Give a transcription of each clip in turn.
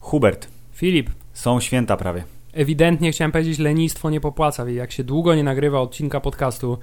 Hubert, Filip, są święta prawie. ewidentnie chciałem powiedzieć, lenistwo nie popłaca. Jak się długo nie nagrywa odcinka podcastu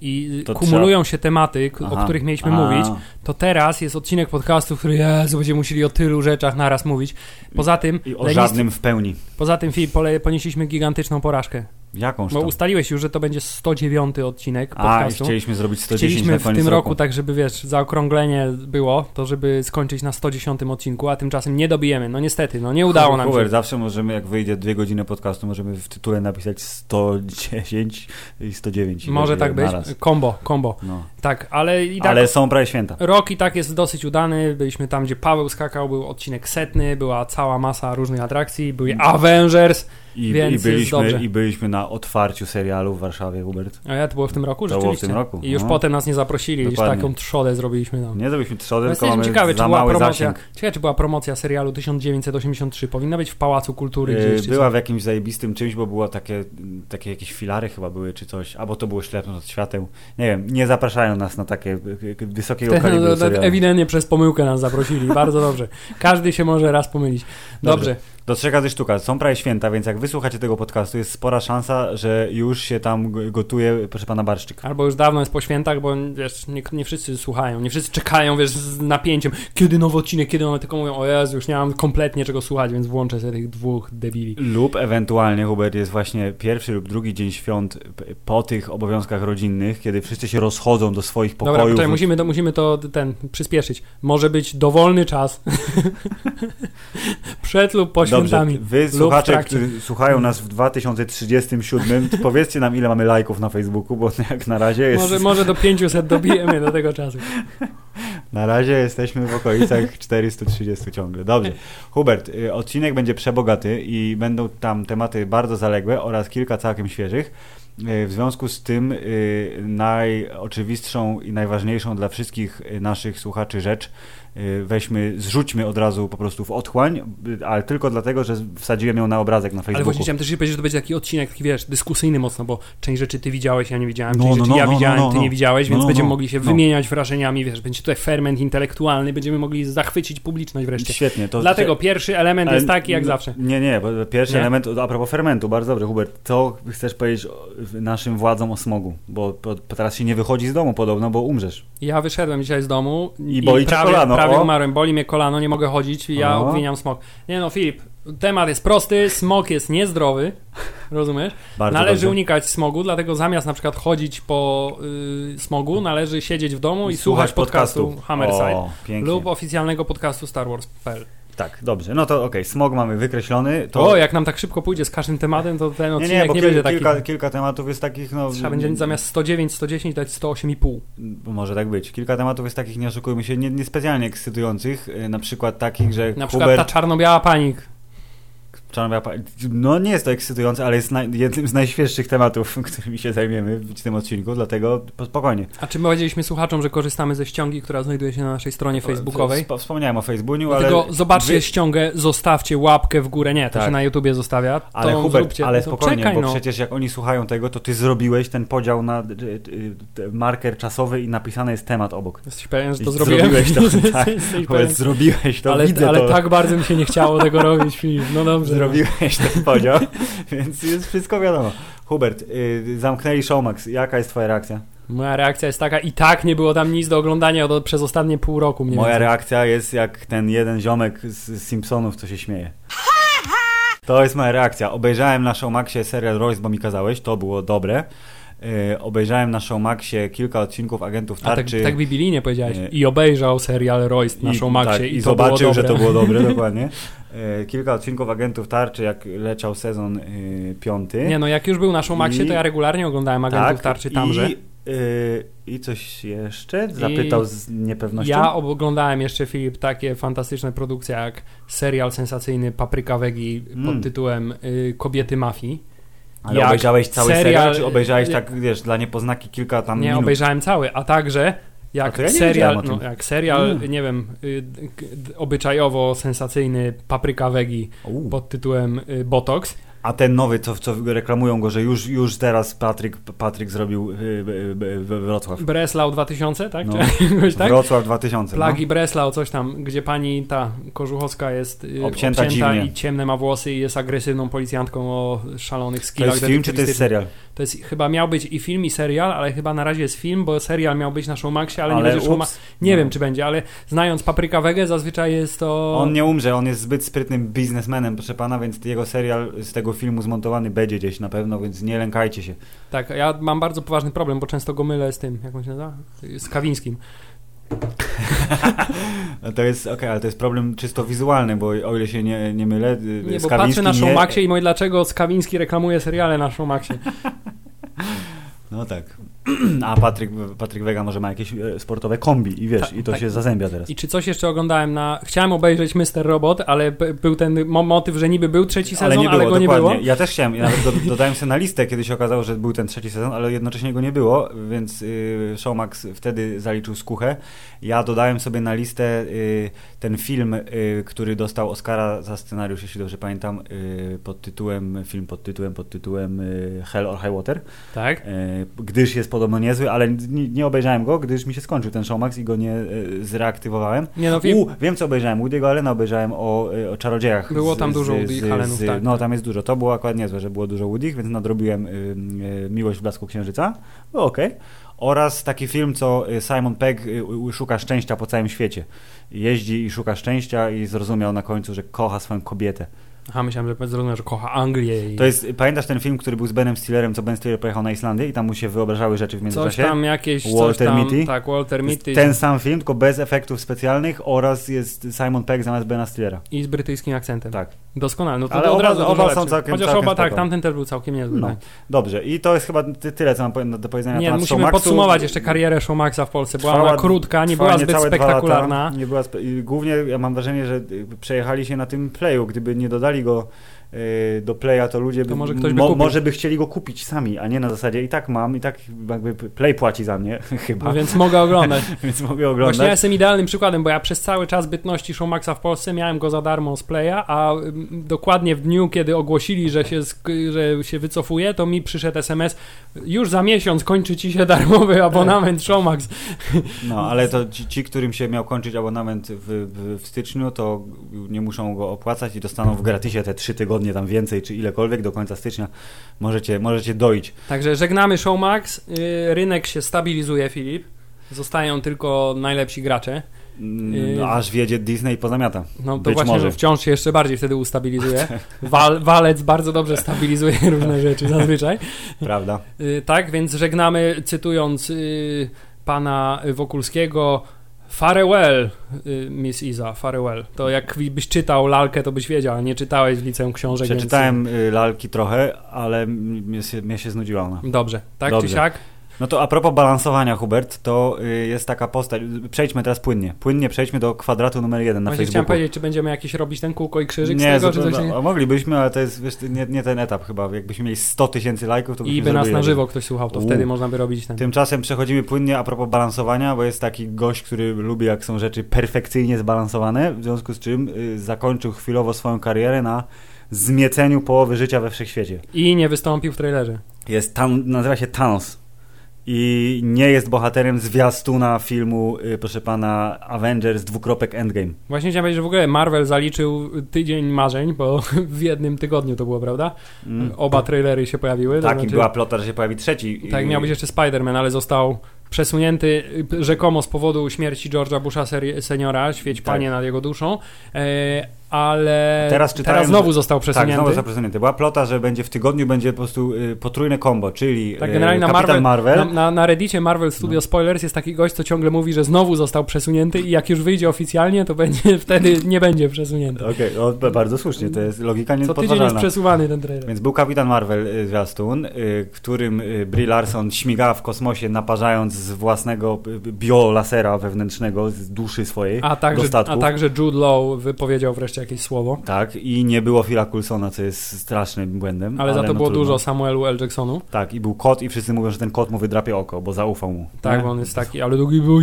i To kumulują się tematy, o których mieliśmy A. mówić, to teraz jest odcinek podcastu, w którym Jezu, będziemy musieli o tylu rzeczach naraz mówić. Poza tym, I o lenistw- żadnym w pełni. poza tym Filip, pole- ponieśliśmy gigantyczną porażkę. Jakąż Bo ustaliłeś już, że to będzie 109 odcinek A, podcastu. chcieliśmy zrobić 110 Chcieliśmy w tym roku, roku. tak żeby wiesz, zaokrąglenie było, to żeby skończyć na 110 odcinku, a tymczasem nie dobijemy. No niestety, no nie udało nam się. zawsze możemy, jak wyjdzie dwie godziny podcastu, możemy w tytule napisać 110 i 109. i Może tak być. naraz. Kombo, kombo. No. Tak, ale i tak Ale są prawie święta. Rok i tak jest dosyć udany. Byliśmy tam, gdzie Paweł skakał, był odcinek setny, była cała masa różnych atrakcji, były Avengers. I, Więc i, byliśmy, dobrze. I byliśmy na otwarciu serialu w Warszawie, Hubert. A ja to było w tym roku, To było w tym roku, I już no. potem nas nie zaprosili, już taką trzodę zrobiliśmy tam. Nie zrobiliśmy trzody, No tylko mamy ciekawi, czy była promocja. zasięg. Ciekawe, czy była promocja serialu 1983. Powinna być w Pałacu Kultury Yy, gdzieś. Była w jakimś zajebistym czymś, bo było takie, takie jakieś filary chyba były, czy coś, albo to było ślepnąc od świateł. Nie wiem, nie zapraszają nas na takie y, y, wysokiego kalibru no, no, seriale. ewidentnie przez pomyłkę nas zaprosili. Bardzo dobrze. Każdy się może raz pomylić. Dobrze. Do trzech razy sztuka. Są prawie święta, więc jak wysłuchacie tego podcastu, jest spora szansa, że już się tam gotuje, proszę pana, barszczyk. Albo już dawno jest po świętach, bo wiesz, nie, nie wszyscy słuchają, nie wszyscy czekają, wiesz, z napięciem, kiedy nowy odcinek, kiedy one tylko mówią, o Jezu, już nie mam kompletnie czego słuchać, więc włączę sobie tych dwóch debili. Lub ewentualnie, Hubert, jest właśnie pierwszy lub drugi dzień świąt po tych obowiązkach rodzinnych, kiedy wszyscy się rozchodzą do swoich Dobra, pokojów. poczekaj, musimy to, musimy to ten, przyspieszyć. Może być dowolny czas. Przed lub po Dobrze, wy słuchacze, którzy słuchają nas w 2037, to powiedzcie nam, ile mamy lajków na Facebooku, bo jak na razie jest... Może, może do 500 dobijemy do tego czasu. Na razie jesteśmy w okolicach 430 ciągle. Dobrze. Hubert, y, odcinek będzie przebogaty i będą tam tematy bardzo zaległe oraz kilka całkiem świeżych. Y, W związku z tym y, najoczywistszą i najważniejszą dla wszystkich naszych słuchaczy rzecz weźmy, zrzućmy od razu po prostu w otchłań, y, ale tylko dlatego, że wsadziłem ją na obrazek na Ale Facebooku. właśnie chciałem też powiedzieć, że to będzie taki odcinek, taki wiesz, dyskusyjny mocno, bo część rzeczy ty widziałeś, ja nie widziałem, No, część no, rzeczy no, ja no, widziałem, no, ty nie widziałeś, No, więc no, będziemy mogli się wymieniać wrażeniami, wiesz, będzie tutaj ferment intelektualny, będziemy mogli zachwycić publiczność wreszcie. Świetnie. To Dlatego pierwszy element Ale jest taki jak zawsze. Nie, nie, bo pierwszy Nie? element, a propos fermentu, bardzo dobry, Hubert, co chcesz powiedzieć naszym władzom o smogu? Bo teraz się nie wychodzi z domu podobno, bo umrzesz. Ja wyszedłem dzisiaj z domu I boli cię prawie, kolano, prawie umarłem, boli mnie kolano, nie mogę chodzić, ja O. obwiniam smog. Nie no, Filip, temat jest prosty, smog jest niezdrowy, rozumiesz? Bardzo należy dobrze. unikać smogu, dlatego zamiast na przykład chodzić po y, smogu, należy siedzieć w domu i, słuchać podcastu Hammerside. O. Lub oficjalnego podcastu Star Wars.pl. Tak, dobrze. No to okej, smog mamy wykreślony. To... O, jak nam tak szybko pójdzie z każdym tematem, to ten nie, odcinek nie, nie, bo kil, będzie taki. kilka, kilka tematów jest takich, no... Trzeba będzie zamiast 109, 110 dać 108,5. Może tak być. Kilka tematów jest takich, nie oszukujmy się, nie- niespecjalnie ekscytujących. y, Na przykład takich, że Na przykład ta Hubert... czarno-biała panik. Czarnowa pa- No nie jest to ekscytujące, ale jest naj... jednym z najświeższych tematów, którymi się zajmiemy w tym odcinku, dlatego po- spokojnie. A czy my powiedzieliśmy słuchaczom, że korzystamy ze ściągi, która znajduje się na naszej stronie facebookowej? Wsp- Wspomniałem o Facebooku, Dlatego ale... zobaczcie wy- ściągę, zostawcie łapkę w górę. Nie, to Tak. się na YouTubie zostawia. Ale Hubert, zróbcie. ale to spokojnie, czekaj, bo no. przecież jak oni słuchają tego, to ty zrobiłeś ten podział na marker czasowy i napisany jest temat obok. Jesteś pewien, że I to zrobiłem? zrobiłeś to, tak. Powiedz, zrobiłeś to, ale widzę ale to. tak bardzo mi się nie chciało tego robić, Filip. No dobrze. Zrobiłeś ten podział, więc jest wszystko wiadomo. Hubert, y, zamknęli Showmax. Jaka jest twoja reakcja? Moja reakcja jest taka, i tak nie było tam nic do oglądania od, przez ostatnie pół roku. Moja więcej. reakcja jest jak ten jeden ziomek z, z Simpsonów, co się śmieje. To jest moja reakcja. Obejrzałem na Showmaxie serial Royce, bo mi kazałeś, to było dobre. Y, obejrzałem na Showmaxie kilka odcinków Agentów A tak, Tarczy. tak biblijnie powiedziałeś. Nie. I obejrzał serial Royst na I- Showmaxie tak, i, i zobaczył, że to było dobre, dokładnie. E, Kilka odcinków Agentów Tarczy, jak leciał sezon piąty. Nie no, jak już był na Showmaxie, I- to ja regularnie oglądałem Agentów Tarczy tamże. I, I coś jeszcze? Zapytał z niepewnością. Ja oglądałem jeszcze, Filip, takie fantastyczne produkcje jak serial sensacyjny Papryka Wegi Mm. pod tytułem y, Kobiety Mafii. Ale jak obejrzałeś cały serial, serial- czy obejrzałeś tak, wiesz, dla niepoznaki kilka tam Nie, minut? obejrzałem cały, a także A jak to ja serial, no, jak serial, Mm. nie wiem, y, obyczajowo sensacyjny Papryka Wegi pod tytułem y, Botox. A ten nowy, co, co reklamują go, że już, już teraz Patryk, Patryk zrobił y, y, y, Wrocław. Breslau 2000, tak? No. Jakoś tak? Wrocław 2000. Plagi Breslau, coś tam, gdzie pani ta Kożuchowska jest Obcięta dziwnie. i ciemne ma włosy i jest agresywną policjantką o szalonych To skillach jest film czy to jest serial? To jest, chyba miał być i film i serial, ale chyba na razie jest film, bo serial miał być na Showmaxie, ale, nie będzie Showma... ups, Nie no. wiem, czy będzie, ale znając Papryka Wegę, zazwyczaj jest to... On nie umrze, on jest zbyt sprytnym biznesmenem, proszę pana, więc jego serial z tego filmu zmontowany będzie gdzieś na pewno, więc nie lękajcie się. Tak, ja mam bardzo poważny problem, bo często go mylę z tym, jak on się nazywa? Z Kawińskim. No To jest, okej, ale to jest problem czysto wizualny, bo o ile się nie, nie mylę, y, Nie, bo patrzę na nie- Showmaxie i mówię, dlaczego Skawiński reklamuje seriale na Showmaxie. No tak. A Patryk, Patryk Wega może ma jakieś e, sportowe kombi i wiesz, Tak, i to tak. się zazębia teraz. I czy coś jeszcze oglądałem na... Chciałem obejrzeć Mr. Robot, ale był ten mo- motyw, że niby był trzeci sezon, ale, nie było, go nie dokładnie. było. Ja też chciałem, ja nawet do, dodałem sobie na listę, kiedy się okazało, że był ten trzeci sezon, ale jednocześnie go nie było, więc y, Showmax wtedy zaliczył skuchę. Ja dodałem sobie na listę y, ten film, y, który dostał Oscara za scenariusz, jeśli dobrze pamiętam, y, pod tytułem, film pod tytułem, pod tytułem Hell or High Water, Tak? gdyż jest podobno niezły, ale nie, nie obejrzałem go, gdyż mi się skończył ten Showmax i go nie y, zreaktywowałem. Nie no, film... U, wiem co obejrzałem. Woody'ego Allena obejrzałem o, y, o czarodziejach. Było tam dużo Woody Allenów, tak, No tam jest dużo. To było akurat niezłe, że było dużo Woody'ch, więc nadrobiłem y, y, Miłość w blasku księżyca. Było okej. Oraz taki film, co y, Simon Pegg y, szuka szczęścia po całym świecie. Jeździ i szuka szczęścia i zrozumiał na końcu, że kocha swoją kobietę. Aha, myślałem, że zrozumiał, że kocha Anglię i... To jest, pamiętasz ten film, który był z Benem Stillerem, co Ben Stiller pojechał na Islandię i tam mu się wyobrażały rzeczy w Coś międzyczasie? tam jakieś... Walter coś tam, Mitty? Tak, Walter Mitty ten sam film, tylko bez efektów specjalnych oraz jest Simon Pegg zamiast Bena Stillera. i z brytyjskim akcentem. Tak. Doskonale, no to Ale to od oba- razu oba są całkiem- Chociaż całkiem oba, tak, spoko. tamten też był całkiem niezły. No. tak. Dobrze, i to jest chyba ty, tyle, co mam do powiedzenia na Nie, temat musimy Showmaxu. podsumować jeszcze karierę Showmaxa w Polsce. Była Trwała- ona krótka, nie była zbyt spektakularna. Nie była spe... Głównie ja mam wrażenie, że y, przejechali się na tym playu. Gdyby nie dodali go y, do playa, to ludzie by, To może ktoś by mo, może by chcieli go kupić sami, a nie na zasadzie i tak mam, i tak jakby play płaci za mnie chyba, No więc mogę oglądać. więc mogę oglądać. Właśnie ja jestem idealnym przykładem, bo ja przez cały czas bytności Showmaxa w Polsce miałem go za darmo z Playa, a ym, dokładnie w dniu, kiedy ogłosili, że się, że się wycofuje, to mi przyszedł SMS, już za miesiąc kończy ci się darmowy abonament Showmax. No, ale to ci, ci, którym się miał kończyć abonament w, w, w styczniu, to nie muszą go opłacać i dostaną w gratisie te trzy tygodnie tam więcej, czy ilekolwiek do końca stycznia. Możecie, możecie dojść. Także żegnamy Showmax, yy, rynek się stabilizuje, Filip. Zostają tylko najlepsi gracze. Mm, Yy. Aż wjedzie Disney pozamiata. No to Być właśnie, może. że wciąż się jeszcze bardziej wtedy ustabilizuje. Wal, walec bardzo dobrze stabilizuje różne rzeczy zazwyczaj. Prawda? Y, tak, więc żegnamy, cytując y, pana Wokulskiego, farewell, y, Miss Iza, farewell. To jak byś czytał lalkę, to byś wiedział, a nie czytałeś w liceum książek. Przeczytałem y, lalki trochę, ale mnie się, mnie się znudziła ona. Więc... Dobrze, tak Dobrze. czy siak? No to a propos balansowania, Hubert, to y, jest taka postać. Przejdźmy teraz płynnie. Płynnie przejdźmy do kwadratu numer jeden na Właśnie chciałem Facebooku. powiedzieć, czy będziemy jakieś robić ten kółko i krzyżyk z Nie, tego, to, czy coś... no, moglibyśmy, ale to jest wiesz, nie, nie ten etap chyba. Jakbyśmy mieli 100 tysięcy lajków, to I byśmy by nas na żywo ktoś słuchał, to U. wtedy można by robić ten... Tymczasem przechodzimy płynnie a propos balansowania, bo jest taki gość, który lubi jak są rzeczy perfekcyjnie zbalansowane, w związku z czym y, zakończył chwilowo swoją karierę na zmieceniu połowy życia we wszechświecie. I nie wystąpił w trailerze. Jest tam, nazywa się Thanos i nie jest bohaterem zwiastuna filmu, y, proszę pana, Avengers dwukropek Endgame. Właśnie chciałem powiedzieć, że w ogóle Marvel zaliczył tydzień marzeń, bo w jednym tygodniu to było, prawda? Mm. Oba trailery się pojawiły. to Tak, i znaczy- była plota, że się pojawi trzeci. Tak, I- miał być jeszcze Spider-Man, ale został przesunięty rzekomo z powodu śmierci George'a Busha seniora, świeć Tak. panie nad jego duszą, e, ale Teraz czytałem, znowu że- został Tak, przesunięty. znowu został przesunięty. Była plota, że będzie w tygodniu będzie po prostu y, potrójne combo, czyli Tak, y, generalnie na Kapitan Marvel, Marvel. Na, na, na Reddicie Marvel Studio No. Spoilers jest taki gość, co ciągle mówi, że znowu został przesunięty i jak już wyjdzie oficjalnie, to będzie wtedy nie będzie przesunięty. Okej, o, b- bardzo słusznie, to jest logika Co tydzień jest przesuwany ten trailer. Więc był Kapitan Marvel y, zwiastun, którym Brie Larson śmigała w kosmosie, naparzając z własnego biolasera wewnętrznego, z duszy swojej, A do także, a także Jude Law wypowiedział wreszcie jeszcze jakieś słowo. Tak, i nie było Phila Coulsona, co jest strasznym błędem. Ale, za to no było trudno. dużo Samuelu L. Jacksonu. Tak, i był kot i wszyscy mówią, że ten kot mu wydrapie oko, bo zaufał mu. Tak, bo on jest taki, ale drugi był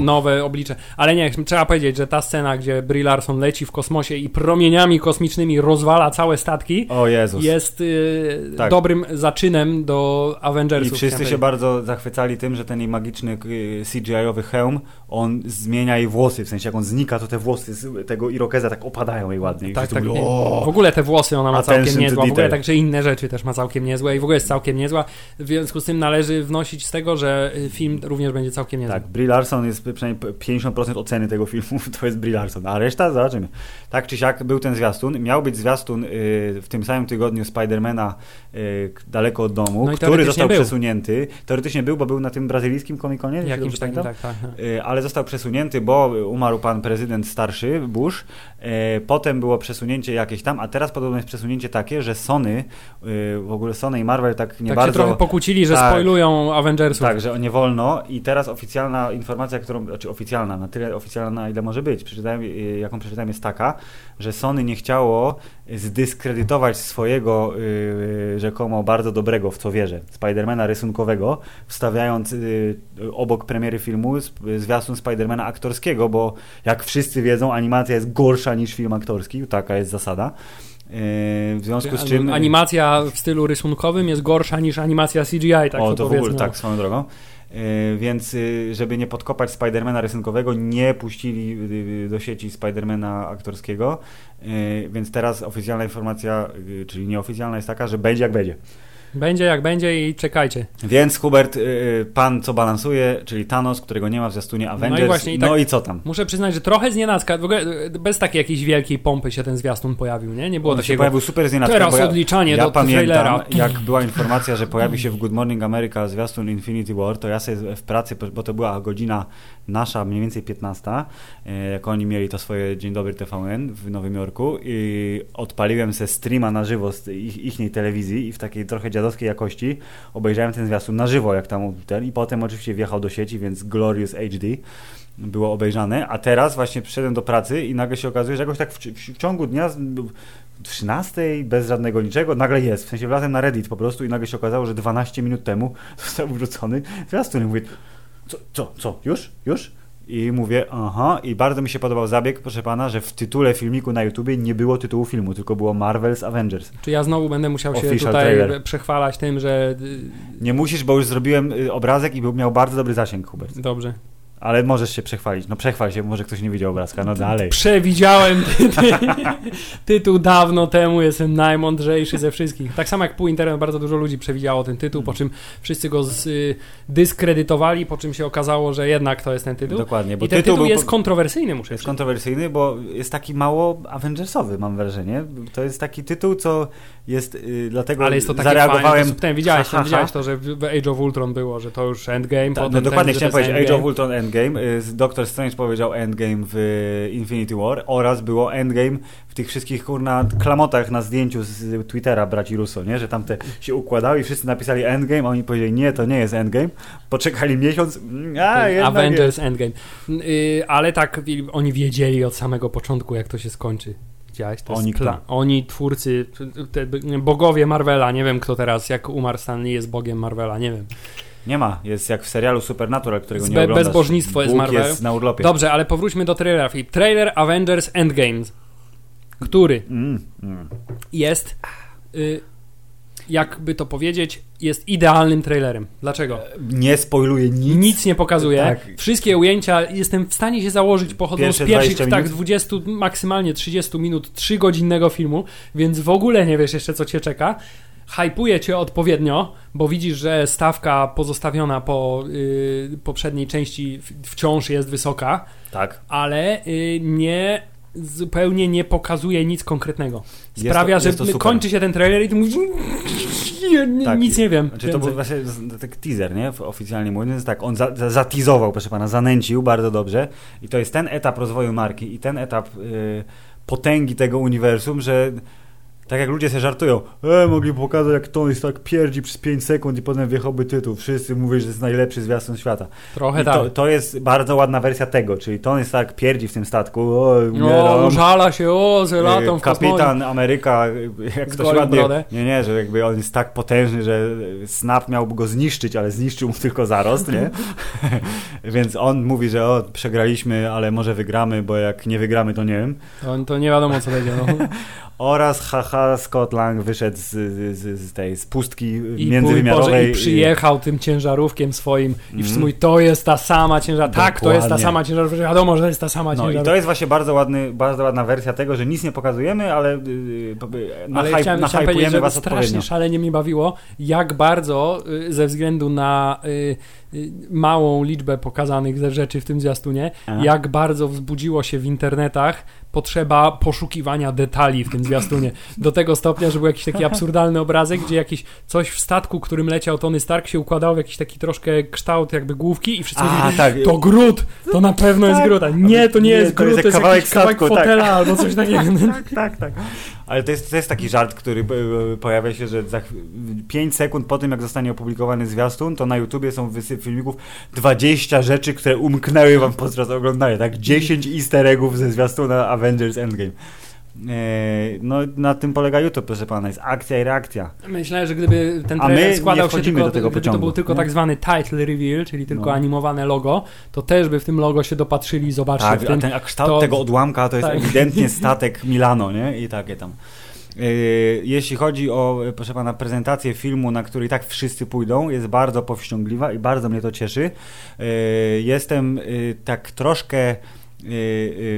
nowe oblicze. Ale nie, trzeba powiedzieć, że ta scena, gdzie Brie Larson leci w kosmosie i promieniami kosmicznymi rozwala całe statki, O Jezus. jest y, Tak. dobrym zaczynem do I Avengersów. wszyscy chciałem się bardzo zachwycali tym, że ten magiczny y, CGI-owy hełm, on zmienia jej włosy, w sensie jak on znika, to te włosy z tego irokeza tak opadają jej ładnie. I Tak, tak. mówią! W ogóle te włosy ona ma całkiem to niezła, w ogóle także inne rzeczy też ma całkiem niezłe i w ogóle jest całkiem niezła. W związku z tym należy wnosić z tego, że y, film również będzie całkiem niezły. Tak, Brie Larson jest przynajmniej 50% oceny tego filmu, to jest Brie Larson, a reszta zobaczymy. Tak czy siak był ten zwiastun, miał być zwiastun y, w tym samym tygodniu Spidermana y, daleko od domu, No który został był. przesunięty. Teoretycznie był, bo był na tym brazylijskim komikonie, jeśli Jakimś dobrze takim, pamiętam. tak, tak. tak. Y, ale został przesunięty, bo umarł pan prezydent starszy, Bush. Y, Potem było przesunięcie jakieś tam, a teraz podobno jest przesunięcie takie, że Sony, y, w ogóle Sony i Marvel tak nie tak bardzo... się trochę pokłócili, że Tak. spoilują Avengersów. Tak, że nie wolno i teraz oficjalna informacja, którą, znaczy oficjalna, na tyle oficjalna, na ile może być, przeczytałem, y, jaką przeczytałem jest taka, że Sony nie chciało zdyskredytować swojego rzekomo bardzo dobrego, w co wierzę, Spidermana rysunkowego, wstawiając obok premiery filmu sp- zwiastun Spidermana aktorskiego, bo jak wszyscy wiedzą, animacja jest gorsza niż film aktorski, taka jest zasada. Y, w związku z czym... Animacja w stylu rysunkowym jest gorsza niż animacja CGI, tak o, to w ogóle tak, swoją drogą. Yy, Więc yy, żeby nie podkopać Spidermana rysunkowego, nie puścili yy, do sieci Spidermana aktorskiego. Yy, Więc teraz oficjalna informacja, yy, czyli nieoficjalna jest taka, że będzie jak będzie. Będzie jak będzie i czekajcie. Więc Hubert, yy, pan co balansuje, czyli Thanos, którego nie ma w zwiastunie Avengers. właśnie i no tak- i co tam? Muszę przyznać, że trochę znienacka, w ogóle e, bez takiej jakiejś wielkiej pompy się ten zwiastun pojawił, nie? Nie było On się takiego... pojawił super znienacka, Teraz ja, odliczanie ja do pamiętam, trailera. jak była informacja, że pojawi się w Good Morning America zwiastun Infinity War, to ja sobie w pracy, bo to była godzina nasza, mniej więcej 15, e, jak oni mieli to swoje Dzień Dobry TVN w Nowym Jorku i odpaliłem se streama na żywo z ich, ichniej telewizji i w takiej trochę dziadowskiej jakości. Obejrzałem ten zwiastun na żywo, jak tam ten i potem oczywiście wjechał do sieci, więc Glorious HD było obejrzane, a teraz właśnie przyszedłem do pracy i nagle się okazuje, że jakoś tak w, w, w ciągu dnia z- 13 bez żadnego niczego, nagle jest. W sensie wlazłem na Reddit po prostu i nagle się okazało, że 12 minut temu został wrzucony zwiastun. I mówię, co, co, co, już, już? I mówię, aha, i bardzo mi się podobał zabieg, proszę pana, że w tytule filmiku na YouTubie nie było tytułu filmu, tylko było Marvel's Avengers. Czy ja znowu będę musiał się Official tutaj trailer. przechwalać tym, że... y, Nie musisz, bo już zrobiłem y, obrazek i był, miał bardzo dobry zasięg, Hubert. Dobrze. Ale możesz się przechwalić. No przechwal się, może ktoś nie widział obrazka, no dalej. Przewidziałem ty, ty, tytuł dawno temu, jestem najmądrzejszy ze wszystkich. Tak samo jak pół internetu, bardzo dużo ludzi przewidziało ten tytuł, po czym wszyscy go z, y, dyskredytowali, po czym się okazało, że jednak to jest ten tytuł. Dokładnie, bo I ten tytuł, tytuł jest po- kontrowersyjny, muszę jest kontrowersyjny, bo jest taki mało Avengersowy, mam wrażenie. To jest taki tytuł, co jest y, dlatego Ale jest to takie zareagowałem. ten, widziałeś, ten, widziałeś to, że w Age of Ultron było, że to już Endgame, Ta, no dokładnie ten, chciałem powiedzieć Age of Endgame. Ultron Endgame. Y, z- Doctor Strange powiedział Endgame w y, Infinity War oraz było Endgame w tych wszystkich kurna klamotach na zdjęciu z Twittera braci Russo, nie? Że tam te się układały i wszyscy napisali Endgame, a oni powiedzieli nie, to nie jest Endgame. Poczekali miesiąc, mm, a jednak Avengers Endgame. Y, ale tak, oni wiedzieli od samego początku, jak to się skończy. Widziałeś? To Oni jest oni, twórcy, te bogowie Marvela, nie wiem kto teraz, jak umarł Stan Lee jest bogiem Marvela, nie wiem. Nie ma, jest jak w serialu Supernatural, którego Zbe- nie oglądasz. bezbożnictwo jest Bóg Marvel. jest na urlopie. Dobrze, ale powróćmy do trailera. I Trailer Avengers Endgame, który Mm, mm. jest, y, jakby to powiedzieć, jest idealnym trailerem. Dlaczego? Nie spoiluje nic. Nic nie pokazuje. Tak. Wszystkie ujęcia jestem w stanie się założyć pochodzą Pierwsze z pierwszych 20 tak minut? 20, maksymalnie 30 minut, 3 godzinnego filmu, więc w ogóle nie wiesz jeszcze co cię czeka. Hypuje cię odpowiednio, bo widzisz, że stawka pozostawiona po y, poprzedniej części wciąż jest wysoka, Tak. ale y, nie zupełnie nie pokazuje nic konkretnego. Jest Sprawia, to- jest to że super. kończy się ten trailer i ty mówisz "Nie, Tak. nic nie wiem. Znaczy to więcej". był właśnie tak teaser, nie? Oficjalnie mówiąc, tak, on za, za, zatizował, proszę pana, zanęcił bardzo dobrze i to jest ten etap rozwoju marki i ten etap y, potęgi tego uniwersum, że Tak jak ludzie sobie żartują, e, mogli pokazać jak Tony Stark pierdzi przez 5 sekund i potem wjechałby tytuł. Wszyscy mówią, że to jest najlepszy zwiastun świata. Trochę I tak. to, to jest bardzo ładna wersja tego, czyli Tony Stark pierdzi w tym statku, o. No, żala się, o, latą Y, w kosmosie. Kapitan Ameryka, jak ktoś ładnie... brodę. Nie, nie, że jakby on jest tak potężny, że Snap miałby go zniszczyć, ale zniszczył mu tylko zarost, nie? Więc on mówi, że o, przegraliśmy, ale może wygramy, bo jak nie wygramy, to nie wiem. To, to nie wiadomo, co będzie. No. Oraz haha, Scott Lang wyszedł z, z, z tej z pustki I, mój Boże, międzywymiarowej. I przyjechał tym ciężarówkiem swoim i wszyscy Mhm. mówi, to jest ta sama ciężarówka. Tak, to jest ta sama ciężarówka. Wiadomo, że jest ta sama No i ciężarówka. to jest właśnie bardzo, ładny, bardzo ładna wersja tego, że nic nie pokazujemy, ale yy, yy, na Ale hype, chciałem, na chciałem powiedzieć, że was strasznie odpowiednio. szalenie mi bawiło, jak bardzo y, ze względu na y, y, małą liczbę pokazanych ze rzeczy w tym zwiastunie, Aha. jak bardzo wzbudziło się w internetach potrzeba poszukiwania detali w tym zwiastunie. Do tego stopnia, że był jakiś taki absurdalny obrazek, gdzie jakieś coś w statku, którym leciał Tony Stark się układało w jakiś taki troszkę kształt jakby główki i wszyscy A, mówili, tak. to Grut, to na pewno jest Tak. Grut, a nie, to nie Nie, jest to jest Grut, to jest kawałek jakiś kawałek statku, tak. fotela albo coś takiego. tak, tak, tak. Ale to jest, to jest taki żart, który e, pojawia się, że za 5 sekund po tym, jak zostanie opublikowany zwiastun, to na YouTubie są wysyp filmików 20 rzeczy, które umknęły wam podczas oglądania, tak? 10 easter eggów ze zwiastuna Avengers Endgame. E, No, na tym polega YouTube, proszę pana, jest akcja i reakcja. Myślę, że gdyby ten trailer składał się tylko, do tego gdyby to pociągu, był tylko nie? tak zwany title reveal, czyli tylko No. animowane logo, to też by w tym logo się dopatrzyli i zobaczyli Tak, tym. a, ten, a kształt to- tego odłamka to jest tak. ewidentnie statek Milano, nie? I takie tam. Yy, Jeśli chodzi o, e, proszę pana, prezentację filmu, na który i tak wszyscy pójdą, jest bardzo powściągliwa i bardzo mnie to cieszy. Yy, Jestem tak troszkę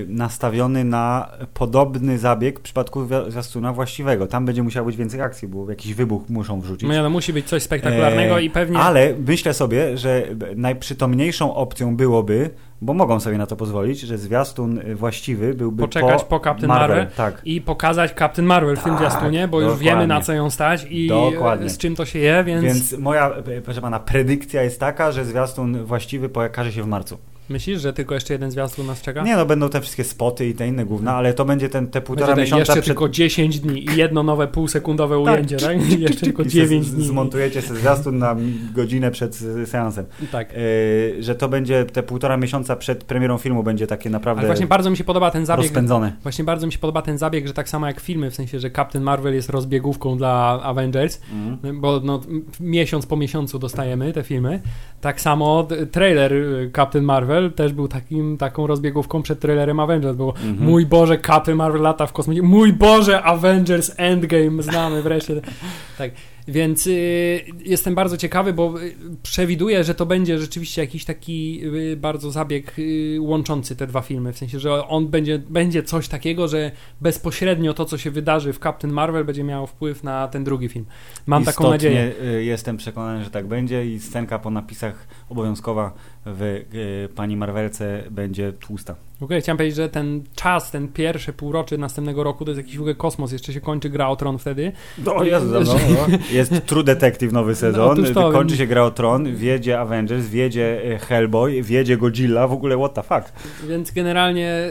nastawiony na podobny zabieg w przypadku wi- zwiastuna właściwego. Tam będzie musiał być więcej akcji, bo jakiś wybuch muszą wrzucić. No, no, musi być coś spektakularnego Eee, i pewnie... Ale myślę sobie, że najprzytomniejszą opcją byłoby, bo mogą sobie na to pozwolić, że zwiastun y, właściwy byłby Poczekać po, po Captain Marvel. Tak. I pokazać Captain Marvel w tym Tak, zwiastunie, bo już wiemy na co ją stać i Dokładnie. z czym to się je, więc, Więc moja, e, proszę pana, predykcja jest taka, że zwiastun właściwy pokaże się w marcu. Myślisz, że tylko jeszcze jeden zwiastun nas czeka? Nie no, będą te wszystkie spoty i te inne główne, ale to będzie ten, te półtora Będzie tak, miesiąca jeszcze przed... tylko 10 dni i jedno nowe półsekundowe ujęcie, tak? I jeszcze tylko I 9 z- dni. Zmontujecie sobie zwiastun na godzinę przed seansem. Tak. E, że to będzie te półtora miesiąca przed premierą filmu będzie takie naprawdę Ale właśnie bardzo mi się podoba ten zabieg, rozpędzone. Właśnie bardzo mi się podoba ten zabieg, że tak samo jak filmy, w sensie, że Captain Marvel jest rozbiegówką dla Avengers, Mhm. bo no, miesiąc po miesiącu dostajemy te filmy. Tak samo trailer y, Captain Marvel też był takim, taką rozbiegówką przed trailerem Avengers, bo Mhm. mój Boże, Captain Marvel lata w kosmosie, mój Boże, Avengers Endgame znamy wreszcie. Tak. Więc y, jestem bardzo ciekawy, bo y, przewiduję, że to będzie rzeczywiście jakiś taki y, bardzo zabieg y, łączący te dwa filmy. W sensie, że on będzie, będzie coś takiego, że bezpośrednio to, co się wydarzy w Captain Marvel, będzie miało wpływ na ten drugi film. Mam taką Istotnie, nadzieję. y, Jestem przekonany, że tak będzie i scenka po napisach obowiązkowa w y, pani Marvelce będzie tłusta. W ogóle chciałem powiedzieć, że ten czas, ten pierwszy półroczy następnego roku to jest jakiś w ogóle kosmos. Jeszcze się kończy gra o Tron wtedy. O Jezu, no, no. Jest True Detective nowy sezon, otóż to, kończy się gra o Tron, wiedzie Avengers, wiedzie y, Hellboy, wiedzie Godzilla, w ogóle what the fuck. Więc generalnie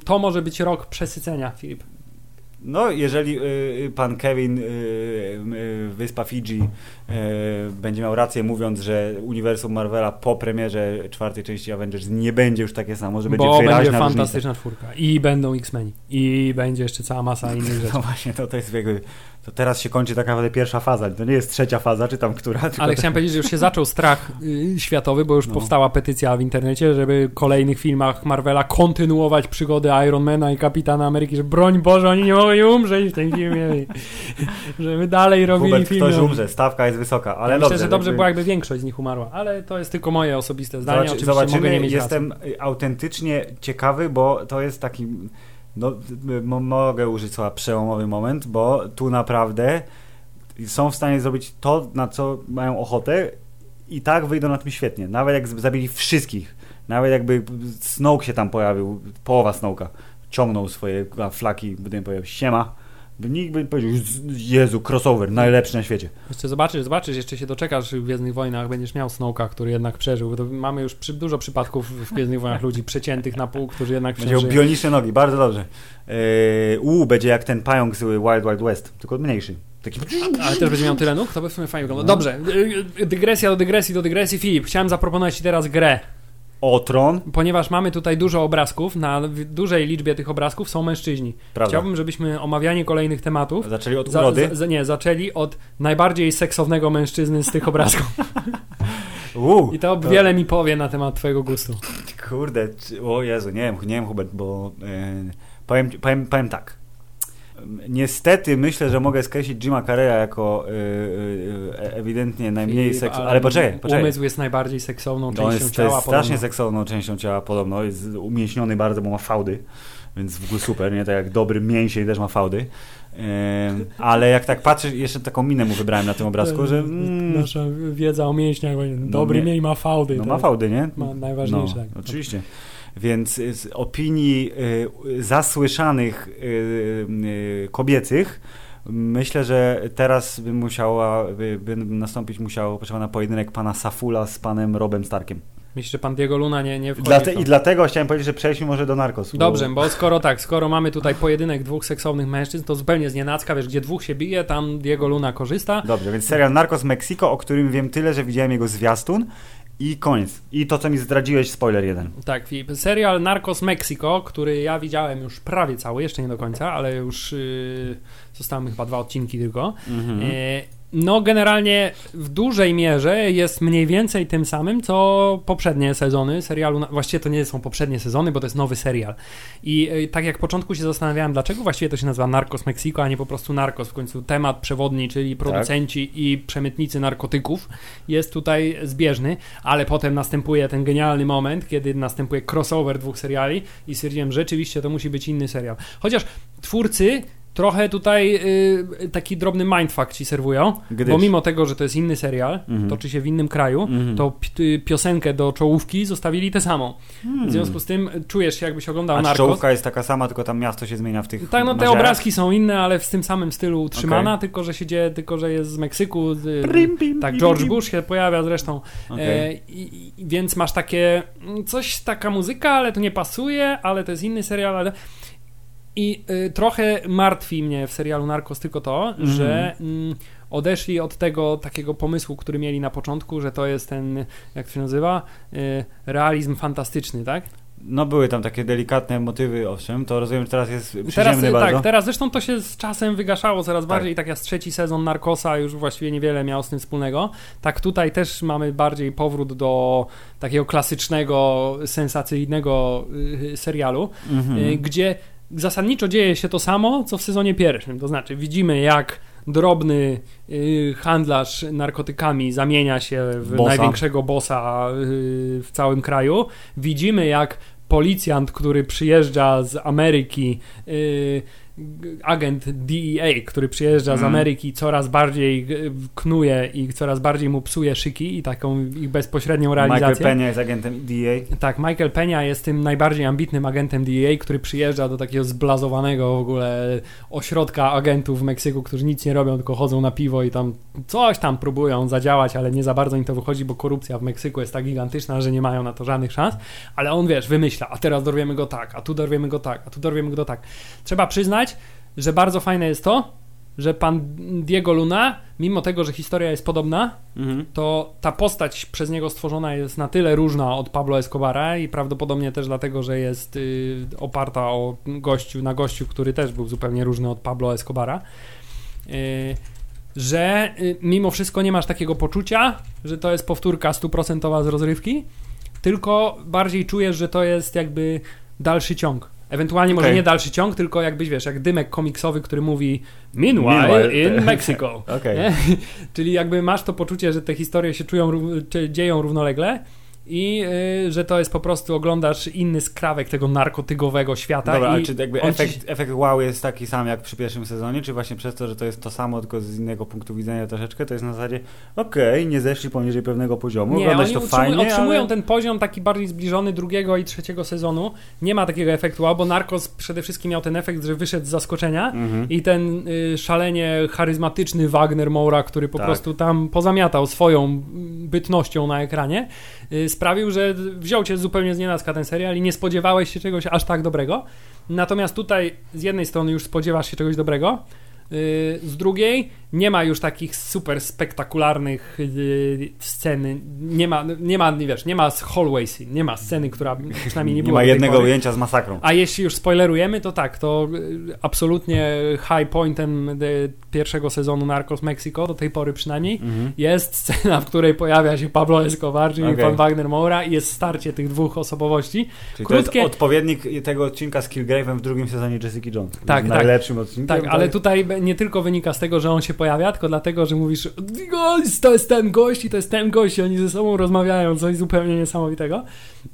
y, to może być rok przesycenia, Filip. No, jeżeli y, y, pan Kevin y, y, Wyspa Fidżi y, będzie miał rację mówiąc, że uniwersum Marvela po premierze czwartej części Avengers nie będzie już takie samo, że będzie Bo będzie różnica. fantastyczna czwórka. I będą X-Meni. I będzie jeszcze cała masa innych rzeczy. No właśnie, to, to jest jakby, to teraz się kończy tak naprawdę pierwsza faza, to nie jest trzecia faza, czy tam która, Ale chciałem powiedzieć, że już się zaczął strach y, światowy, bo już No. powstała petycja w internecie, żeby w kolejnych filmach Marvela kontynuować przygody Ironmana i Kapitana Ameryki, że broń Boże, oni nie mogą umrzeć w tym filmie. żeby dalej robili Hubert, filmy. ktoś umrze, stawka jest wysoka, ale ja dobrze. myślę, że dobrze jakby- było, jakby większość z nich umarła, ale to jest tylko moje osobiste zdanie. Zobaczy, Oczywiście zobaczymy, mogę nie mieć racji. jestem y, autentycznie ciekawy, bo to jest taki, no mo- mogę użyć słowa przełomowy moment, bo tu naprawdę są w stanie zrobić to, na co mają ochotę i tak wyjdą na tym świetnie. Nawet jak zabili wszystkich, nawet jakby Snoke się tam pojawił, połowa Snoke'a, ciągnął swoje flaki, będę powiedział, siema, nikt by powiedział, Jezu, crossover, najlepszy na świecie. Jeszcze zobaczysz, zobaczysz, jeszcze się doczekasz w Gwiezdnych Wojnach, będziesz miał Snowka, który jednak przeżył. To mamy już przy, dużo przypadków w Gwiezdnych Wojnach ludzi przeciętych na pół, którzy jednak Będzie przeżyli. bioniczne nogi, bardzo dobrze. Yy, u, będzie jak ten pająk z Wild Wild West, tylko mniejszy. Taki... Ale też będzie miał tyle nóg, to by w sumie fajnie wyglądało. Dobrze, y, y, dygresja do dygresji do dygresji. Filip, chciałem zaproponować Ci teraz grę. Otron, Ponieważ mamy tutaj dużo obrazków, na dużej liczbie tych obrazków są mężczyźni. prawda. Chciałbym, żebyśmy omawianie kolejnych tematów Zaczęli od za, urody. za, nie, zaczęli od najbardziej seksownego mężczyzny z tych obrazków. U, I to wiele mi powie na temat Twojego gustu. Kurde, o Jezu, nie wiem, nie wiem Hubert, bo yy, powiem, powiem, powiem tak. Niestety myślę, że mogę skreślić Jima Carreya jako yy, yy, ewidentnie najmniej seksowny. Ale poczekaj, poczekaj. Umysł jest najbardziej seksowną No, on częścią jest, to jest ciała. strasznie podobno. seksowną częścią ciała podobno, jest umieśniony bardzo, bo ma fałdy, więc w ogóle super, nie? Tak jak dobry mięsień też ma fałdy. Ale jak tak patrzę, jeszcze taką minę mu wybrałem na tym obrazku, że mm, Nasza wiedza o mięśniach. Dobry nie- miej ma fałdy. no ma fałdy, nie? Ma najważniejsze. No, tak. oczywiście. Więc z opinii y, zasłyszanych y, y, kobiecych myślę, że teraz by musiała, by, by nastąpić musiał potrzeba na pojedynek pana Safula z panem Robem Starkiem. Myślisz, że pan Diego Luna nie, nie wchodzi Dlate? I dlatego chciałem powiedzieć, że przejdźmy może do Narcos. Dobrze, bo skoro tak, skoro mamy tutaj pojedynek dwóch seksownych mężczyzn, to zupełnie z nienacka, wiesz, gdzie dwóch się bije, tam Diego Luna korzysta. Dobrze, więc serial Narcos Mexico, o którym wiem tyle, że widziałem jego zwiastun i koniec. I to, co mi zdradziłeś, spoiler jeden. Tak, Filip, serial Narcos Mexico, który ja widziałem już prawie cały, jeszcze nie do końca, ale już yy, zostały chyba dwa odcinki tylko. Mhm. E, No, generalnie w dużej mierze jest mniej więcej tym samym, co poprzednie sezony serialu. Właściwie to nie są poprzednie sezony, bo to jest nowy serial. I e, tak jak początku się zastanawiałem, dlaczego właściwie to się nazywa Narcos Mexico, a nie po prostu Narcos. W końcu temat przewodni, czyli producenci i przemytnicy narkotyków jest tutaj zbieżny, ale potem następuje ten genialny moment, kiedy następuje crossover dwóch seriali i stwierdziłem, że rzeczywiście to musi być inny serial. Chociaż twórcy trochę tutaj y, taki drobny mindfuck ci serwują, Gdyż. bo mimo tego, że to jest inny serial, Mhm. toczy się w innym kraju, Mhm. to pi- y, piosenkę do czołówki zostawili tę samą. Hmm. W związku z tym czujesz się jakbyś oglądał A Narcos. czołówka jest taka sama, tylko tam miasto się zmienia w tych Tak, no te obrazki są inne, ale w tym samym stylu utrzymana, Okej. tylko że się dzieje, tylko że jest z Meksyku. y, Prim, pim, tak, George. Bush się pojawia zresztą. Okej. E, i, i, więc masz takie, mm, coś, taka muzyka, ale to nie pasuje, ale to jest inny serial, ale... I y, trochę martwi mnie w serialu Narcos tylko to, Mhm. że mm, odeszli od tego takiego pomysłu, który mieli na początku, że to jest ten, jak to się nazywa, y, realizm fantastyczny, tak? No były tam takie delikatne motywy, owszem, to rozumiem, że teraz jest Teraz, y, bardzo. tak, teraz zresztą to się z czasem wygaszało coraz bardziej i tak jak trzeci sezon Narcosa już właściwie niewiele miał z tym wspólnego. Tak tutaj też mamy bardziej powrót do takiego klasycznego, sensacyjnego y, serialu, Mhm. y, gdzie zasadniczo dzieje się to samo, co w sezonie pierwszym. To znaczy widzimy jak drobny y, handlarz narkotykami zamienia się w Bossa. największego bossa y, w całym kraju. Widzimy jak policjant, który przyjeżdża z Ameryki, y, agent DEA, który przyjeżdża z Mhm. Ameryki, coraz bardziej y, knuje i coraz bardziej mu psuje szyki i taką ich bezpośrednią Michael realizację. Peña jest agentem DEA. Tak, Michael Peña jest tym najbardziej ambitnym agentem DEA, który przyjeżdża do takiego zblazowanego w ogóle ośrodka agentów w Meksyku, którzy nic nie robią, tylko chodzą na piwo i tam coś tam próbują zadziałać, ale nie za bardzo im to wychodzi, bo korupcja w Meksyku jest tak gigantyczna, że nie mają na to żadnych szans. Ale on, wiesz, wymyśla, a teraz dorwiemy go tak, a tu dorwiemy go tak, a tu dorwiemy go tak. Trzeba przyznać, że bardzo fajne jest to, że pan Diego Luna, mimo tego, że historia jest podobna, Mhm. to ta postać przez niego stworzona jest na tyle różna od Pablo Escobara i prawdopodobnie też dlatego, że jest y, oparta o gościu, na gościu, który też był zupełnie różny od Pablo Escobara. Y, że y, mimo wszystko nie masz takiego poczucia, że to jest powtórka stuprocentowa z rozrywki, tylko bardziej czujesz, że to jest jakby dalszy ciąg. Ewentualnie może Okej. nie dalszy ciąg, tylko jakbyś wiesz, jak dymek komiksowy, który mówi Meanwhile, Meanwhile. in Mexico. Okej. Nie? Czyli jakby masz to poczucie, że te historie się czują, dzieją równolegle i y, że to jest po prostu, oglądasz inny skrawek tego narkotygowego świata. Dobra, i ale czy jakby efekt, ci- efekt wow jest taki sam jak przy pierwszym sezonie, czy właśnie przez to, że to jest to samo, tylko z innego punktu widzenia troszeczkę, to jest na zasadzie okej, nie zeszli poniżej pewnego poziomu, Nie, oglądać to fajnie, utrzymują ale... ten poziom taki bardziej zbliżony drugiego i trzeciego sezonu. Nie ma takiego efektu wow, bo Narcos przede wszystkim miał ten efekt, że wyszedł z zaskoczenia Mhm. i ten y, szalenie charyzmatyczny Wagner Moura, który po Tak. prostu tam pozamiatał swoją bytnością na ekranie, sprawił, że wziął cię zupełnie z nienacka ten serial i nie spodziewałeś się czegoś aż tak dobrego. Natomiast tutaj z jednej strony już spodziewasz się czegoś dobrego, y, z drugiej nie ma już takich super spektakularnych y, scen, nie ma, nie ma, nie wiesz, nie ma hallway scene, nie ma sceny, która przynajmniej nie Nie była ma do tej jednego pory. ujęcia z masakrą. A jeśli już spoilerujemy, to tak, to y, absolutnie high pointem y, pierwszego sezonu Narcos Mexico, do tej pory przynajmniej, Mhm. jest scena, w której pojawia się Pablo Escobar, czyli Okej. pan Wagner Moura i jest starcie tych dwóch osobowości. Czyli Krótkie- to jest odpowiednik tego odcinka z Killgrave'em w drugim sezonie Jessica Jones. Tak, tak. Najlepszym odcinkiem. Tak, ale tutaj nie tylko wynika z tego, że on się pojawia, tylko dlatego, że mówisz "O, to jest ten gość i to jest ten gość i oni ze sobą rozmawiają, coś zupełnie niesamowitego.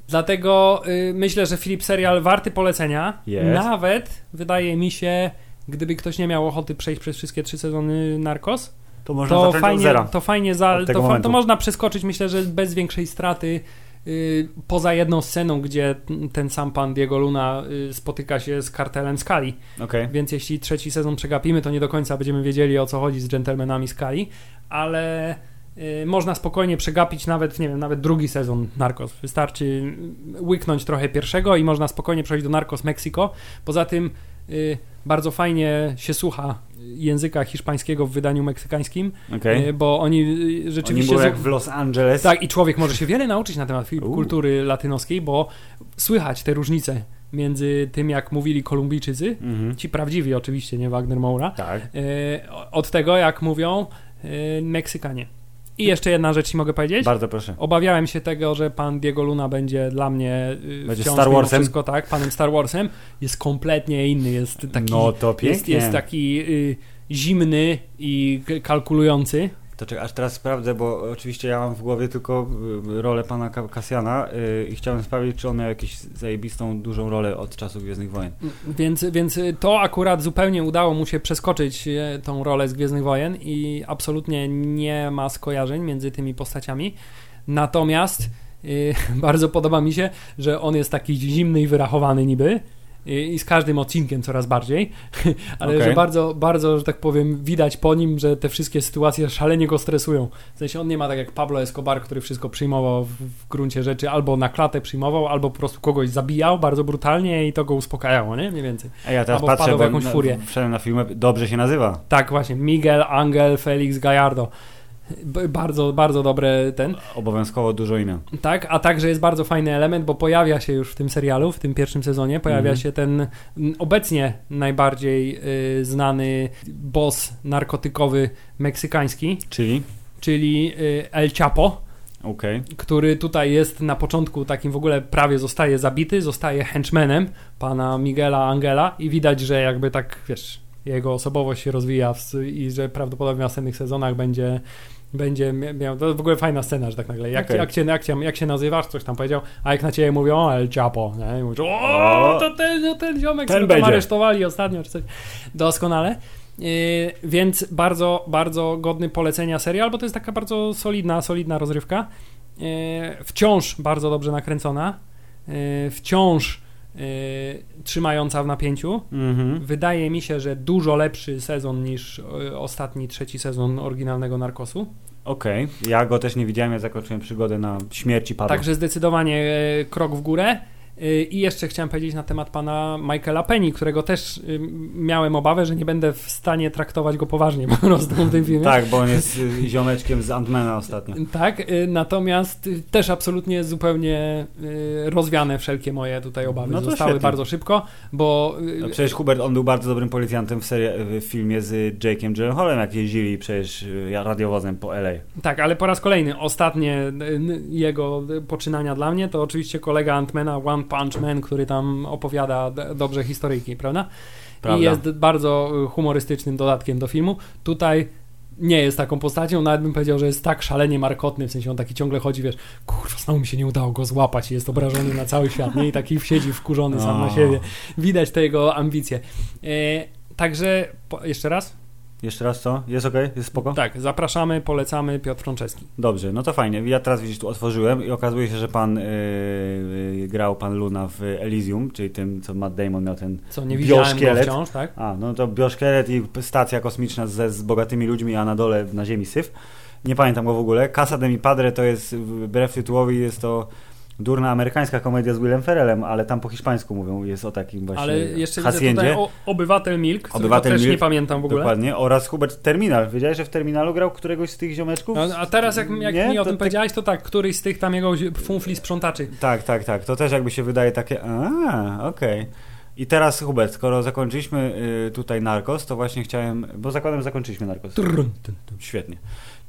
Dlatego y, myślę, że Filip serial warty polecenia. Jest. Nawet wydaje mi się, gdyby ktoś nie miał ochoty przejść przez wszystkie trzy sezony Narcos, to można to fajnie, zera. to fajnie za, to, fa- to można przeskoczyć, myślę, że bez większej straty. Y, poza jedną sceną, gdzie ten sam pan Diego Luna y, spotyka się z kartelem Skali. Okej. Więc jeśli trzeci sezon przegapimy, to nie do końca będziemy wiedzieli o co chodzi z dżentelmenami Skali, ale y, można spokojnie przegapić nawet, nie wiem, nawet drugi sezon Narcos. Wystarczy łyknąć trochę pierwszego i można spokojnie przejść do Narcos Mexico. Poza tym bardzo fajnie się słucha języka hiszpańskiego w wydaniu meksykańskim, Okej. y, bo oni y, Oni rzeczywiście... z- jak w Los Angeles. tak, i człowiek może się wiele nauczyć na temat kultury latynoskiej, bo słychać te różnice między tym, jak mówili Kolumbijczycy, Mhm. ci prawdziwi oczywiście, nie Wagner Moura, Tak. e, od tego, jak mówią Meksykanie. I jeszcze jedna rzecz ci mogę powiedzieć. Bardzo proszę. Obawiałem się tego, że pan Diego Luna będzie dla mnie y, Będzie wciąż Star Warsem? wszystko tak, panem Star Warsem. Jest kompletnie inny, jest taki, no to jest, pięknie. jest taki y, zimny i kalkulujący. To czekaj, aż teraz sprawdzę, bo oczywiście ja mam w głowie tylko y, rolę pana Ka- Kasjana y, i chciałem sprawdzić, czy on miał jakąś zajebistą, dużą rolę od czasów Gwiezdnych Wojen. Więc, więc to akurat zupełnie udało mu się przeskoczyć e, tą rolę z Gwiezdnych Wojen i absolutnie nie ma skojarzeń między tymi postaciami. Natomiast y, bardzo podoba mi się, że on jest taki zimny i wyrachowany niby y, i z każdym odcinkiem coraz bardziej, ale Okej. że bardzo, bardzo, że tak powiem, widać po nim, że te wszystkie sytuacje szalenie go stresują. W sensie on nie ma tak jak Pablo Escobar, który wszystko przyjmował w, w gruncie rzeczy, albo na klatę przyjmował, albo po prostu kogoś zabijał bardzo brutalnie i to go uspokajało, nie? Mniej więcej. A ja teraz Albo patrzę, w jakąś na- furię. wszedłem na filmę, dobrze się nazywa. Tak, właśnie. Miguel Angel Felix Gallardo. Bardzo, bardzo dobre ten. Obowiązkowo dużo imion. Tak, a także jest bardzo fajny element, bo pojawia się już w tym serialu, w tym pierwszym sezonie, pojawia Mhm. się ten obecnie najbardziej y, znany boss narkotykowy meksykański, Czyli? czyli y, El Chapo, Okej. który tutaj jest na początku takim w ogóle prawie zostaje zabity, zostaje henchmanem pana Miguela Angela i widać, że jakby tak, wiesz, jego osobowość się rozwija i że prawdopodobnie w następnych sezonach będzie będzie mia- miał, to w ogóle fajna scena, że tak nagle, jak, Okej. jak, cię, jak, cię, jak się nazywasz, coś tam powiedział, a jak na ciebie mówią, o El Chapo, nie? I mówisz, o, to ten, ten ziomek, Ten co tam aresztowali ostatnio, czy coś. Doskonale. Yy, więc bardzo, bardzo godny polecenia serial, bo to jest taka bardzo solidna, solidna rozrywka. Yy, wciąż bardzo dobrze nakręcona. Yy, wciąż trzymająca w napięciu. Mhm. Wydaje mi się, że dużo lepszy sezon niż yy, ostatni, trzeci sezon oryginalnego Narkosu. Okej. Ja go też nie widziałem, ja zakończyłem przygodę na śmierci Pablo. Także zdecydowanie yy, krok w górę. I jeszcze chciałem powiedzieć na temat pana Michaela Penny, którego też yy, miałem obawę, że nie będę w stanie traktować go poważnie po prostu w tym filmie. Tak, bo on jest y, ziomeczkiem z Antmana ostatnio. Tak, y, natomiast y, też absolutnie zupełnie y, rozwiane wszelkie moje tutaj obawy. No to Zostały świetnie. bardzo szybko, bo y, No przecież Hubert, on był bardzo dobrym policjantem w, serii, w filmie z Jake'em Gyllenhaalem, jak jeździli przecież y, radiowozem po LA. tak, ale po raz kolejny, ostatnie y, y, jego y, poczynania dla mnie to oczywiście kolega Antmana, One Punch Man, który tam opowiada dobrze historyjki, prawda? Prawda. I jest bardzo y, humorystycznym dodatkiem do filmu. Tutaj nie jest taką postacią, nawet bym powiedział, że jest tak szalenie markotny, w sensie on taki ciągle chodzi, wiesz, kurwa, znowu mi się nie udało go złapać i jest obrażony na cały świat, nie? I taki siedzi wkurzony sam na O. siebie. Widać te jego ambicje. E, także, po, jeszcze raz? Jeszcze raz co? Jest ok? Jest spoko? Tak, zapraszamy, polecamy Piotr Franceski. Dobrze, no to fajnie. Ja teraz widzisz, tu otworzyłem i okazuje się, że pan yy, grał pan Luna w Elysium, czyli tym, co Matt Damon miał ten Co, nie widziałem go bioszkielet. wciąż, tak? A, no to bioszkielet i stacja kosmiczna ze, z bogatymi ludźmi, a na dole na ziemi syf. Nie pamiętam go w ogóle. Casa de mi Padre to jest, wbrew tytułowi, jest to durna amerykańska komedia z Willem Ferrellem, ale tam po hiszpańsku mówią, jest o takim właśnie Ale jeszcze widzę haciendzie. tutaj o, Obywatel Milk, Obywatel też nie Milk, pamiętam w ogóle. Dokładnie. Oraz Hubert Terminal. Wiedziałeś, że w Terminalu grał któregoś z tych ziomeczków? No, a teraz jak, jak Nie? mi o To tym tak- powiedziałeś, to tak, któryś z tych tam jego funfli sprzątaczy. Tak, tak, tak. To też jakby się wydaje takie, a, okej. I teraz Hubert, skoro zakończyliśmy y, tutaj Narcos, to właśnie chciałem, bo zakładam, że zakończyliśmy Narcos. Tyn. Świetnie.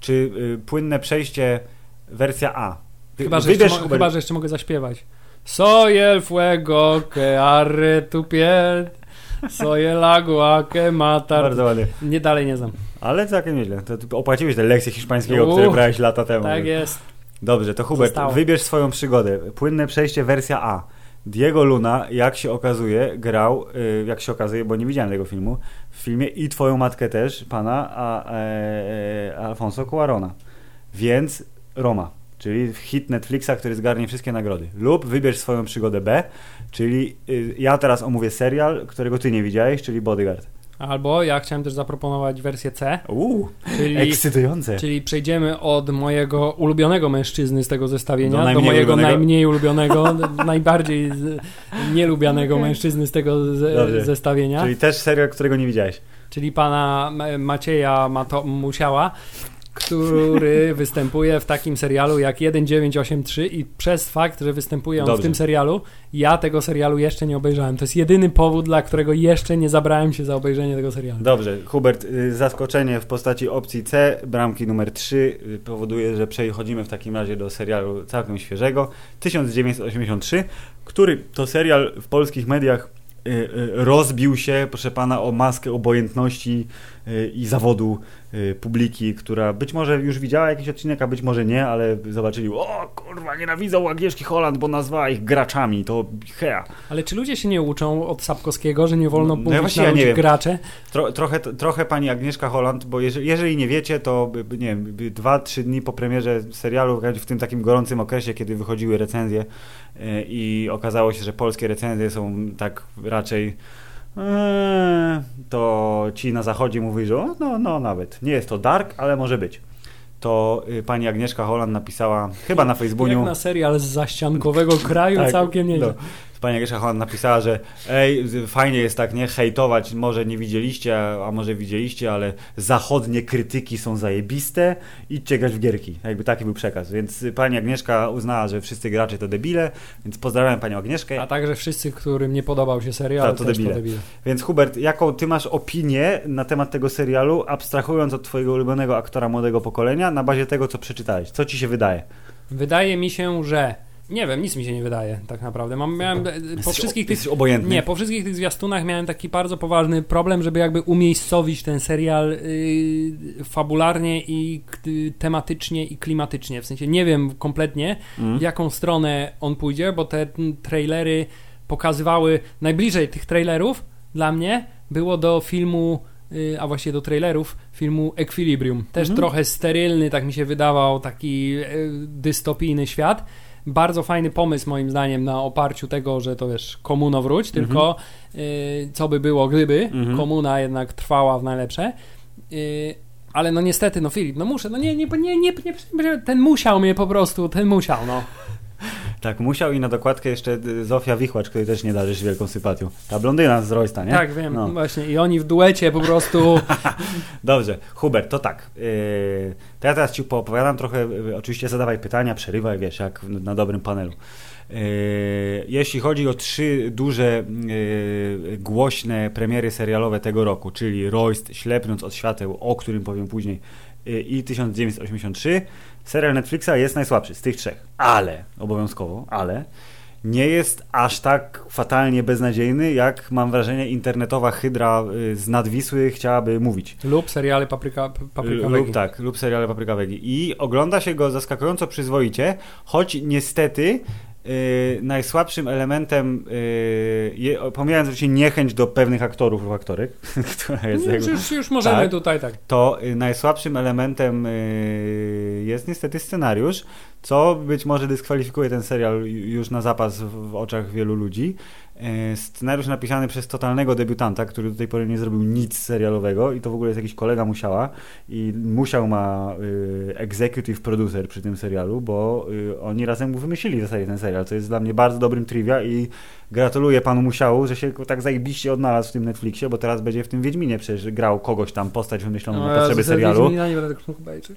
Czy y, płynne przejście wersja A? Chyba, że jeszcze, mo- chyba, że jeszcze mogę zaśpiewać. Soy el fuego que arre tu piel, soy el agua que mata. Bardzo ładnie. Nie dalej nie znam. Ale całkiem nieźle. To, opłaciłeś te lekcje hiszpańskiego, Uff, które brałeś lata temu. Tak jest. Dobrze, to Hubert, Zostało. wybierz swoją przygodę. Płynne przejście wersja A. Diego Luna, jak się okazuje, grał, y, jak się okazuje, bo nie widziałem tego filmu, w filmie i twoją matkę też, pana a, e, e, Alfonso Cuarona. Więc Roma, czyli hit Netflixa, który zgarnie wszystkie nagrody. Lub wybierz swoją przygodę B, czyli y, ja teraz omówię serial, którego ty nie widziałeś, czyli Bodyguard. Albo ja chciałem też zaproponować wersję C, Uuu, czyli, ekscytujące. czyli przejdziemy od mojego ulubionego mężczyzny z tego zestawienia Do do, mojego ulubionego. najmniej ulubionego, najbardziej z, nielubianego mężczyzny z tego Dobrze. z, zestawienia. Czyli też serial, którego nie widziałeś. czyli pana Ma- Macieja Mato- Musiała, który występuje w takim serialu jak 1983 i przez fakt, że występuje on Dobrze. w tym serialu, ja tego serialu jeszcze nie obejrzałem. To jest jedyny powód, dla którego jeszcze nie zabrałem się za obejrzenie tego serialu. Dobrze, Hubert, y, zaskoczenie w postaci opcji C, bramki numer 3 y, powoduje, że przechodzimy w takim razie do serialu całkiem świeżego, 1983, który to serial w polskich mediach y, rozbił się, proszę pana, o maskę obojętności i zawodu y, publiki, która być może już widziała jakiś odcinek, a być może nie, ale zobaczyli, o kurwa, nienawidzą Agnieszki Holland, bo nazwała ich graczami, to hea. Ale czy ludzie się nie uczą od Sapkowskiego, że nie wolno No, ja mówić na ja nie ludzi gracze? Tro, trochę, trochę pani Agnieszka Holland, bo jeżeli, jeżeli nie wiecie, to nie wiem, dwa, trzy dni po premierze serialu, w tym takim gorącym okresie, kiedy wychodziły recenzje e, i okazało się, że polskie recenzje są tak raczej to ci na zachodzie mówili, że o, no, no nawet, nie jest to dark, ale może być. To y, pani Agnieszka Holland napisała, chyba na Jak Facebooku, na serial z zaściankowego kraju Tak, całkiem nieźle. no. Pani Agnieszka Holland napisała, że ej, fajnie jest tak, nie, hejtować, może nie widzieliście, a, może widzieliście, ale zachodnie krytyki są zajebiste, idźcie grać w gierki. Jakby taki był przekaz. Więc pani Agnieszka uznała, że wszyscy gracze to debile, więc pozdrawiam panią Agnieszkę. A także wszyscy, którym nie podobał się serial, to debile. to debile. Więc Hubert, jaką ty masz opinię na temat tego serialu, abstrahując od twojego ulubionego aktora młodego pokolenia, na bazie tego, co przeczytałeś? Co ci się wydaje? Wydaje mi się, że. Nie wiem, nic mi się nie wydaje, tak naprawdę. Mam, miałem, e, po wszystkich tych. obojętny. Nie, po wszystkich tych zwiastunach miałem taki bardzo poważny problem, żeby jakby umiejscowić ten serial yy, fabularnie i tematycznie i klimatycznie. W sensie nie wiem kompletnie, Mm. w jaką stronę on pójdzie, bo te trailery pokazywały najbliżej tych trailerów dla mnie było do filmu y, a właściwie do trailerów filmu Equilibrium. Też Mhm. trochę sterylny, tak mi się wydawał, taki y, dystopijny świat. Bardzo fajny pomysł moim zdaniem na oparciu tego, że to wiesz, komuno wróć, Mhm. tylko y, co by było gdyby Mhm. komuna jednak trwała w najlepsze. Y, ale no niestety, no Filip, no muszę, no nie, nie, nie, nie, nie, ten musiał mnie po prostu, ten musiał, no. Tak, musiał i na dokładkę jeszcze y, Zofia Wichłacz, której też nie darzysz wielką sympatią. Ta blondyna z Roysta, nie? Tak, wiem, No. właśnie. I oni w duecie po prostu. Dobrze, Hubert, to tak. Yy, to ja teraz Ci poopowiadam trochę, yy, oczywiście zadawaj pytania, przerywaj, wiesz, jak na dobrym panelu. Jeśli chodzi o trzy duże, głośne premiery serialowe tego roku, czyli Royst, Ślepnąc od świateł, o którym powiem później, i 1983, serial Netflixa jest najsłabszy z tych trzech. Ale, obowiązkowo, ale nie jest aż tak fatalnie beznadziejny, jak mam wrażenie internetowa hydra y, z nadwisły chciałaby mówić. Lub seriale Papryka, papryka lub Wegi. tak, lub seriale Papryka Wegi. I ogląda się go zaskakująco przyzwoicie, choć niestety y, najsłabszym elementem, y, je, pomijając oczywiście niechęć do pewnych aktorów lub aktorek, która jest Nie, jakby, już, już możemy Tak. tutaj tak. to y, najsłabszym elementem y, jest niestety scenariusz, co być może dyskwalifikuje ten serial już na zapas w, oczach wielu ludzi. Y, Scenariusz napisany przez totalnego debiutanta, który do tej pory nie zrobił nic serialowego i to w ogóle jest jakiś kolega Musiała i Musiał ma y, executive producer przy tym serialu, bo y, oni razem wymyślili w zasadzie ten serial, co jest dla mnie bardzo dobrym trivia i gratuluję panu Musiału, że się tak zajebiście odnalazł w tym Netflixie, bo teraz będzie w tym Wiedźminie przecież grał kogoś tam, postać wymyśloną na potrzeby serialu. Nie będę.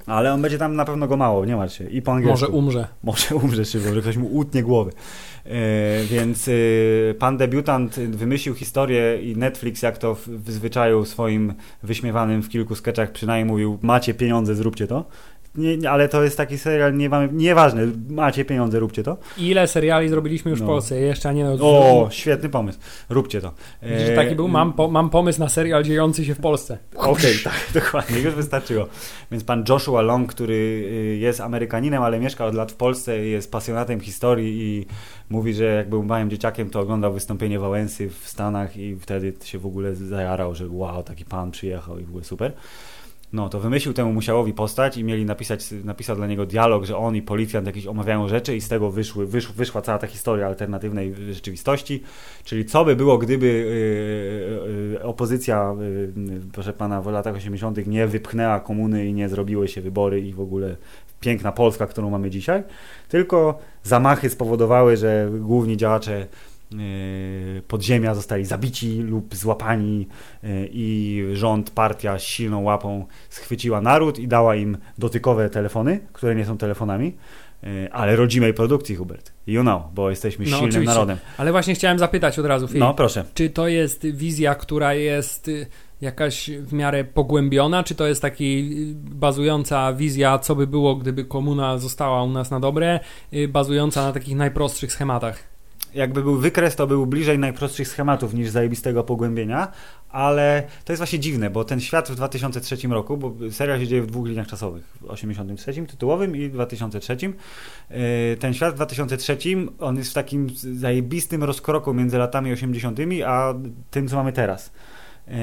Ale on będzie tam na pewno go mało, nie martw się. I po angielsku. Może umrze. Może umrze szybko, że ktoś mu utnie głowy. E, więc e, pan debiutant wymyślił historię i Netflix, jak to w, w zwyczaju swoim wyśmiewanym w kilku sketchach przynajmniej mówił, macie pieniądze, zróbcie to. Nie, nie, ale to jest taki serial, nie, mamy- nieważne, macie pieniądze, róbcie to. Ile seriali zrobiliśmy już No. w Polsce? Jeszcze nie. O, świetny pomysł, róbcie to. E, Widzisz, taki był, mam, po, mam pomysł na serial dziejący się w Polsce. Okej, tak, dokładnie, już wystarczyło. Więc pan Joshua Long, który y, jest Amerykaninem, ale mieszka od lat w Polsce, jest pasjonatem historii i mówi, że jak był małym dzieciakiem, to oglądał wystąpienie Wałęsy w Stanach i wtedy się w ogóle zajarał, że wow, taki pan przyjechał i w ogóle super. No, to wymyślił temu Musiałowi postać i mieli napisać, napisał dla niego dialog, że on i policjant jakieś omawiają rzeczy i z tego wyszły, wysz, wyszła cała ta historia alternatywnej rzeczywistości. Czyli co by było, gdyby yy, yy, opozycja, yy, proszę pana, w latach 80. nie wypchnęła komuny i nie zrobiły się wybory i w ogóle piękna Polska, którą mamy dzisiaj, tylko zamachy spowodowały, że główni działacze podziemia zostali zabici lub złapani yy, i rząd, partia z silną łapą schwyciła naród i dała im dotykowe telefony, które nie są telefonami, yy, ale rodzimej produkcji, Hubert. You know, bo jesteśmy No, silnym oczywiście. narodem. Ale właśnie chciałem zapytać od razu, Filip. No, proszę. Czy to jest wizja, która jest y, jakaś w miarę pogłębiona, czy to jest taki y, bazująca wizja, co by było, gdyby komuna została u nas na dobre, y, bazująca na takich najprostszych schematach? Jakby był wykres, to był bliżej najprostszych schematów niż zajebistego pogłębienia, ale to jest właśnie dziwne, bo ten świat w 2003 roku, bo serial się dzieje w dwóch liniach czasowych, w 83 tytułowym i 2003. Yy, Ten świat w 2003, on jest w takim zajebistym rozkroku między latami 80 a tym, co mamy teraz. Yy,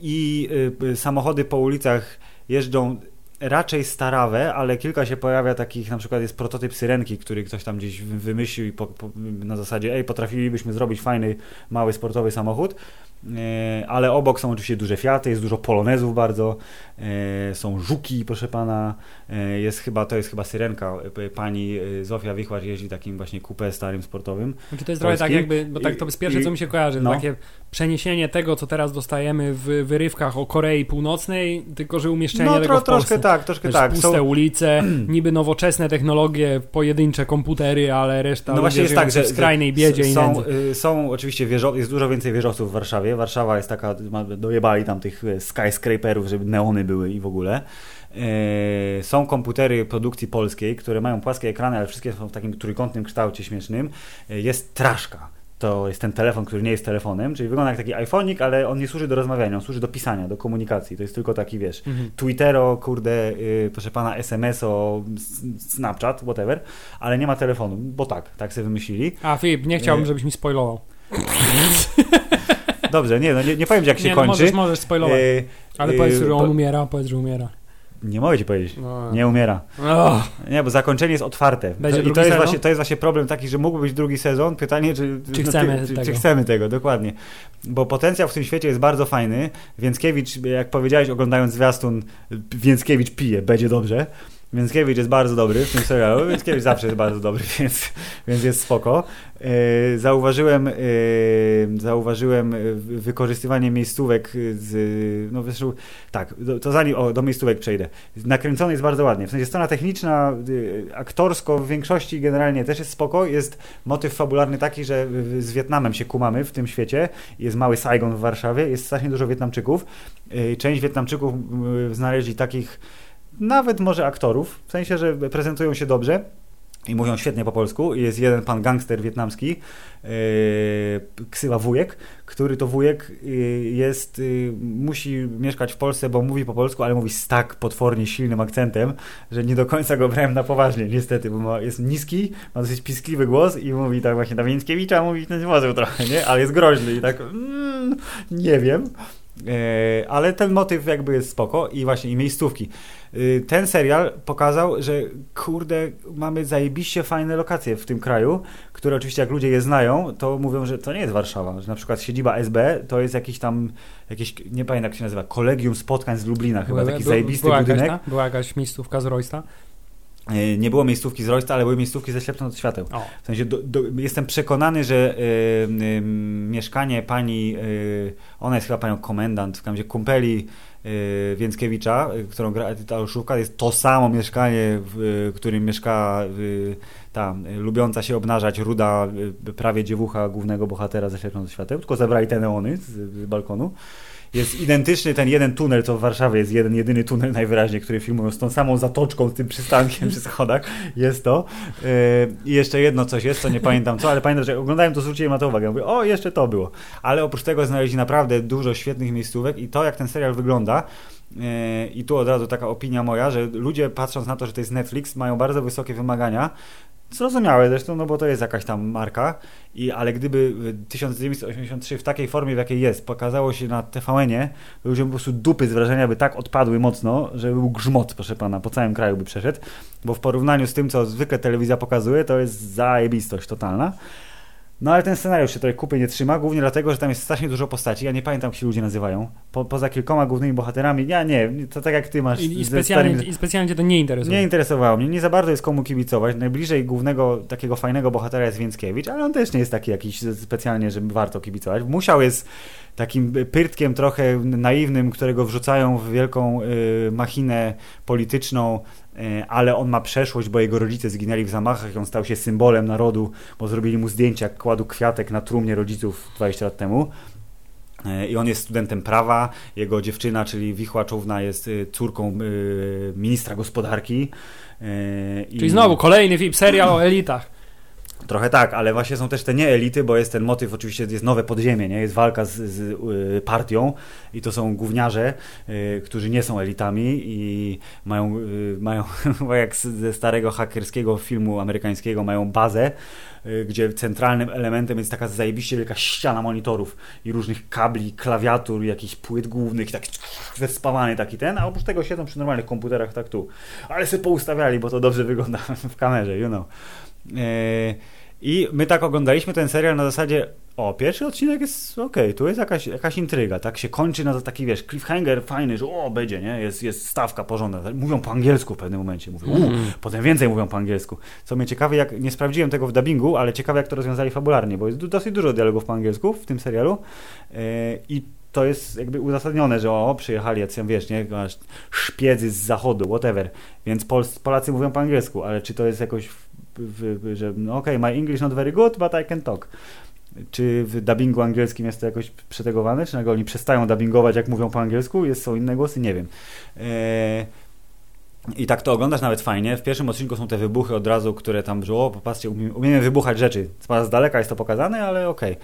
I yy, samochody po ulicach jeżdżą raczej starawe, ale kilka się pojawia takich, na przykład jest prototyp Syrenki, który ktoś tam gdzieś wy- wymyślił i po, po, na zasadzie, ej, potrafilibyśmy zrobić fajny, mały sportowy samochód, e, ale obok są oczywiście duże Fiaty, jest dużo Polonezów bardzo, e, są Żuki, proszę pana, e, jest chyba, to jest chyba Syrenka, pani Zofia Wichłacz jeździ takim właśnie coupé starym sportowym. Znaczy to jest trochę tak Polskim. jakby, bo tak to jest pierwsze, I- co mi się kojarzy, no. takie przeniesienie tego, co teraz dostajemy w wyrywkach o Korei Północnej, tylko że umieszczenie No tego tro, w Polsce. troszkę tak, troszkę Wiesz, tak. puste Są, ulice, niby nowoczesne technologie, pojedyncze komputery, ale reszta No właśnie jest tak, że w skrajnej biedzie i są, nędzy. y, są oczywiście wieżo, jest dużo więcej wieżowców w Warszawie. Warszawa jest taka, dojebali tam tych y, skyscraperów, żeby neony były i w ogóle. Y, Są komputery produkcji polskiej, które mają płaskie ekrany, ale wszystkie są w takim trójkątnym kształcie śmiesznym. Jest traszka. To jest ten telefon, który nie jest telefonem, czyli wygląda jak taki iPhone'ik, ale on nie służy do rozmawiania, on służy do pisania, do komunikacji. To jest tylko taki, wiesz, Mhm. Twittero, kurde, y, proszę pana, SMS-o, Snapchat, whatever, ale nie ma telefonu, bo tak, tak sobie wymyślili. A Filip, nie chciałbym, Nie. żebyś mi spoilował. Dobrze, nie, no, nie, nie powiem jak się nie, no, kończy. możesz, możesz spoilować. Y, ale y, powiedz, że on po- umiera, powiedz, że umiera. Nie mogę ci powiedzieć. No. Nie umiera. Oh, Nie, bo zakończenie jest otwarte. Będzie I to jest, sezon? właśnie, to jest właśnie problem taki, że mógłby być drugi sezon. Pytanie, czy, Czy chcemy czy, tego? czy chcemy tego, dokładnie. Bo potencjał w tym świecie jest bardzo fajny. Więckiewicz, jak powiedziałeś, oglądając zwiastun, Więckiewicz pije, będzie dobrze. Więckiewicz jest bardzo dobry w tym serialu. Więckiewicz zawsze jest bardzo dobry, więc, więc jest spoko. E, zauważyłem, e, zauważyłem e, wykorzystywanie miejscówek z, no zresztą, tak, to zanim o, do miejscówek przejdę. Nakręcony jest bardzo ładnie. W sensie strona techniczna, aktorsko w większości generalnie też jest spoko. Jest motyw fabularny taki, że z Wietnamem się kumamy w tym świecie. Jest mały Saigon w Warszawie, jest strasznie dużo Wietnamczyków. Część Wietnamczyków znaleźli takich nawet może aktorów, w sensie, że prezentują się dobrze. i mówią świetnie po polsku. Jest jeden pan gangster wietnamski, yy, ksywa wujek, który to wujek yy, jest, yy, musi mieszkać w Polsce, bo mówi po polsku, ale mówi z tak potwornie silnym akcentem, że nie do końca go brałem na poważnie, niestety, bo ma, jest niski, ma dosyć piskliwy głos i mówi tak właśnie na Więckiewicza, mówi ten może trochę, nie? Ale jest groźny i tak mm, nie wiem. E, ale ten motyw jakby jest spoko i właśnie i miejscówki. E, ten serial pokazał, że kurde, mamy zajebiście fajne lokacje w tym kraju, które oczywiście jak ludzie je znają, to mówią, że to nie jest Warszawa, że na przykład siedziba SB to jest jakiś tam, jakieś, nie pamiętam jak się nazywa, kolegium spotkań z Lublina, chyba taki zajebisty była budynek. Jakaś ta? Była jakaś miejscówka z Roysta? E, nie było miejscówki z Roysta, ale były miejscówki ze ślepną od świateł. O. W sensie do, do, jestem przekonany, że y, y, mieszkanie pani, y, ona jest chyba panią komendant, w razie kumpeli y, Więckiewicza, którą gra Edyta Olszówka, jest to samo mieszkanie, w którym mieszka ta lubiąca się obnażać ruda prawie dziewucha głównego bohatera ze ślepną od świateł, tylko zabrali te neony z, z balkonu. Jest identyczny ten jeden tunel, co w Warszawie jest jeden, jedyny tunel najwyraźniej, który filmują z tą samą zatoczką, z tym przystankiem przy schodach. Jest to. Yy, I jeszcze jedno coś jest, co nie pamiętam co, ale pamiętam, że oglądałem to, zwróciłem na to uwagę. Mówię, o, jeszcze to było. Ale oprócz tego znaleźli naprawdę dużo świetnych miejscówek i to, jak ten serial wygląda, yy, i tu od razu taka opinia moja, że ludzie patrząc na to, że to jest Netflix, mają bardzo wysokie wymagania, Zrozumiałe zresztą, no bo to jest jakaś tam marka, i, ale gdyby 1983 w takiej formie, w jakiej jest, pokazało się na TVN-ie, ludzie po prostu dupy z wrażenia by tak odpadły mocno, że był grzmot, proszę pana, po całym kraju by przeszedł, bo w porównaniu z tym, co zwykle telewizja pokazuje, to jest zajebistość totalna. No ale ten scenariusz się trochę kupy nie trzyma, głównie dlatego, że tam jest strasznie dużo postaci. Ja nie pamiętam, jak się ludzie nazywają. Po, poza kilkoma głównymi bohaterami, ja nie, to tak jak ty masz. I, i, specjalnie, starymi- I specjalnie cię to nie interesuje. nie interesowało mnie, nie za bardzo jest komu kibicować. Najbliżej głównego takiego fajnego bohatera jest Więckiewicz, ale on też nie jest taki jakiś specjalnie, żeby warto kibicować. Musiał jest takim pyrtkiem trochę naiwnym, którego wrzucają w wielką y, machinę polityczną, ale on ma przeszłość, bo jego rodzice zginęli w zamachach i on stał się symbolem narodu, bo zrobili mu zdjęcia, jak kładł kwiatek na trumnie rodziców 20 lat temu. E, I on jest studentem prawa, jego dziewczyna, czyli Wichła jest y, córką ministra gospodarki. E, i- Czyli znowu kolejny film, serial o elitach. Trochę tak, ale właśnie są też te nieelity, bo jest ten motyw, oczywiście jest nowe podziemie, nie? jest walka z, z y, partią i to są gówniarze, y, którzy nie są elitami i mają, y, mają jak ze starego hakerskiego filmu amerykańskiego, mają bazę, y, gdzie centralnym elementem jest taka zajebiście wielka ściana monitorów i różnych kabli, klawiatur, jakichś płyt głównych, tak zespawany taki ten, a oprócz tego siedzą przy normalnych komputerach tak tu. Ale sobie poustawiali, bo to dobrze wygląda w kamerze, you know. E, I my tak oglądaliśmy ten serial na zasadzie, o, pierwszy odcinek jest okej, tu jest jakaś, jakaś intryga, tak się kończy na taki, wiesz, cliffhanger fajny, że o, będzie, nie, jest, jest stawka porządna, mówią po angielsku w pewnym momencie, mówią, Mm. potem więcej mówią po angielsku, co mnie ciekawi, jak, nie sprawdziłem tego w dubbingu, ale ciekawe, jak to rozwiązali fabularnie, bo jest dosyć dużo dialogów po angielsku w tym serialu e, i to jest jakby uzasadnione, że o, przyjechali jacyś, wiesz, nie, szpiedzy z zachodu, whatever, więc Polacy mówią po angielsku, ale czy to jest jakoś, w, że no okej, my English not very good, but I can talk. Czy w dubbingu angielskim jest to jakoś przetegowane, czy nagle oni przestają dubbingować, jak mówią po angielsku, jest, są inne głosy, nie wiem. Eee, i tak to oglądasz nawet fajnie. W pierwszym odcinku są te wybuchy od razu, które tam, że o, popatrzcie, umiemy, wybuchać rzeczy. Z daleka jest to pokazane, ale okej.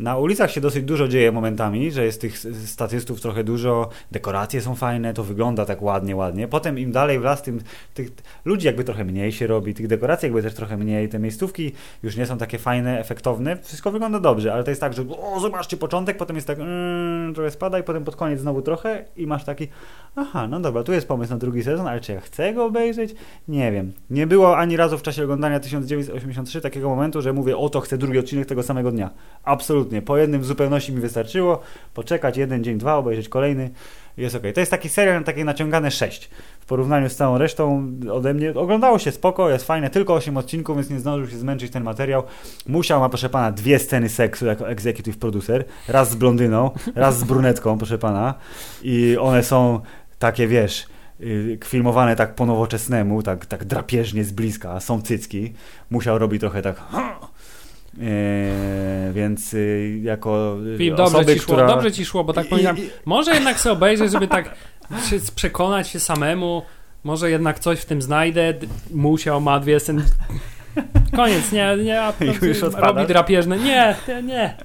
Na ulicach się dosyć dużo dzieje momentami, że jest tych statystów trochę dużo, dekoracje są fajne, to wygląda tak ładnie, ładnie. Potem im dalej w las, tym tych ludzi jakby trochę mniej się robi, tych dekoracji jakby też trochę mniej, te miejscówki już nie są takie fajne, efektowne. Wszystko wygląda dobrze, ale to jest tak, że o, zobaczcie początek, potem jest tak, mm, trochę spada i potem pod koniec znowu trochę i masz taki, aha, no dobra, tu jest pomysł na drugi sezon, ale czy ja chcę go obejrzeć? Nie wiem. Nie było ani razu w czasie oglądania 1983 takiego momentu, że mówię, o to chcę drugi odcinek tego samego dnia. Absolutnie. Po jednym w zupełności mi wystarczyło, poczekać jeden dzień, dwa, obejrzeć kolejny. Jest ok. To jest taki serial takie naciągane 6. W porównaniu z całą resztą ode mnie oglądało się spoko, jest fajne, tylko 8 odcinków, więc nie zdążył się zmęczyć ten materiał. Musiał ma, proszę pana, dwie sceny seksu jako executive producer. Raz z blondyną, raz z brunetką, proszę pana. I one są takie, wiesz, y, filmowane tak po nowoczesnemu, tak, tak drapieżnie z bliska, są cycki. Musiał robić trochę tak... Eee, więc y, jako y, Filip, dobrze osoby, ci szło, która... dobrze ci szło, bo tak I- i- może jednak sobie obejrzeć, żeby tak się przekonać się samemu, może jednak coś w tym znajdę, musiał, ma dwie sceny. Koniec, nie, nie, a Już robi drapieżne. Nie, nie, nie.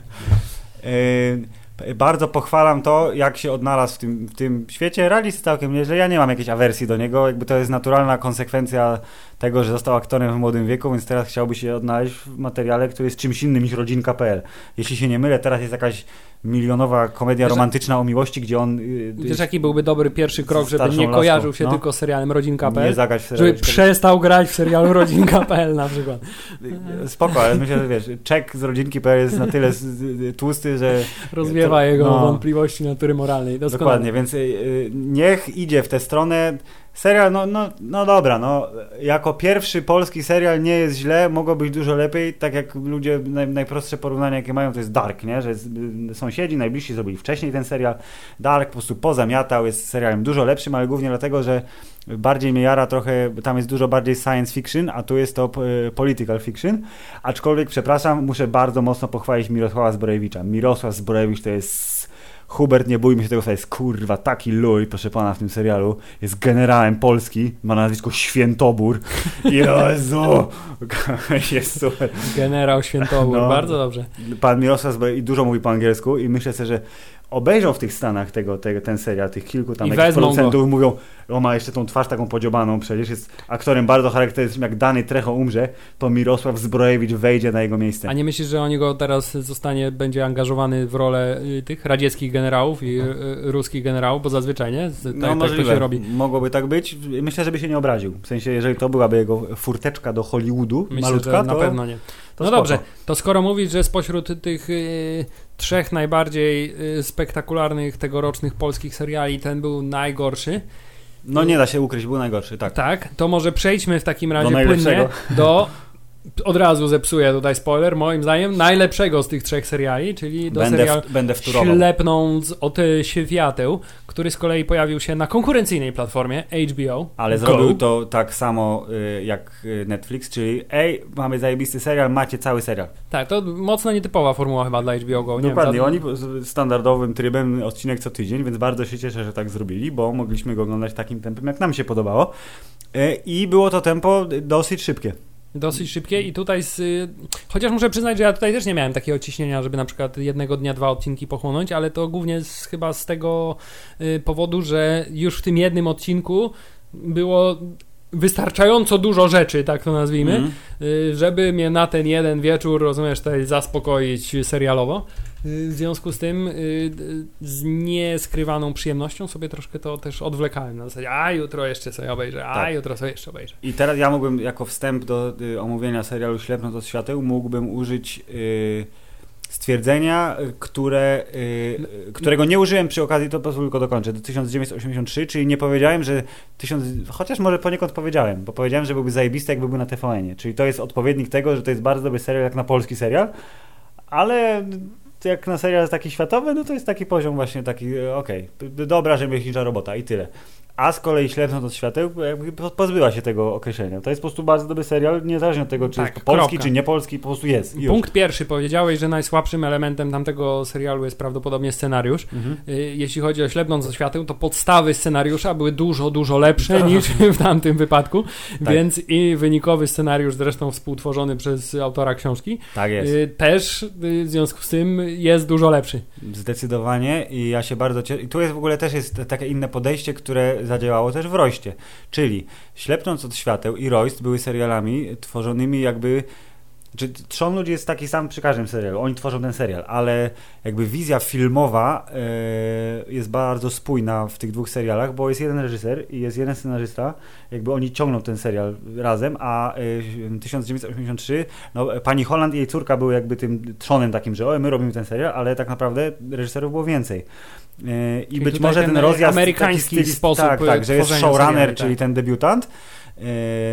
Yy, Bardzo pochwalam to, jak się odnalazł w tym, w tym świecie. Sobie całkiem nieźle. Ja nie mam jakiejś awersji do niego. Jakby to jest naturalna konsekwencja tego, że został aktorem w młodym wieku, więc teraz chciałby się odnaleźć w materiale, który jest czymś innym niż rodzinka.pl. Jeśli się nie mylę, teraz jest jakaś milionowa komedia Wiesz, romantyczna o miłości, gdzie on yy, Wiesz, jaki byłby dobry pierwszy krok, żeby nie laską, kojarzył się no. tylko z serialem nie Rodzinka.pl? w Żeby serialu. przestał grać w serialu Rodzinka.pl na przykład. Spoko, ale myślę, że wiesz, czek z rodzinki.pl jest na tyle tłusty, że Rozwiewa To- jego no. wątpliwości natury moralnej. Doskonale. Dokładnie, więc y, y, niech idzie w tę stronę. Serial, no, no, no dobra, no, jako pierwszy polski serial nie jest źle, mogło być dużo lepiej, tak jak ludzie, naj, najprostsze porównanie jakie mają to jest Dark, nie, że y, sąsiedzi najbliżsi zrobili wcześniej ten serial, Dark po prostu pozamiatał, jest serialem dużo lepszym, ale głównie dlatego, że bardziej mnie jara trochę, tam jest dużo bardziej science fiction, a tu jest to y, political fiction, aczkolwiek, przepraszam, muszę bardzo mocno pochwalić Mirosława Zbrojewicza. Mirosław Zbrojewicz to jest Hubert, nie bójmy się tego, jest kurwa taki luj, proszę pana, w tym serialu. Jest generałem Polski, ma nazwisko Świętobór. Jezu! Jest super. Generał Świętobór, No. bardzo dobrze. Pan Mirosław i dużo mówi po angielsku i myślę sobie, że obejrzą w tych Stanach tego, tego, ten serial, tych kilku tam producentów mówią, o ma jeszcze tą twarz taką podziobaną, przecież jest aktorem bardzo charakterystycznym, jak Dany Trecho umrze, to Mirosław Zbrojewicz wejdzie na jego miejsce. A nie myślisz, że oni go teraz zostanie, będzie angażowany w rolę y, tych radzieckich generałów i y, y, ruskich generałów, bo zazwyczaj, nie? Tak, No tak to możliwe, się robi. mogłoby tak być. Myślę, żeby się nie obraził. W sensie, jeżeli to byłaby jego furteczka do Hollywoodu, Myślę, malutka, że na to, pewno nie. to no spoko. dobrze, to skoro mówisz, że spośród tych y, trzech najbardziej y, spektakularnych tegorocznych polskich seriali ten był najgorszy, No nie da się ukryć, był najgorszy, tak. tak, to może przejdźmy w takim razie płynnie najlepszego. do, od razu zepsuję tutaj spoiler, moim zdaniem, najlepszego z tych trzech seriali, czyli do Będę, serialu w, będę wturował. Ślepnąc od y, świateł, który z kolei pojawił się na konkurencyjnej platformie HBO. Ale Go. zrobił to tak samo y, jak y, Netflix, czyli ej, mamy zajebisty serial, macie cały serial. Tak, to mocno nietypowa formuła chyba dla HBO Go. Nie Dokładnie, wiem, za- oni standardowym trybem odcinek co tydzień, więc bardzo się cieszę, że tak zrobili, bo mogliśmy go oglądać takim tempem, jak nam się podobało. I było to tempo dosyć szybkie. Dosyć szybkie i tutaj z, y, chociaż muszę przyznać, że ja tutaj też nie miałem takiego ciśnienia, żeby na przykład jednego dnia dwa odcinki pochłonąć, ale to głównie z, chyba z tego y, powodu, że już w tym jednym odcinku było wystarczająco dużo rzeczy, tak to nazwijmy, y, żeby mnie na ten jeden wieczór, rozumiesz, tutaj zaspokoić serialowo. Y, W związku z tym y, y, z nieskrywaną przyjemnością sobie troszkę to też odwlekałem na zasadzie, a jutro jeszcze sobie obejrzę, a Tak. jutro sobie jeszcze obejrzę. I teraz ja mógłbym jako wstęp do y, omówienia serialu Ślepnąc od świateł mógłbym użyć y, stwierdzenia, które, y, którego nie użyłem przy okazji, to pozwól tylko dokończę, do 1983, czyli nie powiedziałem, że tysiąc, chociaż może poniekąd powiedziałem, bo powiedziałem, że byłby zajebisty, jakby był na TVN-ie, czyli to jest odpowiednik tego, że to jest bardzo dobry serial jak na polski serial, ale jak na serial taki światowy, no to jest taki poziom właśnie taki, e, okej, p- dobra rzemieślnicza robota i tyle. A z kolei Ślepnąc od świateł pozbyła się tego określenia. To jest po prostu bardzo dobry serial, niezależnie od tego, czy Tak, jest polski, kropka. czy nie polski, po prostu jest. już. Punkt pierwszy. Powiedziałeś, że najsłabszym elementem tamtego serialu jest prawdopodobnie scenariusz. Mhm. Y, Jeśli chodzi o Ślepnąc ze świateł, to podstawy scenariusza były dużo, dużo lepsze niż w tamtym wypadku, Tak. więc i wynikowy scenariusz, zresztą współtworzony przez autora książki, Tak y, też y, w związku z tym jest dużo lepszy. Zdecydowanie i ja się bardzo cieszę. I tu jest w ogóle też jest takie inne podejście, które zadziałało też w Roście. Czyli Ślepnąc od świateł i Royst były serialami tworzonymi jakby czy Trzon ludzi jest taki sam przy każdym serialu, oni tworzą ten serial, ale jakby wizja filmowa e, jest bardzo spójna w tych dwóch serialach, bo jest jeden reżyser i jest jeden scenarzysta, jakby oni ciągną ten serial razem, a e, 1983, no pani Holland i jej córka były jakby tym trzonem takim, że o, my robimy ten serial, ale tak naprawdę reżyserów było więcej. E, I Czyli być może ten ten rozjazd amerykański taki styl- sposób, tak, tak, że jest showrunner, seriali, czyli tak. ten debiutant, e,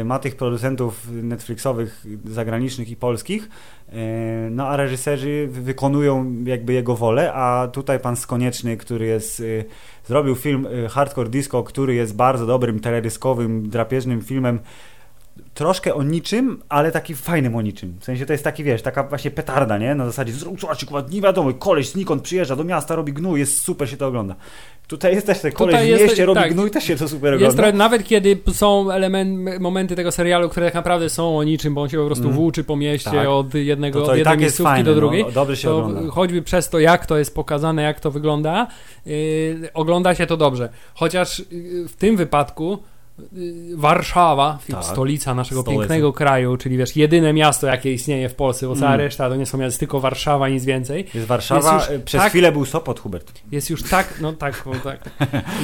ma tych producentów Netflixowych, zagranicznych i polskich, e, no a reżyserzy wy- wykonują jakby jego wolę, a tutaj pan Skonieczny, który jest, e, zrobił film e, Hardcore Disco, który jest bardzo dobrym, teledyskowym, drapieżnym filmem, troszkę o niczym, ale taki fajnym o niczym. W sensie to jest taki, wiesz, taka właśnie petarda, nie? Na zasadzie, zobaczcie, kurwa, nie wiadomo, koleś znikąd przyjeżdża do miasta, robi gnój, jest super, się to ogląda. Tutaj jest też ten koleś Tutaj w jest- mieście, robi tak. gnój, też się to super Jest ogląda. nawet kiedy są element, momenty tego serialu, które tak naprawdę są o niczym, bo on się po prostu Mm. włóczy po mieście Tak. od jednego, To to od jednej tak jest miejscówki fajne, do drugiej. no, dobrze się to ogląda. choćby przez to, jak to jest pokazane, jak to wygląda, yy, ogląda się to dobrze. Chociaż yy, w tym wypadku Warszawa, Tak. stolica naszego pięknego kraju, czyli wiesz, jedyne miasto, jakie istnieje w Polsce, bo cała Mm. reszta to nie są miasta, tylko Warszawa i nic więcej. Jest Warszawa, Jest już y, przez tak- chwilę był Sopot, Hubert. jest już tak, no tak, bo tak,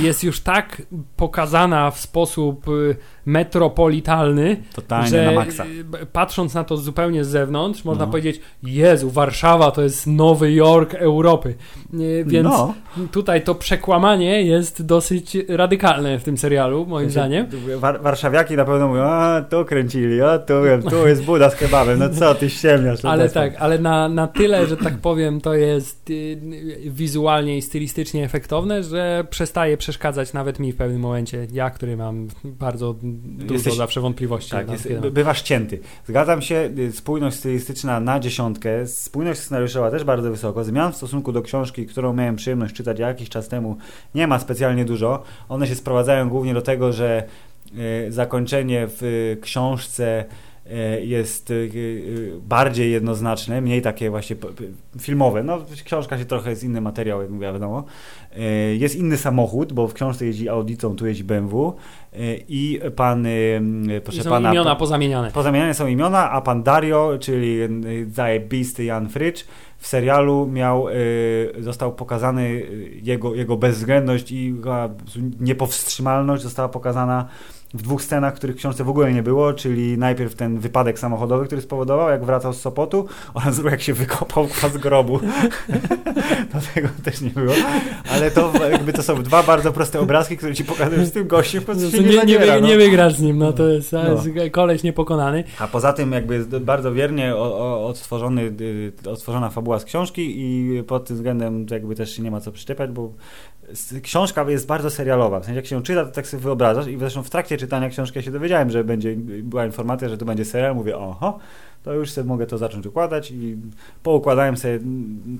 jest już tak pokazana w sposób y, metropolitalny, Totalnie że na maksa. y, patrząc na to zupełnie z zewnątrz, można No. powiedzieć, Jezu, Warszawa to jest Nowy Jork Europy. Y, Więc no. tutaj to przekłamanie jest dosyć radykalne w tym serialu, moim zdaniem. War, warszawiaki na pewno mówią, a tu kręcili, a tu wiem, tu jest buda z kebabem, no co ty ściemniasz. Ale tak, ale na, na tyle, że tak powiem, to jest y, wizualnie i stylistycznie efektowne, że przestaje przeszkadzać nawet mi w pewnym momencie. Ja, który mam bardzo dużo Jesteś- zawsze wątpliwości. Tak, jest, bywasz cięty. Zgadzam się, y, spójność stylistyczna na dziesiątkę, spójność scenariuszowa też bardzo wysoko. Zmian w stosunku do książki, którą miałem przyjemność czytać jakiś czas temu, nie ma specjalnie dużo. One się sprowadzają głównie do tego, że y, zakończenie w książce y, jest y, bardziej jednoznaczne, mniej takie właśnie filmowe. No, książka się trochę jest inny materiał, jak mówię, wiadomo. Jest inny samochód, bo w książce jeździ Audicą, tu jeździ BMW i pan, proszę I są pana... imiona pozamieniane. Pozamieniane są imiona, a pan Dario, czyli zajebisty Jan Frycz, w serialu miał, został pokazany jego, jego bezwzględność i niepowstrzymalność została pokazana w dwóch scenach, których w książce w ogóle nie było, czyli najpierw ten wypadek samochodowy, który spowodował, jak wracał z Sopotu, oraz jak się wykopał kwa z grobu. Do tego też nie było. Ale to jakby to są dwa bardzo proste obrazki, które ci pokazują z tym gościem, po prostu się nie, nie, nie, no. nie wygrasz z nim, no to jest, No. jest koleś niepokonany. A poza tym jakby bardzo wiernie odtworzony, y, odtworzona fabuła z książki i pod tym względem jakby też nie ma co przyczepiać, bo książka jest bardzo serialowa. W sensie jak się ją czyta, to tak sobie wyobrażasz i zresztą w trakcie czytania książki ja się dowiedziałem, że będzie, była informacja, że to będzie serial. Mówię, oho, to już sobie mogę to zacząć układać i poukładałem sobie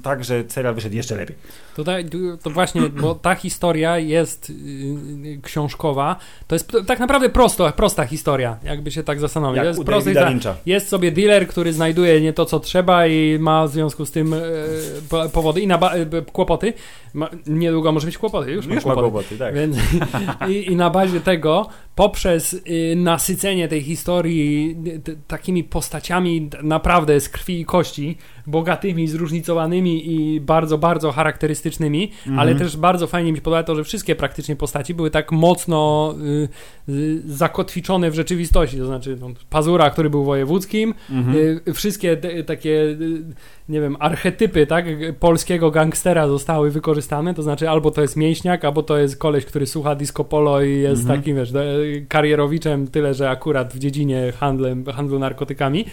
tak, że serial wyszedł jeszcze lepiej. Tutaj, to właśnie, bo ta historia jest yy, książkowa, to jest tak naprawdę prosto, prosta historia, jakby się tak zastanowić. Jak jest Lyncha. jest sobie dealer, który znajduje nie to, co trzeba i ma w związku z tym e, po- powody i na ba- e, kłopoty. Ma, niedługo może mieć kłopoty, już, ma Już ma kłopoty. kłopoty, tak. Więc, i, I na bazie tego, poprzez y, nasycenie tej historii y, takimi postaciami naprawdę z krwi i kości, bogatymi, zróżnicowanymi i bardzo, bardzo charakterystycznymi, Mhm. ale też bardzo fajnie mi się podoba to, że wszystkie praktycznie postaci były tak mocno y, y, zakotwiczone w rzeczywistości. To znaczy no, Pazura, który był wojewódzkim, Mhm. y, wszystkie te, takie, y, nie wiem, archetypy tak, polskiego gangstera zostały wykorzystane, to znaczy albo to jest mięśniak, albo to jest koleś, który słucha disco polo i jest Mhm. takim, wiesz, karierowiczem, tyle, że akurat w dziedzinie handlem, handlu narkotykami.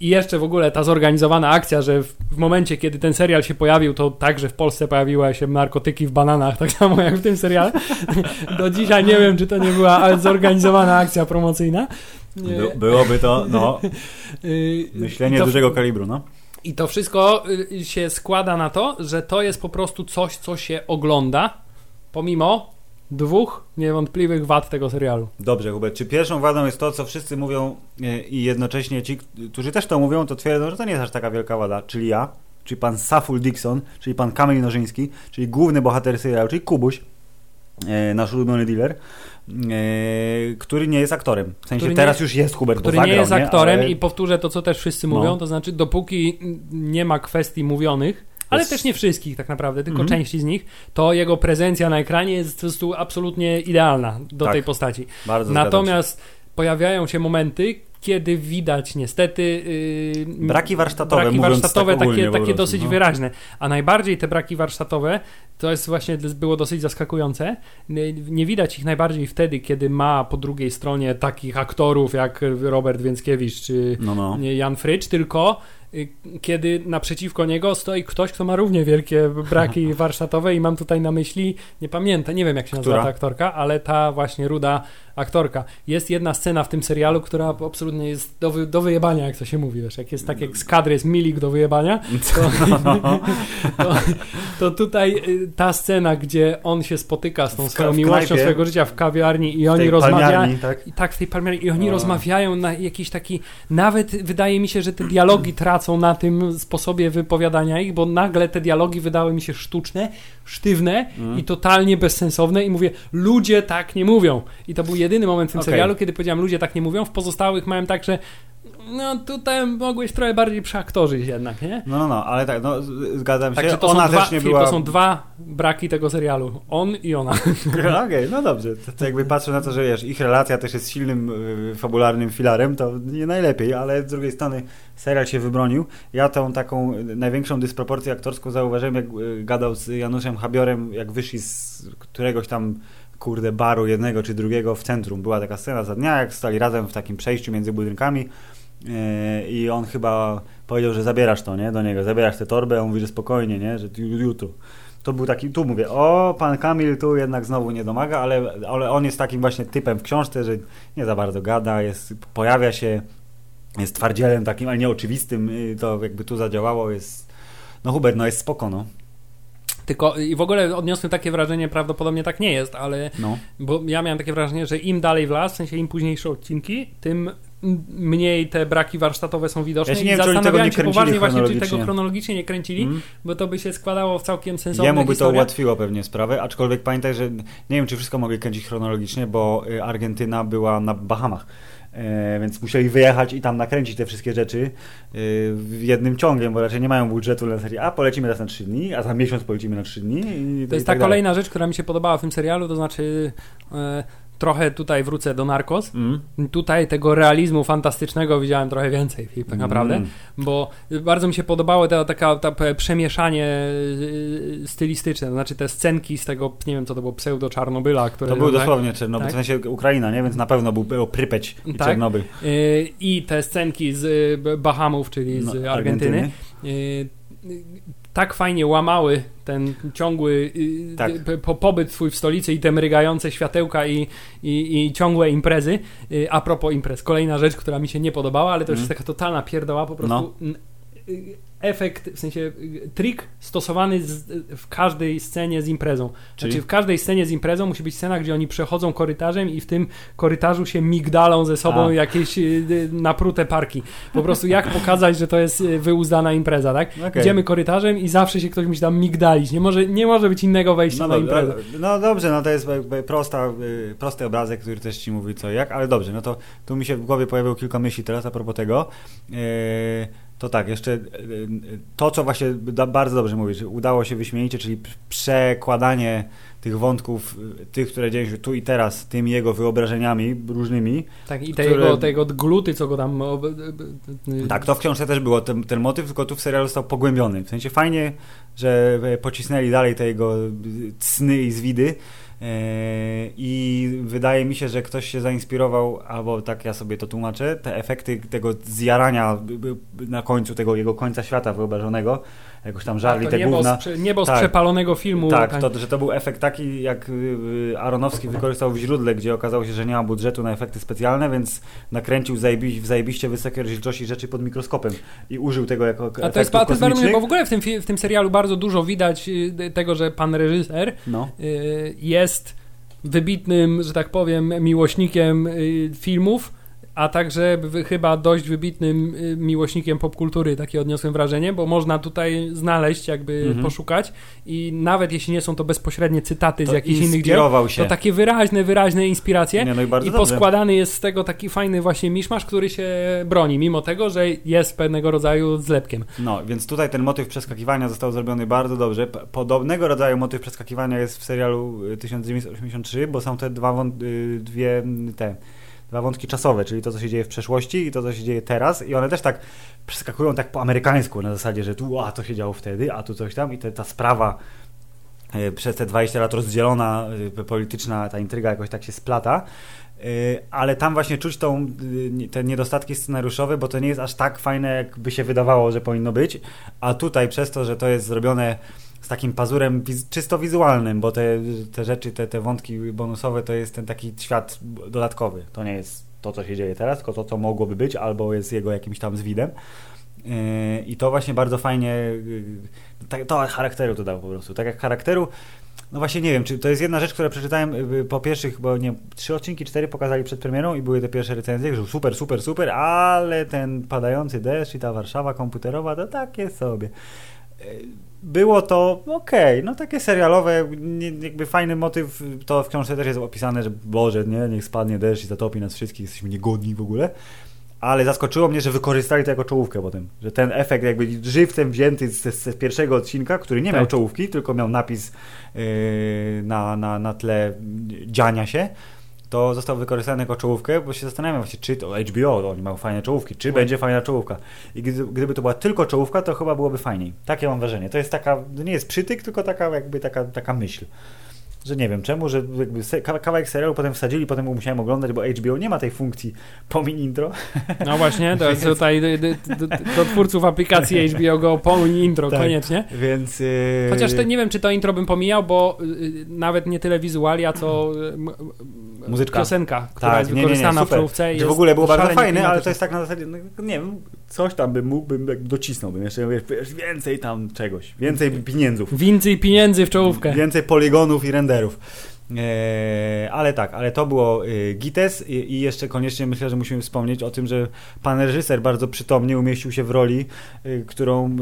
I jeszcze w ogóle ta zorganizowana akcja, że w, w momencie, kiedy ten serial się pojawił, to także w Polsce pojawiły się narkotyki w bananach, tak samo jak w tym serialu. Do dzisiaj nie wiem, czy to nie była zorganizowana akcja promocyjna. By, byłoby to, no, Y, myślenie to- dużego kalibru, no. I to wszystko y, się składa na to, że to jest po prostu coś, co się ogląda, pomimo dwóch niewątpliwych wad tego serialu. Dobrze, Hubert. Czy pierwszą wadą jest to, co wszyscy mówią e, i jednocześnie ci, którzy też to mówią, to twierdzą, że to nie jest aż taka wielka wada, czyli ja, czyli pan Saful Dixon, czyli pan Kamil Nożyński, czyli główny bohater serialu, czyli Kubuś, e, nasz ulubiony dealer, który nie jest aktorem. W sensie teraz już jest Hubert, Który bo nie zagrał, jest aktorem Ale i powtórzę to, co też wszyscy No. mówią, to znaczy dopóki nie ma kwestii mówionych, ale też nie wszystkich tak naprawdę, tylko Mhm. części z nich, to jego prezencja na ekranie jest po prostu absolutnie idealna do Tak. tej postaci. Natomiast pojawiają się momenty, kiedy widać niestety yy, Braki warsztatowe, braki warsztatowe tak takie, takie prostu, dosyć no. wyraźne. A najbardziej te braki warsztatowe to jest właśnie było dosyć zaskakujące. Nie- Nie widać ich najbardziej wtedy, kiedy ma po drugiej stronie takich aktorów jak Robert Więckiewicz czy No, no. Jan Frycz, tylko kiedy naprzeciwko niego stoi ktoś, kto ma równie wielkie braki warsztatowe i mam tutaj na myśli, nie pamiętam, nie wiem jak się nazywa Która? ta aktorka, ale ta właśnie ruda aktorka. Jest jedna scena w tym serialu, która absolutnie jest do, wy, do wyjebania, jak to się mówi, wiesz, jak jest tak jak z kadry jest milik do wyjebania, to, to, to tutaj y, ta scena, gdzie on się spotyka z tą swoją miłością swojego życia w kawiarni i W oni rozmawiają, tak? tak, w tej palmiarni. I oni O. rozmawiają na jakiś taki. Nawet wydaje mi się, że te dialogi tracą na tym sposobie wypowiadania ich, bo nagle te dialogi wydały mi się sztuczne, sztywne Mm. i totalnie bezsensowne. I mówię, ludzie tak nie mówią. I to był jedyny moment w tym Okej. serialu, kiedy powiedziałem, ludzie tak nie mówią. W pozostałych miałem tak, że. No tutaj mogłeś trochę bardziej przeaktorzyć jednak, nie? No, no, no, ale tak, no, zgadzam się. Także to, Ona dwa, też nie była... to są dwa braki tego serialu. On i ona. Okej, no dobrze. To, to jakby patrzę na to, że wiesz, ich relacja też jest silnym y, fabularnym filarem, to nie najlepiej, ale z drugiej strony serial się wybronił. Ja tą taką największą dysproporcję aktorską zauważyłem, jak y, gadał z Januszem Habiorem, jak wyszli z któregoś tam kurde baru jednego czy drugiego w centrum. Była taka scena za dnia, jak stali razem w takim przejściu między budynkami i on chyba powiedział, że zabierasz to, nie, do niego, zabierasz tę torbę, on mówi, że spokojnie, nie, że ju- jutro. To był taki, tu mówię, o, pan Kamil tu jednak znowu nie domaga, ale, ale on jest takim właśnie typem w książce, że nie za bardzo gada, jest, pojawia się, jest twardzielem takim, ale nieoczywistym, y, to jakby tu zadziałało, jest, no Hubert, no jest spoko, no. Tylko i w ogóle odniosłem takie wrażenie, prawdopodobnie tak nie jest, ale no. Bo ja miałem takie wrażenie, że im dalej w las, w sensie im późniejsze odcinki, tym mniej te braki warsztatowe są widoczne. Ja się nie I wiem, tego zastanawiałem się poważnie właśnie, czy tego chronologicznie nie kręcili, Mm. bo to by się składało w całkiem sensowne Jemu by to historia. ułatwiło pewnie sprawę, aczkolwiek pamiętaj, że nie wiem, czy wszystko mogli kręcić chronologicznie, bo y, Argentyna była na Bahamach. E, więc musieli wyjechać i tam nakręcić te wszystkie rzeczy y, w jednym ciągiem, bo raczej nie mają budżetu na serię. A polecimy raz na 3 dni, a za miesiąc polecimy na 3 dni. I, To i jest tak ta kolejna rzecz, która mi się podobała w tym serialu, to znaczy e, trochę tutaj wrócę do Narcos. Mm. Tutaj tego realizmu fantastycznego widziałem trochę więcej, tak naprawdę. Mm. bo bardzo mi się podobało to taka, ta przemieszanie y, stylistyczne, to znaczy te scenki z tego, nie wiem co to było, pseudo-Czarnobyla, które... To był tak? dosłownie Czernobyl, Tak. w sensie Ukraina, nie? Więc na pewno był był Prypeć i Tak. Czernobyl. Y, I te scenki z y, Bahamów, czyli z No, Argentyny, y, y, tak fajnie łamały ten ciągły y, Tak. y, po, pobyt twój w stolicy i te mrygające światełka i, i, i ciągłe imprezy. Y, A propos imprez, kolejna rzecz, która mi się nie podobała, ale to już Mm. jest taka totalna pierdoła, po prostu No. Efekt, w sensie trik stosowany z, w każdej scenie z imprezą. Czyli? Znaczy w każdej scenie z imprezą musi być scena, gdzie oni przechodzą korytarzem i w tym korytarzu się migdalą ze sobą A. jakieś y, y, naprute parki. Po prostu jak pokazać, że to jest y, wyuzdana impreza, tak? Okej. Idziemy korytarzem i zawsze się ktoś musi tam migdalić. Nie może, nie może być innego wejścia No, na imprezę. no dobrze, no to jest prosta, y, prosty obrazek, który też ci mówi co jak, ale dobrze, no to tu mi się w głowie pojawiło kilka myśli teraz a propos tego. Yy, to tak, jeszcze y, y, to, co właśnie bardzo dobrze mówisz, udało się wyśmienicie, czyli przekładanie tych wątków, y, tych, które dzieją się tu i teraz, tymi jego wyobrażeniami różnymi. Tak, i te które- jego, te jego gluty, co go tam... Tak, to w książce też było ten, ten motyw, tylko tu w serialu został pogłębiony. W sensie fajnie, że e, pocisnęli dalej te jego cny i zwidy. E, I wydaje mi się, że ktoś się zainspirował, albo tak ja sobie to tłumaczę, te efekty tego zjarania na końcu tego jego końca świata wyobrażonego, jakoś tam żarli te niebo, gówna. z, Tak. przepalonego filmu. Tak, to, że to był efekt taki, jak y, y, Aronowski wykorzystał w źródle, gdzie okazało się, że nie ma budżetu na efekty specjalne, więc nakręcił zajebi- w zajebiście wysokiej rozdzielczości rzeczy pod mikroskopem i użył tego jako A to jest, efektów a to jest bardzo, kosmicznych. bo w ogóle w tym, w tym serialu bardzo dużo widać y, tego, że pan reżyser No. jest wybitnym, że tak powiem, miłośnikiem filmów, a także chyba dość wybitnym y, miłośnikiem popkultury, takie odniosłem wrażenie, bo można tutaj znaleźć, jakby Mhm. poszukać i nawet jeśli nie są to bezpośrednie cytaty z To jakichś innych dzieł, się. to takie wyraźne, wyraźne inspiracje Nie, no i i dobrze. poskładany jest z tego taki fajny właśnie miszmasz, który się broni, mimo tego, że jest pewnego rodzaju zlepkiem. No, więc tutaj ten motyw przeskakiwania został zrobiony bardzo dobrze. Podobnego rodzaju motyw przeskakiwania jest w serialu y, 1983, bo są te dwa y, dwie te dwa wątki czasowe, czyli to, co się dzieje w przeszłości i to, co się dzieje teraz i one też tak przeskakują tak po amerykańsku na zasadzie, że tu, a to się działo wtedy, a tu coś tam i te, ta sprawa y, przez te 20 lat rozdzielona y, polityczna ta intryga jakoś tak się splata. Y, ale tam właśnie czuć tą, te niedostatki scenariuszowe, bo to nie jest aż tak fajne, jakby się wydawało, że powinno być. A tutaj przez to, że to jest zrobione z takim pazurem wiz czysto wizualnym, bo te, te rzeczy, te, te wątki bonusowe to jest ten taki świat dodatkowy. To nie jest to, co się dzieje teraz, tylko to, co mogłoby być, albo jest jego jakimś tam zwidem. Yy, I to właśnie bardzo fajnie yy, to charakteru to dało po prostu. Tak jak charakteru, no właśnie nie wiem, czy to jest jedna rzecz, którą przeczytałem yy, po pierwszych, bo nie trzy odcinki, cztery pokazali przed premierą i były te pierwsze recenzje, że super, super, super, ale ten padający deszcz i ta Warszawa komputerowa to takie sobie było to okej, okay, no takie serialowe, jakby fajny motyw, to w książce też jest opisane, że Boże, nie, niech spadnie deszcz i zatopi nas wszystkich, jesteśmy niegodni w ogóle, ale zaskoczyło mnie, że wykorzystali to jako czołówkę potem, że ten efekt jakby żywcem wzięty z, z pierwszego odcinka, który nie tak. miał czołówki, tylko miał napis yy, na, na, na tle dziania się, to został wykorzystany jako czołówkę, bo się zastanawiam właśnie, czy to HBO, oni mają fajne czołówki, czy będzie fajna czołówka. I gdy, gdyby to była tylko czołówka, to chyba byłoby fajniej. Takie mam wrażenie. To jest taka, to nie jest przytyk, tylko taka jakby taka, taka myśl że nie wiem czemu, że jakby se, kawałek serialu potem wsadzili, potem musiałem oglądać, bo HBO nie ma tej funkcji pomin intro. No właśnie, to jest tutaj do, do, do, twórców aplikacji HBO Go pomin intro tak, koniecznie. Więc... Yy... Chociaż te, nie wiem, czy to intro bym pomijał, bo yy, nawet nie tyle wizualia, co yy, Muzyczka. piosenka, która tak, jest wykorzystana nie, nie, w czołówce. w ogóle było bardzo fajne, ale to jest tak na zasadzie, no, nie wiem, coś tam bym mógł, bym docisnąłbym jeszcze wiesz, więcej tam czegoś, więcej pieniędzów. Więcej pieniędzy w czołówkę. Więcej poligonów i renderów. E, ale tak, ale to było e, Gites i, jeszcze koniecznie myślę, że musimy wspomnieć o tym, że pan reżyser bardzo przytomnie umieścił się w roli, e, którą,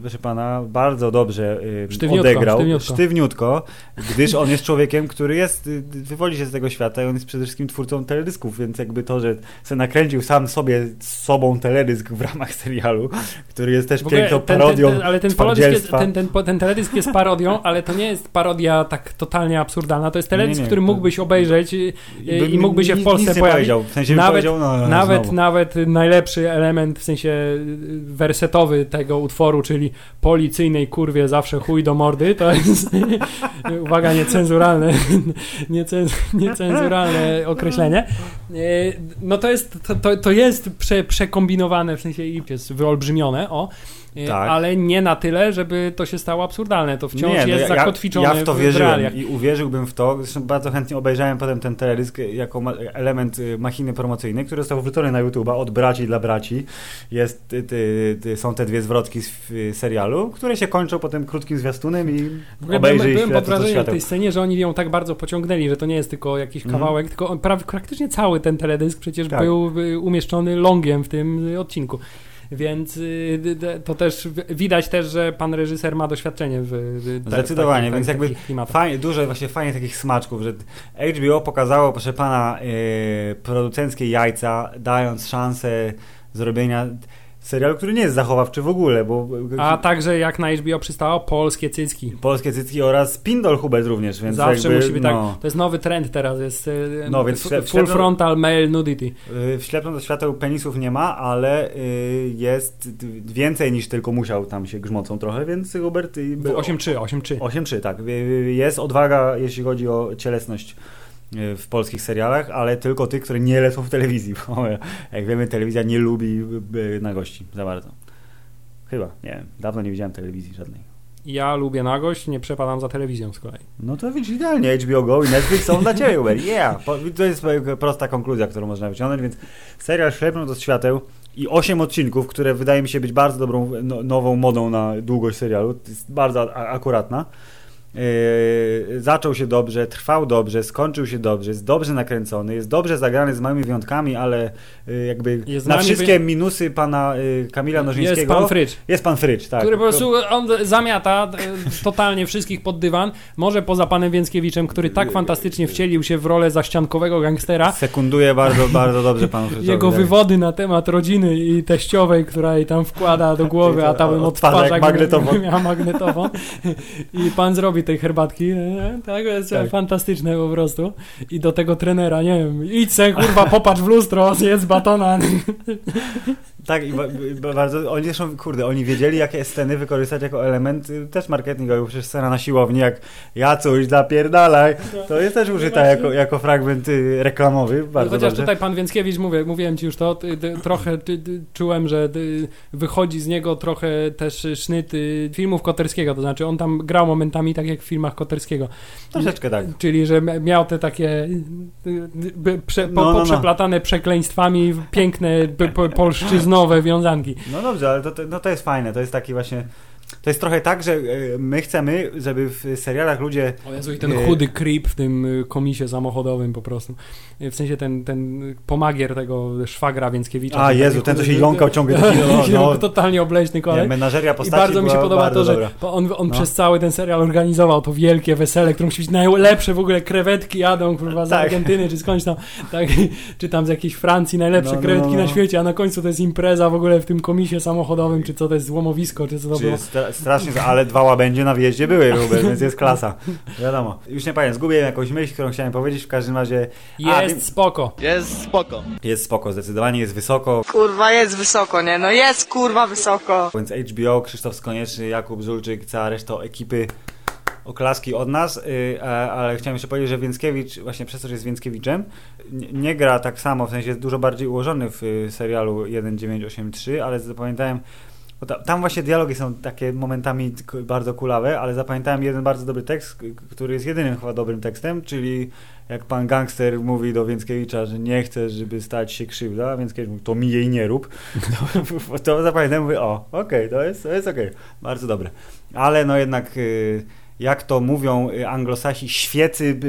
proszę pana, bardzo dobrze sztywniutko, odegrał. Sztywniutko. sztywniutko, gdyż on jest człowiekiem, który jest, wywodzi się z tego świata i on jest przede wszystkim twórcą teledysków, więc jakby to, że se nakręcił sam sobie z sobą teledysk w ramach serialu, który jest też piękną parodią ten, ten, Ale ten, jest, ten, ten, ten teledysk jest parodią, ale to nie jest parodia tak totalnie absurdalna, to jest teledysk, który mógłbyś obejrzeć i, i mógłby się w Polsce nic pojawić. W sensie nawet, no, nawet, nawet najlepszy element, w sensie wersetowy tego utworu, czyli policyjnej kurwie zawsze chuj do mordy, to jest uwaga, niecenzuralne niecenzuralne określenie. No to jest, to, to jest prze, przekombinowane, w sensie i jest wyolbrzymione, o, Y, tak. ale nie na tyle, żeby to się stało absurdalne. To wciąż nie, no jest ja, zakotwiczone ja w to w wierzyłem i uwierzyłbym w to. Zresztą bardzo chętnie obejrzałem potem ten teledysk jako element y, machiny promocyjnej, który został wrzucony na YouTube'a od braci dla braci. Jest, ty, ty, ty, są te dwie zwrotki z serialu, które się kończą potem krótkim zwiastunem i obejrzyj Byłem pod wrażeniem tej scenie, że oni ją tak bardzo pociągnęli, że to nie jest tylko jakiś mhm. kawałek, mm. tylko prawie, praktycznie cały ten teledysk przecież tak. był umieszczony longiem w tym odcinku. Więc y, to też widać też, że pan reżyser ma doświadczenie w, w Zdecydowanie, więc jakby fajnie, dużo właśnie fajnych takich smaczków, że HBO pokazało, proszę pana, yy, producenckie jajca, dając szansę zrobienia serial, który nie jest zachowawczy w ogóle, bo... A także jak na HBO przystało, polskie cycki. Polskie cycki oraz Pindol Hubert również, więc Zawsze jakby, musi być tak. no. tak. To jest nowy trend teraz, jest e, no, więc full ślepno, frontal male nudity. W ślepną do świateł penisów nie ma, ale y, jest więcej niż tylko musiał, tam się grzmocą trochę, więc Hubert... 8-3, 8-3. 8-3, tak. Jest odwaga, jeśli chodzi o cielesność w polskich serialach, ale tylko tych, które nie lecą w telewizji, bo jak wiemy, telewizja nie lubi e, nagości za bardzo. Chyba, nie wiem, dawno nie widziałem telewizji żadnej. Ja lubię nagość, nie przepadam za telewizją z kolei. No to widzisz, idealnie, HBO Go i Netflix są dla Ciebie, Uber, yeah! To jest prosta konkluzja, którą można wyciągnąć, więc serial Ślepną do świateł i 8 odcinków, które wydaje mi się być bardzo dobrą, no, nową modą na długość serialu, jest bardzo akuratna. Yy, zaczął się dobrze, trwał dobrze, skończył się dobrze, jest dobrze nakręcony, jest dobrze zagrany z małymi wyjątkami, ale yy, jakby jest na wszystkie wy... minusy pana yy, Kamila Nożyńskiego jest pan Frycz. Jest pan Frycz, tak. Który po prostu on zamiata totalnie wszystkich pod dywan, może poza panem Więckiewiczem, który tak fantastycznie wcielił się w rolę zaściankowego gangstera. Sekunduje bardzo, bardzo dobrze panu Fryczowi. Jego tak. wywody na temat rodziny i teściowej, która jej tam wkłada do głowy, a tam odtwarza magnetową. miała magnetową. I pan zrobi tej herbatki, tak, jest tak. fantastyczne po prostu. I do tego trenera, nie wiem, idź se, kurwa, popatrz w lustro, zjedz batona. Tak, i ba- ba- bardzo, oni zresztą, kurde, oni wiedzieli, jakie sceny wykorzystać jako element y, też marketingowy, przecież scena na siłowni, jak ja coś napierdalaj, to jest też użyta jako, jako fragment y, reklamowy, bardzo Chociaż dobrze. tutaj pan Więckiewicz, mówię, mówiłem ci już to, trochę czułem, że ty, wychodzi z niego trochę też sznyt y, filmów Koterskiego, to znaczy on tam grał momentami tak jak w filmach Koterskiego. Troszeczkę tak. Czyli, że miał te takie y, y, by- prze, po, No, no, no. poprzeplatane przekleństwami piękne p- polszczyznowe wiązanki. No dobrze, ale to, to, no to jest fajne, to jest taki właśnie, to jest trochę tak, że y, my chcemy, żeby w serialach ludzie O Jezu, i ten Y, chudy creep w tym y, komisie samochodowym po prostu. W sensie ten, ten pomagier tego szwagra Więckiewicza. A Ten Jezu, ten co się jąkał ciągle, taki, no, no, totalnie obleśny nie, kolej. menażeria I postaci bardzo mi się podoba to, że dobra. on, on No. przez cały ten serial organizował to wielkie wesele, które musi być najlepsze w ogóle krewetki jadą kurwa z Tak. Argentyny czy skądś tam, tak, czy tam z jakiejś Francji najlepsze No, no, krewetki no, no. na świecie, a na końcu to jest impreza w ogóle w tym komisie samochodowym, czy co to jest złomowisko, czy co to Czy było. Strasznie, ale dwa łabędzie na wjeździe były, więc jest klasa. Wiadomo. Już nie pamiętam, zgubiłem jakąś myśl, którą chciałem powiedzieć, w każdym razie A, Jest wiem- spoko. Jest spoko. jest spoko, zdecydowanie jest wysoko, Kurwa, jest wysoko, nie? No jest kurwa wysoko. więc HBO, Krzysztof Skonieczny, Jakub Żulczyk, cała reszta ekipy oklaski od nas, y, ale chciałem jeszcze powiedzieć, że Więckiewicz, właśnie przez to, że jest Więckiewiczem, nie, nie gra tak samo, w sensie jest dużo bardziej ułożony w y, serialu 1983, ale zapamiętałem, tam właśnie dialogi są takie momentami bardzo kulawe, ale zapamiętałem jeden bardzo dobry tekst, który jest jedynym chyba dobrym tekstem, czyli jak pan gangster mówi do Więckiewicza, że nie chce, żeby stać się krzywda, a Więckiewicz mówi, to mi jej nie rób. To, to zapamiętam, mówię, o, okej, to jest, to jest okej, bardzo dobre. Ale no jednak, y, jak to mówią y, anglosasi, świecy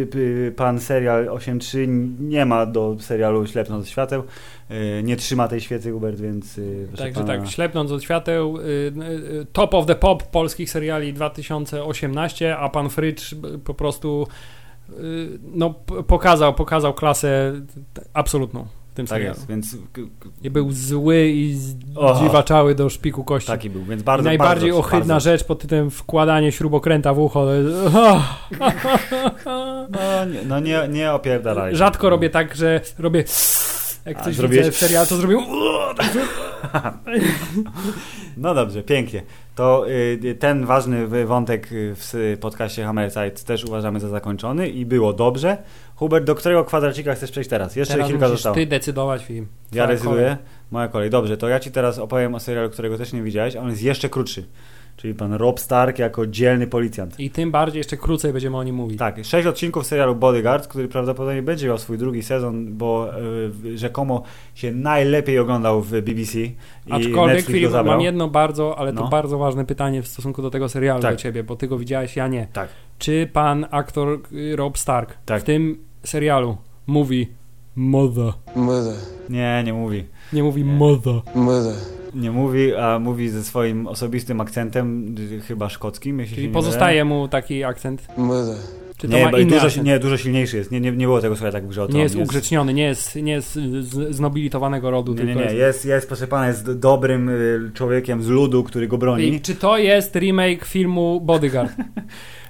pan serial 8.3 nie ma do serialu Ślepnąc od świateł. Y, Nie trzyma tej świecy, Hubert, więc... y, Także pana, tak, ślepnąc od świateł, top of the pop polskich seriali 2018, a pan Frycz po prostu no, pokazał, pokazał klasę absolutną tym Tak serialu. jest, więc I był zły i O. zdziwaczały do szpiku kości. taki był, więc bardzo, najbardziej bardzo, ohydna bardzo. rzecz pod tytułem wkładanie śrubokręta w ucho. Jest, No, nie, no nie, nie opierdalaj. Rzadko robię tak, że robię jak coś zrobiłeś- widzę w serialu, to zrobię No dobrze, pięknie. To y, ten ważny wątek w podcaście Hammerside też uważamy za zakończony i było dobrze. Hubert, do którego kwadracika chcesz przejść teraz? Jeszcze Teraz kilka zostało. ty decydować film. Ja Twoja decyduję. Moja kolej. Dobrze, to ja ci teraz opowiem o serialu, którego też nie widziałeś, a on jest jeszcze krótszy. Czyli pan Rob Stark jako dzielny policjant. I tym bardziej jeszcze krócej będziemy o nim mówić. Tak, sześć odcinków serialu Bodyguard, który prawdopodobnie będzie miał swój drugi sezon, bo y, rzekomo się najlepiej oglądał w BBC. I Aczkolwiek Filip, mam jedno bardzo, ale to No. bardzo ważne pytanie w stosunku do tego serialu Tak. do ciebie, bo ty go widziałeś, ja nie. Tak. Czy pan aktor y, Rob Stark Tak. w tym serialu mówi mother? Mother, Nie, nie mówi. Nie mówi Nie. mother. mother. Nie mówi, a mówi ze swoim osobistym akcentem, chyba szkockim, jeśli Czyli pozostaje mu taki akcent. Mother. Czy to mylę. ma Nie, dużo, nie, dużo silniejszy jest. Nie, nie, nie było tego słuchaj tak grze Nie jest ugrzeczniony, nie jest, nie jest z, znobilitowanego rodu, Nie, nie, tylko nie. jest... Jest, pana, jest dobrym y, człowiekiem z ludu, który go broni. I czy to jest remake filmu Bodyguard?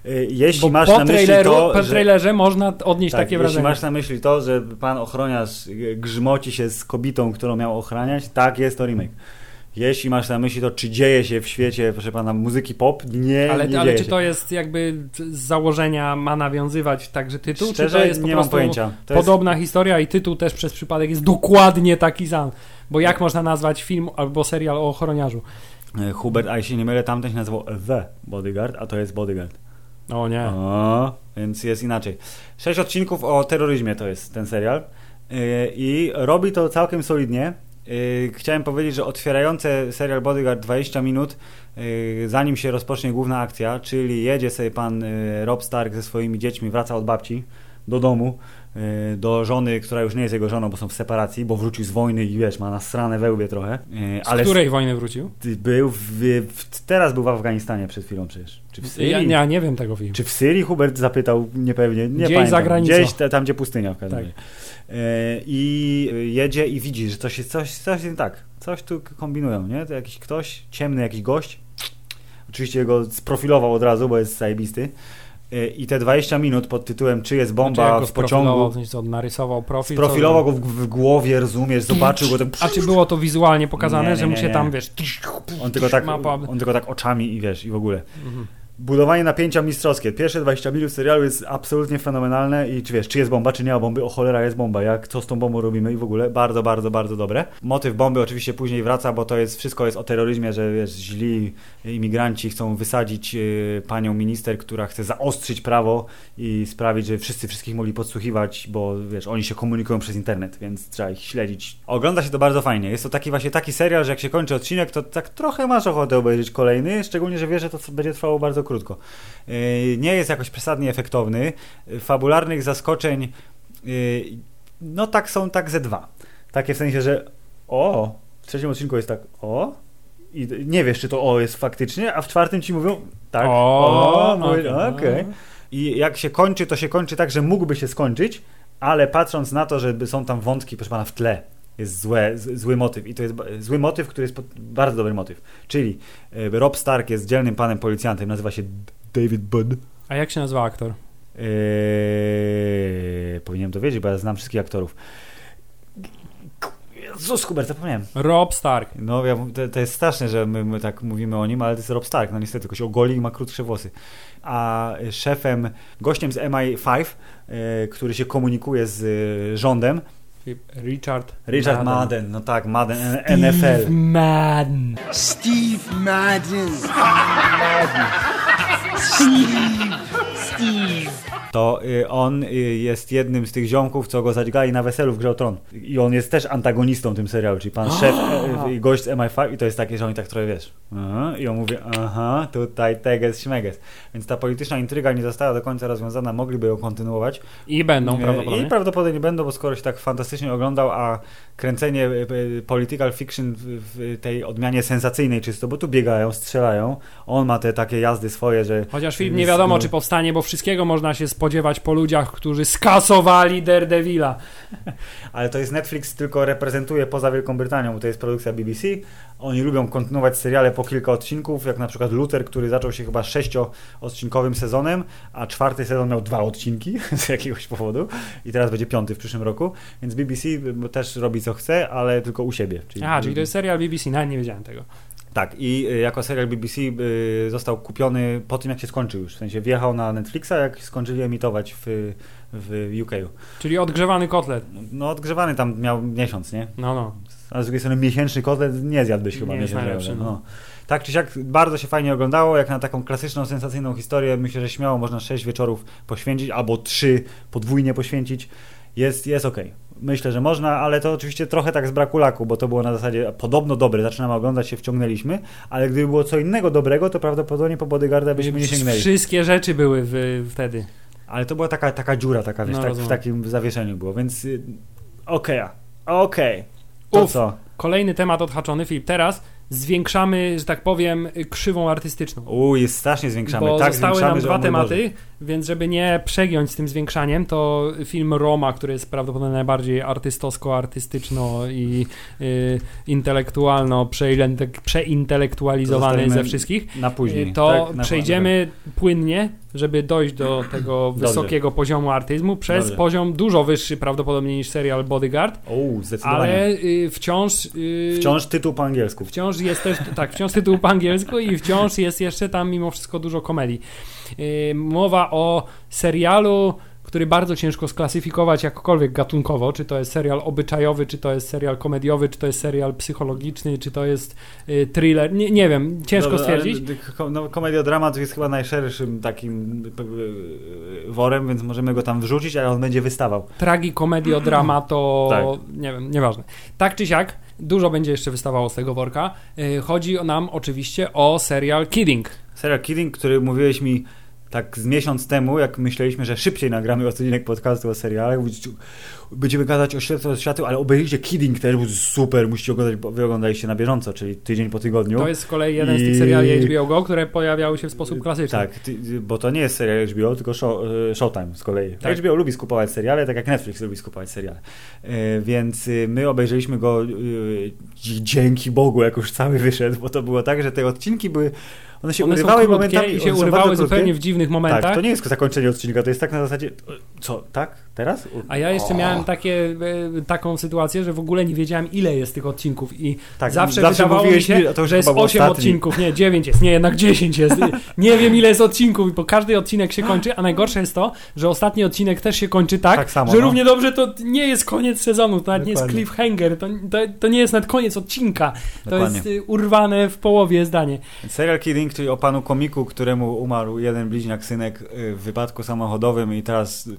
Y, Jeśli Bo masz po, na myśli traileru, to, po że... trailerze można odnieść Tak, takie jeśli wrażenie. masz na myśli to, że pan ochroniarz y, grzmoci się z kobietą, którą miał ochraniać, tak, jest to remake. Jeśli masz na myśli to, czy dzieje się w świecie, proszę pana, muzyki pop, nie, Ale, nie ale dzieje czy się. to jest jakby z założenia ma nawiązywać także tytuł, Szczerze, czy to jest po nie mam prostu pojęcia. To jest- podobna historia i tytuł też przez przypadek jest dokładnie taki sam? Bo jak można nazwać film albo serial o ochroniarzu? E, Hubert, a jeśli nie mylę, tamten się nazywał The Bodyguard, a to jest Bodyguard. O nie. O, więc jest inaczej. Sześć odcinków o terroryzmie to jest ten serial Yy, i robi to całkiem solidnie. Yy, Chciałem powiedzieć, że otwierające serial Bodyguard 20 minut, yy, zanim się rozpocznie główna akcja, czyli jedzie sobie pan Rob Stark ze swoimi dziećmi, wraca od babci do domu, yy, do żony, która już nie jest jego żoną, bo są w separacji, bo wrócił z wojny i wiesz, ma nasrane we łbie trochę. Yy, Z której wojny wrócił? był w, w, teraz był w Afganistanie przed chwilą przecież. Czy w Syrii? Ja, ja nie wiem tego filmu. Czy w Syrii Hubert zapytał niepewnie? Nie Gdzieś pamiętam. za granicą. Gdzieś tam, gdzie pustynia w każdym Tak. razie. E, I jedzie i widzi, że coś jest, coś, coś jest tak. Coś tu kombinują, nie? To jakiś ktoś, ciemny jakiś gość. Oczywiście go sprofilował od razu, bo jest zajebisty. I te 20 minut pod tytułem Czy jest Znaczy, bomba go w pociągu sensie co, narysował profil? Profilował go w, w głowie, rozumiesz, zobaczył go. A czy było to wizualnie pokazane, Nie, nie, że mu nie, się nie. tam, wiesz... On tylko, tak, mapa- on tylko tak oczami i wiesz, i w ogóle. Mhm. Budowanie napięcia mistrzowskie. Pierwsze 20 minut serialu jest absolutnie fenomenalne i czy wiesz, czy jest bomba, czy nie ma bomby, o cholera jest bomba, jak co z tą bombą robimy i w ogóle bardzo, bardzo, bardzo dobre. Motyw bomby oczywiście później wraca, bo to jest, wszystko jest o terroryzmie, że wiesz, źli imigranci chcą wysadzić y, panią minister, która chce zaostrzyć prawo i sprawić, że wszyscy wszystkich mogli podsłuchiwać, bo wiesz, oni się komunikują przez internet, więc trzeba ich śledzić. Ogląda się to bardzo fajnie. Jest to taki właśnie taki serial, że jak się kończy odcinek, to tak trochę masz ochotę obejrzeć kolejny, szczególnie, że wiesz, że to będzie trwało bardzo krótko. Yy, Nie jest jakoś przesadnie efektowny. Fabularnych zaskoczeń yy, no tak są tak ze dwa. Takie w sensie, że o, w trzecim odcinku jest tak o i nie wiesz, czy to o jest faktycznie, a w czwartym ci mówią tak, O, o, no, mówię, no. okej. I jak się kończy, to się kończy tak, że mógłby się skończyć, ale patrząc na to, że są tam wątki, proszę pana, w tle, jest złe, z, zły motyw. I to jest zły motyw, który jest pod, bardzo dobry motyw. Czyli e, Rob Stark jest dzielnym panem policjantem, nazywa się David Budd. A jak się nazywa aktor? Eee, powinienem to wiedzieć, bo ja znam wszystkich aktorów. Jezus, Hubert, zapomniałem. Rob Stark. No, ja, to, to jest straszne, że my, my tak mówimy o nim, ale to jest Rob Stark, no niestety, tylko się ogoli i ma krótsze włosy. A szefem, gościem z MI5, e, który się komunikuje z e, rządem, Richard Richard Madden. Madden, no tak, Madden, N- NFL. Madden. Steve Madden. Steve. Steve. To y, on y, jest jednym z tych ziomków, co go zadźgali na weselu w Grze Tron. I on jest też antagonistą tym serialu, czyli pan szef e, i gość z MI5 i to jest takie, że oni tak trochę, wiesz, i on mówi, aha, tutaj teges, śmeges. Więc ta polityczna intryga nie została do końca rozwiązana, mogliby ją kontynuować. I będą E, prawdopodobnie. I prawdopodobnie będą, bo skoro się tak fantastycznie oglądał, a kręcenie e, political fiction w, w tej odmianie sensacyjnej czysto, bo tu biegają, strzelają, on ma te takie jazdy swoje, że... Chociaż film nie wiadomo, czy powstanie, bo wszystkiego można się spodziewać po ludziach, którzy skasowali Daredevila. Ale to jest Netflix, tylko reprezentuje poza Wielką Brytanią, bo to jest produkcja BBC. Oni lubią kontynuować seriale po kilka odcinków, jak na przykład Luther, który zaczął się chyba sześcioodcinkowym sezonem, a czwarty sezon miał dwa odcinki z jakiegoś powodu i teraz będzie piąty w przyszłym roku. Więc BBC też robi co chce, ale tylko u siebie. Czyli, A, czyli to jest serial BBC, nawet nie wiedziałem tego. Tak, i y, jako serial BBC y, został kupiony po tym, jak się skończył już. W sensie wjechał na Netflixa, jak skończyli emitować w, w UK. Czyli odgrzewany kotlet. No odgrzewany tam miał miesiąc, nie? No, no. A z drugiej strony miesięczny kotlet nie zjadłbyś chyba Nie miesiąc najlepszy, no. no. Tak czy siak bardzo się fajnie oglądało, jak na taką klasyczną, sensacyjną historię, myślę, że śmiało można 6 wieczorów poświęcić, albo 3 podwójnie poświęcić. Jest, jest okej. Myślę, że można, ale to oczywiście trochę tak z braku laku, bo to było na zasadzie podobno dobre, zaczynamy oglądać się, wciągnęliśmy, ale gdyby było co innego dobrego, to prawdopodobnie po Bodyguarda byśmy nie sięgnęli. Wszystkie rzeczy były w, wtedy. Ale to była taka, taka dziura, taka, wiesz, No, tak, w takim zawieszeniu było, więc y, okej, okej. To Uf. co? Kolejny temat odhaczony, Filip. Teraz zwiększamy, że tak powiem, krzywą artystyczną. U, jest strasznie zwiększamy. Bo tak zostały zwiększamy, nam dwa tematy, więc żeby nie przegiąć z tym zwiększaniem, to film Roma, który jest prawdopodobnie najbardziej artystowsko-artystyczno i y, intelektualno przeintelektualizowany ze wszystkich, Na później. to tak? Przejdziemy płynnie, żeby dojść do tego wysokiego poziomu artyzmu, przez poziom dużo wyższy prawdopodobnie niż serial Bodyguard, O, zdecydowanie. ale y, wciąż... y, Wciąż tytuł po angielsku. Wciąż jest też, tak, wciąż tytuł po angielsku i wciąż jest jeszcze tam mimo wszystko dużo komedii. Yy, mowa o serialu, który bardzo ciężko sklasyfikować jakkolwiek gatunkowo, czy to jest serial obyczajowy, czy to jest serial komediowy, czy to jest serial psychologiczny, czy to jest yy, thriller, nie, nie wiem, ciężko Dobra, stwierdzić. No, komediodramat jest chyba najszerszym takim p- p- worem, więc możemy go tam wrzucić, ale on będzie wystawał. Tragikomedio-drama to Tak. nie wiem, nieważne. Tak czy siak, dużo będzie jeszcze wystawało z tego worka. Chodzi nam oczywiście o serial Kidding. Serial Kidding, który mówiłeś mi tak z miesiąc temu, jak myśleliśmy, że szybciej nagramy odcinek podcastu o serialach, będziemy gadać o śledztwie od światu, ale obejrzyjcie Kidding też, był super, musicie oglądać, bo wy oglądaliście na bieżąco, czyli tydzień po tygodniu. To jest z kolei jeden z tych I- seriali HBO Go, które pojawiały się w sposób klasyczny. Tak, bo to nie jest serial HBO, tylko show, e, Showtime z kolei. Tak. HBO lubi skupować seriale, tak jak Netflix lubi skupować seriale. E, Więc y, my obejrzeliśmy go dzi- dzięki Bogu, jak już cały wyszedł, bo to było tak, że te odcinki były One się One urywały momentami. i się urywały zupełnie w dziwnych momentach. Tak, to nie jest zakończenie odcinka, to jest tak na zasadzie, co, tak? Teraz? A ja jeszcze O. miałem takie, e, taką sytuację, że w ogóle nie wiedziałem, ile jest tych odcinków i Tak, zawsze, zawsze wydawało mi mówiłeś się, mi, to że jest chyba był 8 ostatni. odcinków, nie, 9 jest, nie, jednak 10 jest. Nie wiem, ile jest odcinków, bo każdy odcinek się kończy, a najgorsze jest to, że ostatni odcinek też się kończy tak, Tak samo, że no. równie dobrze to nie jest koniec sezonu, to nawet nie jest Dokładnie. cliffhanger, to, to, to nie jest nawet koniec odcinka, to Dokładnie. jest y, urwane w połowie zdanie. Serial Killing, czyli o panu komiku, któremu umarł jeden bliźniak synek y, w wypadku samochodowym i teraz y,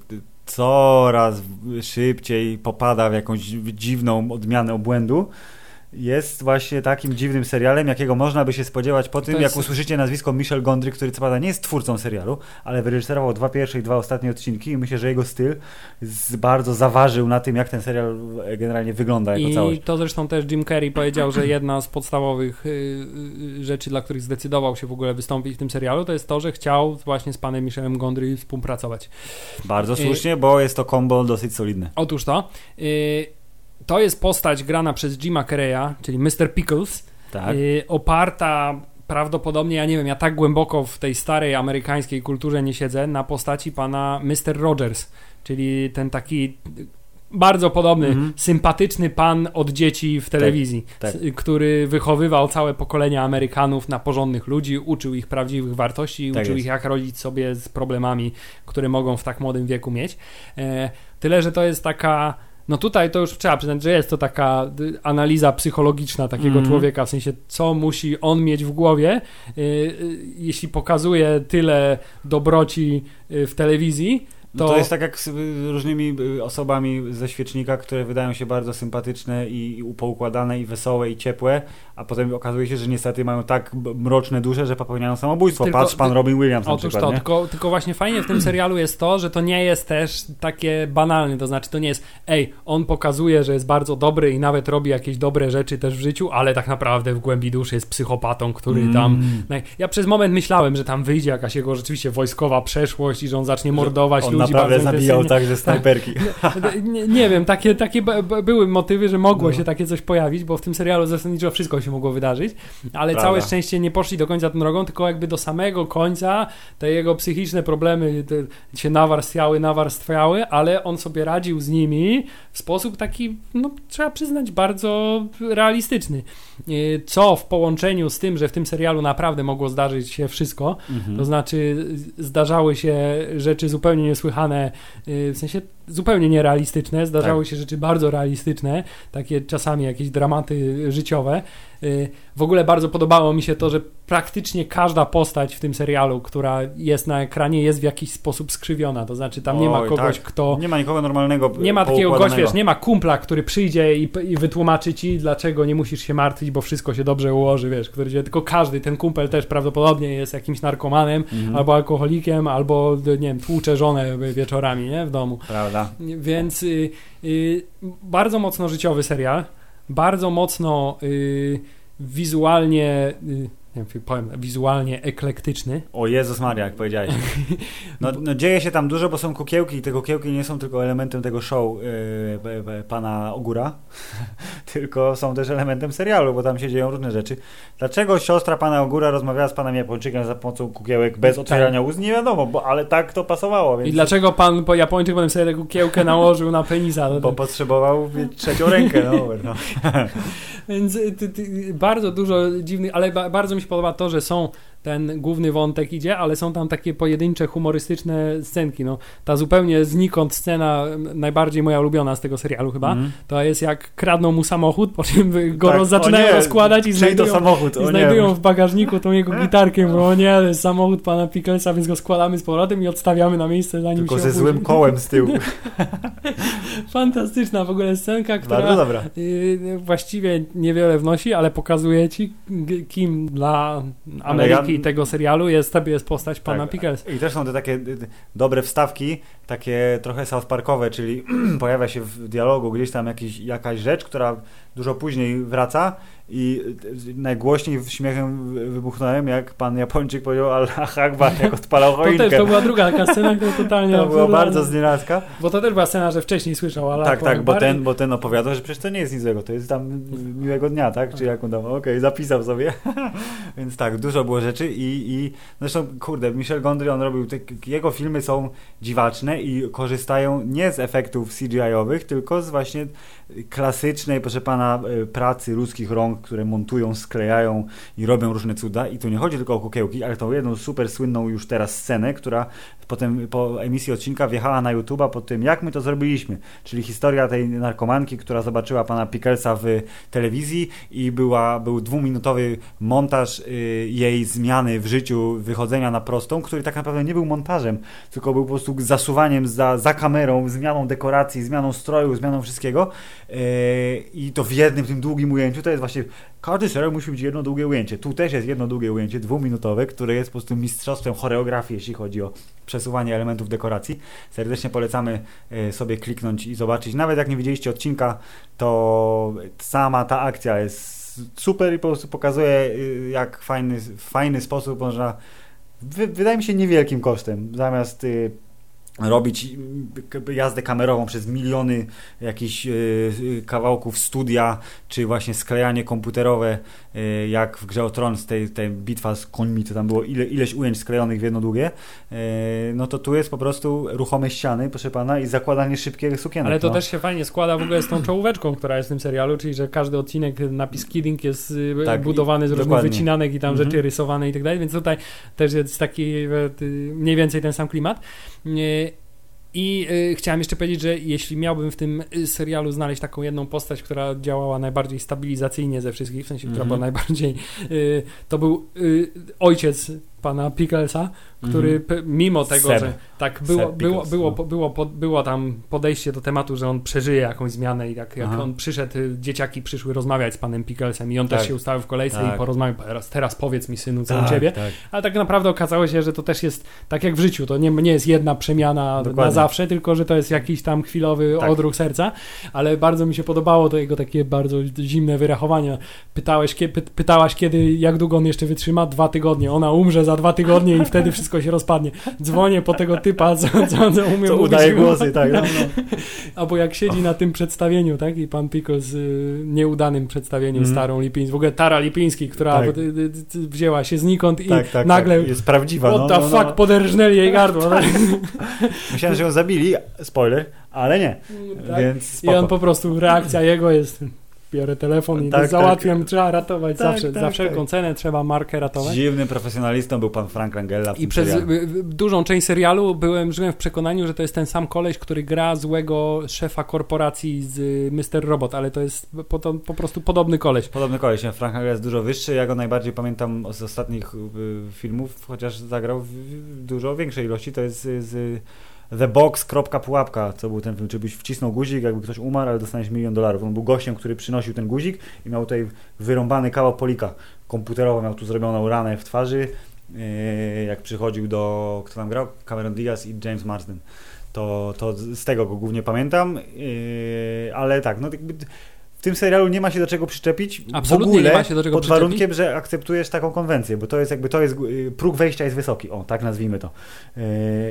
coraz szybciej popada w jakąś dziwną odmianę obłędu. Jest właśnie takim dziwnym serialem, jakiego można by się spodziewać po tym, jest- jak usłyszycie nazwisko Michel Gondry, który co prawda nie jest twórcą serialu, ale wyreżyserował dwa pierwsze i dwa ostatnie odcinki i myślę, że jego styl bardzo zaważył na tym, jak ten serial generalnie wygląda jako I całość. to zresztą też Jim Carrey powiedział, że jedna z podstawowych y, y, rzeczy, dla których zdecydował się w ogóle wystąpić w tym serialu, to jest to, że chciał właśnie z panem Michelem Gondry współpracować. Bardzo y- słusznie, bo jest to combo dosyć solidne. Otóż to, y, to jest postać grana przez Jima Carreya, czyli Mr. Pickles, Tak. y, oparta prawdopodobnie, ja nie wiem, ja tak głęboko w tej starej amerykańskiej kulturze nie siedzę, na postaci pana Mr. Rogers, czyli ten taki bardzo podobny, Mhm. sympatyczny pan od dzieci w telewizji, tak. s- który wychowywał całe pokolenia Amerykanów na porządnych ludzi, uczył ich prawdziwych wartości, Tak uczył jest. ich jak radzić sobie z problemami, które mogą w tak młodym wieku mieć. E, tyle, że to jest taka no tutaj to już trzeba przyznać, że jest to taka analiza psychologiczna takiego Mhm. człowieka, w sensie co musi on mieć w głowie, y, y, jeśli pokazuje tyle dobroci y, w telewizji, No to, to jest tak jak z y, różnymi y, osobami ze świecznika, które wydają się bardzo sympatyczne i, i poukładane i wesołe i ciepłe, a potem okazuje się, że niestety mają tak mroczne dusze, że popełniają samobójstwo. Tylko- Patrz pan Robin Williams na Otóż przykład, to, tylko, tylko właśnie fajnie w tym serialu jest to, że to nie jest też takie banalne, to znaczy to nie jest, ej, on pokazuje, że jest bardzo dobry i nawet robi jakieś dobre rzeczy też w życiu, ale tak naprawdę w głębi duszy jest psychopatą, który Mm. tam... Ja przez moment myślałem, że tam wyjdzie jakaś jego rzeczywiście wojskowa przeszłość i że on zacznie mordować On ludzi naprawdę zabijał intensywnie. tak ze snajperki. Nie, nie wiem, takie, takie były motywy, że mogło No. się takie coś pojawić, bo w tym serialu zasadniczo wszystko się mogło wydarzyć, ale Prawda. całe szczęście nie poszli do końca tą drogą, tylko jakby do samego końca te jego psychiczne problemy się nawarstwiały, nawarstwiały, ale on sobie radził z nimi w sposób taki, no trzeba przyznać, bardzo realistyczny. Yy, Co w połączeniu z tym, że w tym serialu naprawdę mogło zdarzyć się wszystko, Mhm. to znaczy zdarzały się rzeczy zupełnie niesłychane, yy, w sensie zupełnie nierealistyczne, zdarzały Tak. się rzeczy bardzo realistyczne, takie czasami jakieś dramaty życiowe. Yy, W ogóle bardzo podobało mi się to, że praktycznie każda postać w tym serialu, która jest na ekranie, jest w jakiś sposób skrzywiona. To znaczy tam nie ma Oj, kogoś, tak. kto Nie ma nikogo normalnego nie ma takiego gościa, wiesz, nie ma kumpla, który przyjdzie i, i wytłumaczy ci, dlaczego nie musisz się martwić, bo wszystko się dobrze ułoży, wiesz, który cię, tylko każdy, ten kumpel też prawdopodobnie jest jakimś narkomanem, Mhm. albo alkoholikiem, albo, nie wiem, tłucze żonę wieczorami, nie, w domu. Prawda. Więc y, y, bardzo mocno życiowy serial, bardzo mocno y, wizualnie, y, nie wiem, powiem, wizualnie eklektyczny. O Jezus Maria, jak powiedziałeś. No, no dzieje się tam dużo, bo są kukiełki i te kukiełki nie są tylko elementem tego show yy, pana Ogóra, tylko są też elementem serialu, bo tam się dzieją różne rzeczy. Dlaczego siostra pana Ogóra rozmawiała z panem Japończykiem za pomocą kukiełek bez otwierania ust? Nie wiadomo, bo, ale tak to pasowało, więc I dlaczego pan po Japończyk potem sobie taką kiełkę nałożył na penisa? bo potrzebował trzecią rękę. No, no. Więc y, ty, ty, bardzo dużo dziwnych, ale ba, bardzo mi się podoba to, że są ten główny wątek idzie, ale są tam takie pojedyncze, humorystyczne scenki. No, ta zupełnie znikąd scena, najbardziej moja ulubiona z tego serialu chyba, Mhm. to jest jak kradną mu samochód, po czym go Tak, zaczynają nie, rozkładać i znajdują, samochód, i znajdują w bagażniku tą jego gitarkę. Mówią, o nie, jest samochód pana Picklesa, więc go składamy z powrotem i odstawiamy na miejsce, zanim Tylko się ze obudzi. złym kołem z tyłu. Fantastyczna w ogóle scenka, która... Yy, właściwie niewiele wnosi, ale pokazuje ci, kim dla Ameryki ja- tego serialu jest, jest postać pana Tak. Pickelsa. I też są te takie dobre wstawki, takie trochę South Parkowe, czyli pojawia się w dialogu gdzieś tam jakiś, jakaś rzecz, która dużo później wraca i najgłośniej śmiechem wybuchnąłem, jak pan Japończyk powiedział Allah Akbar, jak odpalał To choinkę. też, to była druga taka scena, która totalnie To absurdalna. bardzo znienacka. Bo to też była scena, że wcześniej słyszał, ale Tak, tak, bo ten, bo ten opowiadał, że przecież to nie jest nic złego, to jest tam miłego dnia, tak? Czy jak on tam, okej, zapisał sobie. Więc tak, dużo było rzeczy i, i zresztą, kurde, Michel Gondry, on robił, te, jego filmy są dziwaczne i korzystają nie z efektów CGI-owych, tylko z właśnie klasycznej, proszę pana, e, pracy ludzkich rąk, które montują, sklejają i robią różne cuda. I tu nie chodzi tylko o kukiełki, ale tą jedną super słynną już teraz scenę, która potem po emisji odcinka wjechała na YouTube'a po tym, jak my to zrobiliśmy. Czyli historia tej narkomanki, która zobaczyła pana Pickelsa w telewizji i była, był dwuminutowy montaż y, jej zmiany w życiu, wychodzenia na prostą, który tak naprawdę nie był montażem, tylko był po prostu zasuwaniem za, za kamerą, zmianą dekoracji, zmianą stroju, zmianą wszystkiego. Yy, I to w jednym tym długim ujęciu to jest właśnie. Każdy serial musi być jedno długie ujęcie. Tu też jest jedno długie ujęcie, dwuminutowe, które jest po prostu mistrzostwem choreografii, jeśli chodzi o przesuwanie elementów dekoracji. Serdecznie polecamy yy, sobie kliknąć i zobaczyć. Nawet jak nie widzieliście odcinka, to sama ta akcja jest super i po prostu pokazuje, yy, jak fajny, fajny sposób można. Wy, wydaje mi się niewielkim kosztem. Zamiast yy, robić jazdę kamerową przez miliony jakichś y, kawałków studia, czy właśnie sklejanie komputerowe, y, jak w Grze o Tron, z tej, tej bitwa z końmi, to tam było ile, ileś ujęć sklejonych w jedno długie, y, no to tu jest po prostu ruchome ściany, proszę pana, i zakładanie szybkiego sukienek. Ale to no. też się fajnie składa w ogóle z tą czołóweczką, która jest w tym serialu, czyli że każdy odcinek, napis Kidding jest y, Tak, budowany z różnych dokładnie. wycinanek i tam Mhm. rzeczy rysowane i tak dalej, więc tutaj też jest taki e, mniej więcej ten sam klimat. I y, chciałem jeszcze powiedzieć, że jeśli miałbym w tym y, serialu znaleźć taką jedną postać, która działała najbardziej stabilizacyjnie ze wszystkich, w sensie, która Mhm. była najbardziej, y, to był y, ojciec pana Pickelsa, który Mhm. p- mimo tego, Seb. że tak było, było, było, no. było, po- było tam podejście do tematu, że on przeżyje jakąś zmianę i jak, jak Aha. on przyszedł, y, dzieciaki przyszły rozmawiać z panem Pickelsem i on Tak. też się ustawił w kolejce Tak. i porozmawiał, teraz, teraz powiedz mi synu, co u Tak, ciebie. tak. Ale tak naprawdę okazało się, że to też jest tak jak w życiu, to nie, nie jest jedna przemiana na Dokładnie. zawsze, tylko że to jest jakiś tam chwilowy Tak. odruch serca, ale bardzo mi się podobało to jego takie bardzo zimne wyrachowanie. Pytałeś, py, pytałaś kiedy, jak długo on jeszcze wytrzyma? Dwa tygodnie. Ona umrze za dwa tygodnie i wtedy wszystko się rozpadnie. Dzwonię po tego typa, co, co, co umie Co mówić. udaje głosy, tak. No, no. Albo jak siedzi na tym przedstawieniu, tak? I pan Pickles z y, nieudanym przedstawieniem Mhm. starą Lipińską, w ogóle Tara Lipiński, która Tak. y, y, y, wzięła się znikąd i tak, tak, nagle tak. Jest prawdziwa. what no, the no, no. fuck, poderżnęli jej gardło. tak? Myślałem, że ją zabili, spoiler, ale nie. Tak. Więc I spoko. on po prostu, reakcja jego jest biorę telefon i Tak, to załatwiam, trzeba ratować Tak, zawsze, tak, za wszelką tak. cenę trzeba markę ratować. Dziwnym profesjonalistą był pan Frank Langella w I przez serialu. y, y, dużą część serialu byłem, żyłem w przekonaniu, że to jest ten sam koleś, który gra złego szefa korporacji z y, Mr. Robot, ale to jest po, to, po prostu podobny koleś. Podobny koleś? Frank Langella jest dużo wyższy, ja go najbardziej pamiętam z ostatnich y, filmów, chociaż zagrał w, w dużo większej ilości, to jest z, z The Box, kropka, pułapka, co był ten film, czy byś wcisnął guzik, jakby ktoś umarł, ale dostaniesz milion dolarów. On był gościem, który przynosił ten guzik i miał tutaj wyrąbany kawał polika komputerowo, miał tu zrobioną ranę w twarzy, yy, jak przychodził do, kto tam grał? Cameron Diaz i James Marsden. To, to z tego go głównie pamiętam, yy, ale tak, no jakby w tym serialu nie ma się do czego przyczepić. Absolutnie w ogóle, nie ma się do czego pod przyczepić. warunkiem, że akceptujesz taką konwencję, bo to jest jakby to jest y, próg wejścia jest wysoki, o tak nazwijmy to. Yy,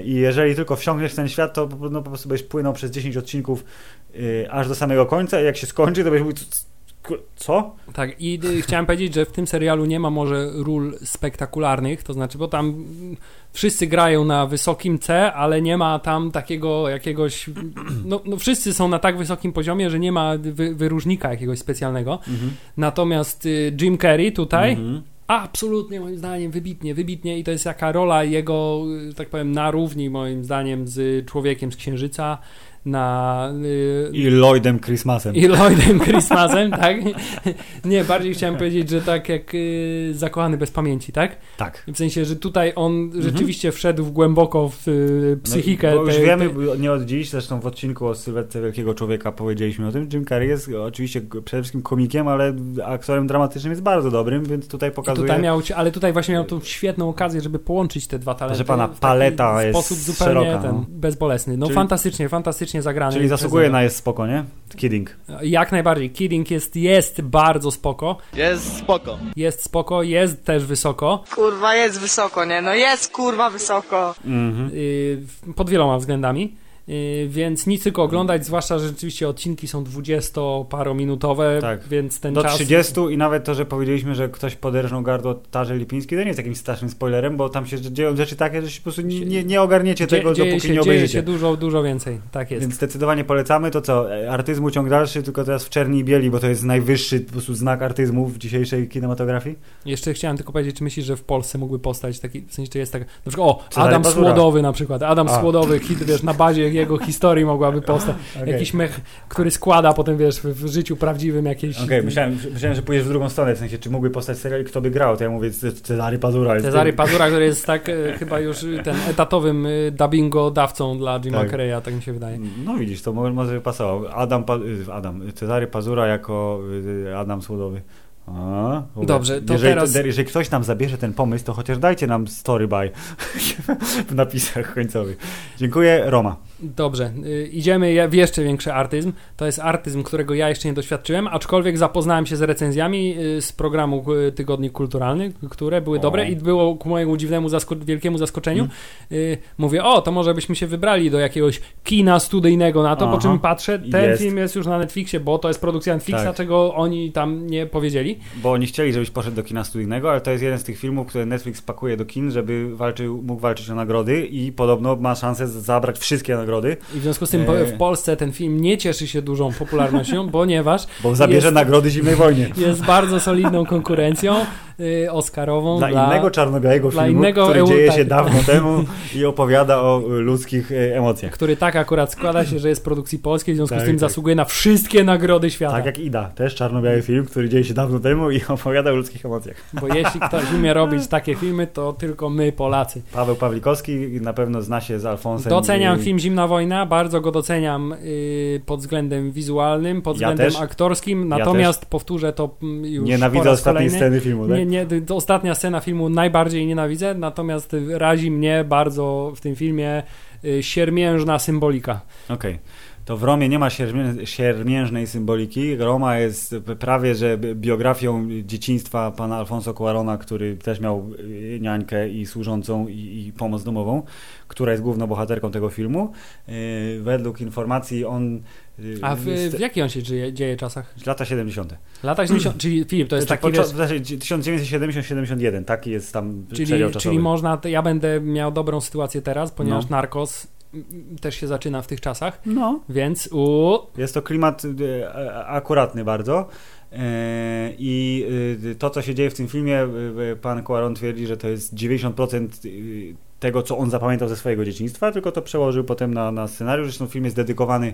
I jeżeli tylko wsiąkniesz w ten świat, to po- no, po prostu będziesz płynął przez 10 odcinków yy, aż do samego końca i jak się skończy, to będziesz mówił, "C- c- co? Tak, i chciałem powiedzieć, że w tym serialu nie ma może ról spektakularnych, to znaczy, bo tam wszyscy grają na wysokim C, ale nie ma tam takiego jakiegoś. No, no wszyscy są na tak wysokim poziomie, że nie ma wy, wyróżnika jakiegoś specjalnego. Natomiast y, Jim Carrey tutaj. Mhm. Absolutnie, moim zdaniem, wybitnie, wybitnie i to jest jaka rola jego, y, tak powiem, na równi, moim zdaniem, z Człowiekiem z Księżyca, na y, I Lloydem Christmasem. i Lloydem Christmasem, tak? Nie, bardziej chciałem powiedzieć, że tak jak y, Zakochany bez pamięci, tak? Tak. W sensie, że tutaj on rzeczywiście wszedł głęboko w y, psychikę. No, bo już tej- wiemy, tej- nie od dziś, zresztą w odcinku o sylwetce Wielkiego Człowieka powiedzieliśmy o tym. Jim Carrey jest oczywiście przede wszystkim komikiem, ale aktorem dramatycznym jest bardzo dobrym, więc tutaj pokazuje, tutaj miał, ale tutaj właśnie miał tą świetną okazję, żeby połączyć te dwa talenty. Że pana paleta jest sposób zupełnie szeroka, ten, no. bezbolesny. No Czyli- fantastycznie, fantastycznie zagrany. czyli zasługuje na jest spoko, nie? Kidding. Jak najbardziej. Kidding jest, jest bardzo spoko. Jest spoko. Jest spoko, jest też wysoko. Kurwa, jest wysoko, nie? No jest kurwa wysoko. Mhm. y, pod wieloma względami. Y, Więc nic tylko oglądać, zwłaszcza, że rzeczywiście odcinki są 20-parominutowe, Tak. więc ten Do czas... 30 i nawet to, że powiedzieliśmy, że ktoś poderżnął gardło Tarze Lipiński, to nie jest jakimś strasznym spoilerem, bo tam się dzieją rzeczy takie, że się po prostu nie, nie, nie ogarniecie tego, dzieje dopóki się, nie dzieje obejrzycie. się dużo, dużo więcej. Tak jest. Więc zdecydowanie polecamy. To co? e, Artyzmu ciąg dalszy, tylko teraz w czerni i bieli, bo to jest najwyższy po prostu znak artyzmu w dzisiejszej kinematografii. Jeszcze chciałem tylko powiedzieć, czy myślisz, że w Polsce mógłby powstać taki, w sensie, jest tak, na przykład, o, Adam. Słodowy na przykład, Adam A. Słodowy, hit, wiesz, na bazie jego historii mogłaby powstać, Okej. jakiś mech, który składa potem, wiesz, w, życiu prawdziwym jakieś... Okej, myślałem, myślałem, że pójdziesz w drugą stronę, w sensie, czy mógłby powstać serial i kto by grał, to ja mówię Cezary Pazura. Cezary Pazura, który jest tak e, chyba już y, ten etatowym y, dubbingodawcą dla Jima Tak. Carreya, tak mi się wydaje. No widzisz, to może, może by pasował. Adam, Adam, Cezary Pazura jako Adam Słodowy. A, Dobrze, to jeżeli, teraz- jeżeli ktoś nam zabierze ten pomysł, to chociaż dajcie nam story by w napisach końcowych. Dziękuję, Roma. Dobrze, y, idziemy w jeszcze większy artyzm. To jest artyzm, którego ja jeszcze nie doświadczyłem, aczkolwiek zapoznałem się z recenzjami y, z programu y, Tygodnik Kulturalny, które były O. dobre i było ku mojemu dziwnemu, zasko- wielkiemu zaskoczeniu. Mm. Y, Mówię, o, to może byśmy się wybrali do jakiegoś kina studyjnego na to, po Aha. czym patrzę, ten Jest. film jest już na Netflixie, bo to jest produkcja Netflixa, Tak. czego oni tam nie powiedzieli. Bo oni chcieli, żebyś poszedł do kina studyjnego, ale to jest jeden z tych filmów, które Netflix pakuje do kin, żeby walczył, mógł walczyć o nagrody i podobno ma szansę zabrać wszystkie nagrody, I w związku z tym w Polsce ten film nie cieszy się dużą popularnością, ponieważ bo zabierze Jest- nagrody zimnej wojnie. jest bardzo solidną konkurencją y, Oscarową Dla, dla, innego czarno-białego filmu, innego który EU dzieje się tak. dawno temu i opowiada o y, ludzkich y, emocjach. który tak akurat składa się, że jest produkcji polskiej, w związku Tak, z tym tak. zasługuje na wszystkie nagrody świata. Tak jak Ida, też czarno-biały film, który dzieje się dawno temu i opowiada o ludzkich emocjach. Bo jeśli ktoś umie robić takie filmy, to tylko my, Polacy. Paweł Pawlikowski na pewno zna się z Alfonsem. Doceniam i- film Zimna Wojna, bardzo go doceniam y, pod względem wizualnym, pod Ja względem też. aktorskim, natomiast powtórzę to mm, już Nienawidzę ostatniej kolejny. sceny filmu, tak? Nie, nie, ostatnia scena filmu najbardziej nienawidzę, natomiast razi mnie bardzo w tym filmie y, siermiężna symbolika. Okej. To w Romie nie ma siermię- siermiężnej symboliki. Roma jest prawie, że biografią dzieciństwa pana Alfonso Cuarona, który też miał y, niańkę i służącą i, i pomoc domową, która jest główną bohaterką tego filmu. Y, Według informacji on... y, A w, w jakich on się dzieje, dzieje czasach? Lata 70. Lata 70, czyli Filip, to jest Znaczy, taki, poczo- wiesz, znaczy 1970-71, taki jest tam przedział czyli, czasowy. czyli można, ja będę miał dobrą sytuację teraz, ponieważ No. Narcos też się zaczyna w tych czasach, No, więc u, Jest to klimat a- akuratny bardzo. E, I e, to, co się dzieje w tym filmie, e, pan Cuaron twierdzi, że to jest 90% e, tego, co on zapamiętał ze swojego dzieciństwa, tylko to przełożył potem na, na scenariusz. Zresztą film jest dedykowany,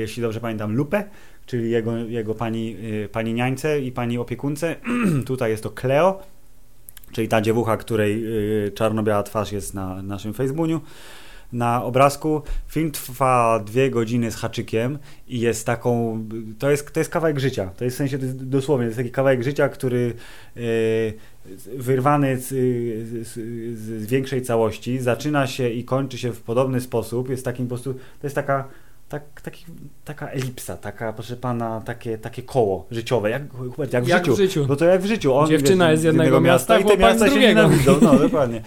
jeśli dobrze pamiętam, Lupe, czyli jego, jego pani, pani niańce i pani opiekunce. Tutaj jest to Cleo, czyli ta dziewucha, której czarno-biała twarz jest na naszym Facebooku na obrazku. Film trwa dwie godziny z haczykiem i jest taką. To jest, to jest kawałek życia. To jest w sensie dosłownie, to jest taki kawałek życia, który e, wyrwany z, z, z, z większej całości, zaczyna się i kończy się w podobny sposób. Jest takim po prostu. To jest taka. Tak, taki, taka elipsa, taka, proszę pana, takie, takie koło życiowe, jak, Hubert, jak w jak życiu. w życiu. Bo to jak w życiu. On, Dziewczyna jest z jednego miasta, i te miasta się nienawidzą. No, dokładnie.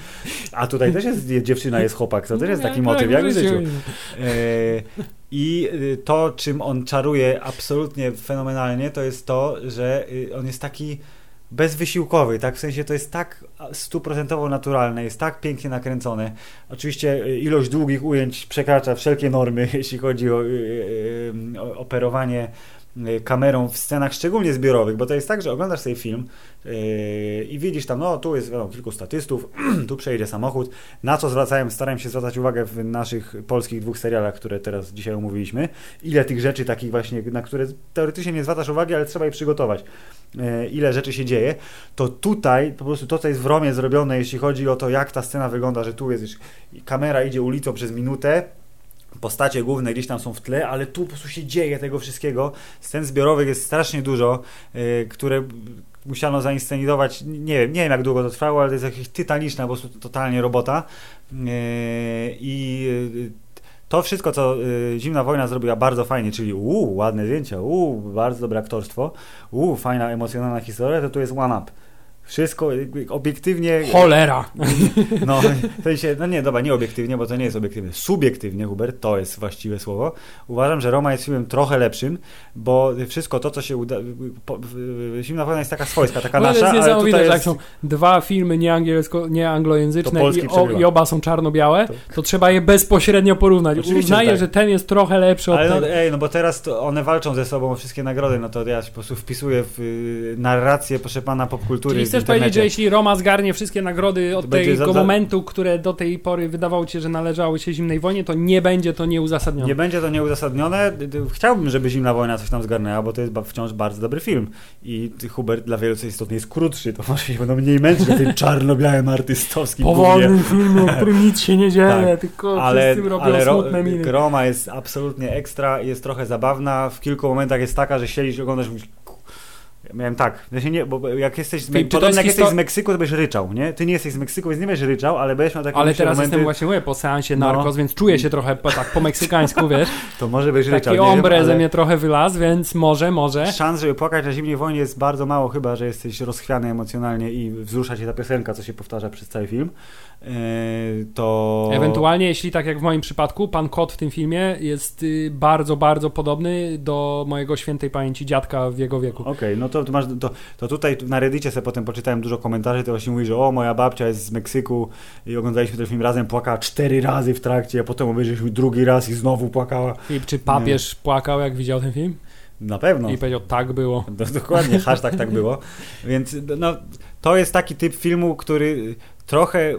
A tutaj też jest dziewczyna, jest chłopak. To też jest taki motyw, jak w życiu. E, I y, to, czym on czaruje absolutnie fenomenalnie, to jest to, że y, on jest taki bezwysiłkowy, tak? W sensie to jest tak stuprocentowo naturalne, jest tak pięknie nakręcone. Oczywiście y, ilość długich ujęć przekracza wszelkie normy, jeśli chodzi o y, y, operowanie kamerą w scenach szczególnie zbiorowych, bo to jest tak, że oglądasz sobie film yy, i widzisz tam, no tu jest wiadomo, kilku statystów, tu przejedzie samochód, na co zwracają, starałem się zwracać uwagę w naszych polskich dwóch serialach, które teraz dzisiaj omówiliśmy, ile tych rzeczy takich właśnie, na które teoretycznie nie zwracasz uwagi, ale trzeba je przygotować, yy, ile rzeczy się dzieje, to tutaj po prostu to, co jest w Romie zrobione, jeśli chodzi o to, jak ta scena wygląda, że tu jest, kamera idzie ulicą przez minutę, postacie główne gdzieś tam są w tle, ale tu po prostu się dzieje tego wszystkiego. Scen zbiorowych jest strasznie dużo, yy, które musiano zainscenizować. Nie wiem, nie wiem jak długo to trwało, ale to jest jakaś tytaniczna, po prostu totalnie robota. Yy, I yy, to wszystko, co Zimna Wojna zrobiła bardzo fajnie, czyli uuu, ładne zdjęcia, uuu, bardzo dobre aktorstwo, uuu, fajna, emocjonalna historia, to tu jest one up. Wszystko obiektywnie. Cholera! No, w sensie, no nie, dobra, nie obiektywnie, bo to nie jest obiektywne. Subiektywnie, Hubert, to jest właściwe słowo. Uważam, że Roma jest filmem trochę lepszym, bo wszystko to, co się uda... Po, Zimna wojna jest taka swojska, taka No, ale nasza, jest ale niesamowite, tutaj że jak jest... są dwa filmy nieangielsko, nieanglojęzyczne To i, o, i oba są czarno-białe, to trzeba je bezpośrednio porównać. Oczywiście, Uznaję, tak. że ten jest trochę lepszy od Ale tego. no, ej, no bo teraz to one walczą ze sobą o wszystkie nagrody, no to ja się po prostu wpisuję w y, narrację, proszę pana, popkultury Czyli chcesz powiedzieć, że jeśli Roma zgarnie wszystkie nagrody od tego za- momentu, które do tej pory wydawało ci się, że należały się zimnej wojnie, to nie będzie to nieuzasadnione. Nie będzie to nieuzasadnione. Chciałbym, żeby Zimna Wojna coś tam zgarnęła, bo to jest wciąż bardzo dobry film. I Hubert dla wielu co istotnie jest krótszy, to może się będą mniej męczyć na tym czarno-białym artystowskim. Powolnym filmie, w którym nic się nie dzieje, Tak. tylko ale, wszyscy robią ale ro. Roma jest absolutnie ekstra, jest trochę zabawna. W kilku momentach jest taka, że siedzisz i oglądasz mówisz, miałem tak, nie, bo jak jesteś, z, Filip, czy to podobnie jest jak jesteś histo- z Meksyku, to będziesz ryczał, nie? Ty nie jesteś z Meksyku, więc nie będziesz ryczał, ale będziesz miał takie Ale teraz momenty, jestem właśnie mówię, po seansie No. Narcos, więc czuję się trochę po, tak po meksykańsku, wiesz. to może będziesz ryczał, Taki nie wiem, ombre ze ale- mnie trochę wylazł, więc może, może. Szans, żeby płakać na zimnej wojnie jest bardzo mało, chyba że jesteś rozchwiany emocjonalnie i wzrusza cię ta piosenka, co się powtarza przez cały film. Yy, to. Ewentualnie, jeśli tak jak w moim przypadku, pan kot w tym filmie jest y, bardzo, bardzo podobny do mojego świętej pamięci dziadka w jego wieku. Okej, no to, to masz. To, to tutaj na Reddicie sobie potem poczytałem dużo komentarzy, to właśnie mówi, że o, moja babcia jest z Meksyku i oglądaliśmy ten film razem, płakała cztery razy w trakcie, a potem obejrzeliśmy drugi raz i znowu płakała. I czy papież płakał, jak widział ten film? Na pewno. I powiedział, tak było. Do, dokładnie, hashtag tak było. Więc no, to jest taki typ filmu, który trochę e,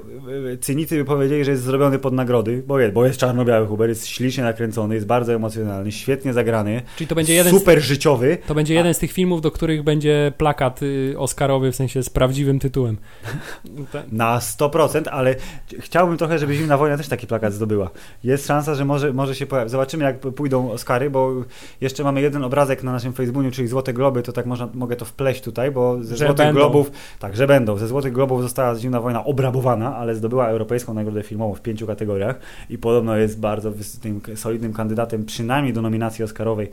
cynicy by powiedzieli, że jest zrobiony pod nagrody, bo jest, bo jest czarno-biały Huber, jest ślicznie nakręcony, jest bardzo emocjonalny, świetnie zagrany, Czyli to będzie jeden, z, super życiowy. to będzie jeden z tych filmów, do których będzie plakat y, oscarowy, w sensie z prawdziwym tytułem. Te- Na 100%, ale chciałbym trochę, żeby Zimna Wojna też taki plakat zdobyła. Jest szansa, że może, może się pojawi. Zobaczymy, jak pójdą Oscary, bo jeszcze mamy jeden obrazek na naszym Facebooku, czyli Złote Globy, to tak można, mogę to wpleść tutaj, bo ze Że Złotych będą. Globów, tak, że będą, ze Złotych Globów została Zimna Wojna obrabowana, ale zdobyła Europejską Nagrodę Filmową w pięciu kategoriach i podobno jest bardzo tym solidnym kandydatem, przynajmniej do nominacji Oscarowej,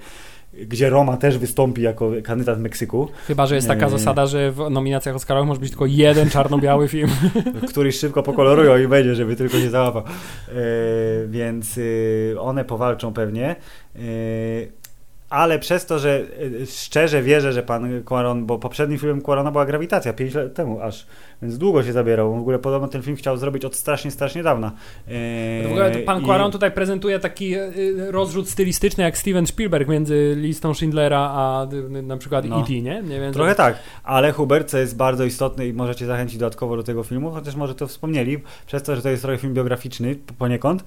gdzie Roma też wystąpi jako kandydat Meksyku. Chyba, że jest taka Nie. zasada, że w nominacjach oscarowych może być tylko jeden czarno-biały film. który szybko pokolorują i będzie, żeby tylko się załapał. E, więc e, one powalczą pewnie. Ale przez to, że e, szczerze wierzę, że pan Quaron, bo poprzednim filmem Quarona była Grawitacja, 5 lat temu aż, więc długo się zabierał. W ogóle podobno ten film chciał zrobić od strasznie, strasznie dawna. E, W ogóle to pan i- Quaron tutaj prezentuje taki y, rozrzut stylistyczny jak Steven Spielberg między listą Schindlera a y, na przykład No. E.T., nie? nie wiem, Trochę tak, ale Hubert, co jest bardzo istotne i możecie zachęcić dodatkowo do tego filmu, chociaż może to wspomnieli, przez to, że to jest trochę film biograficzny poniekąd,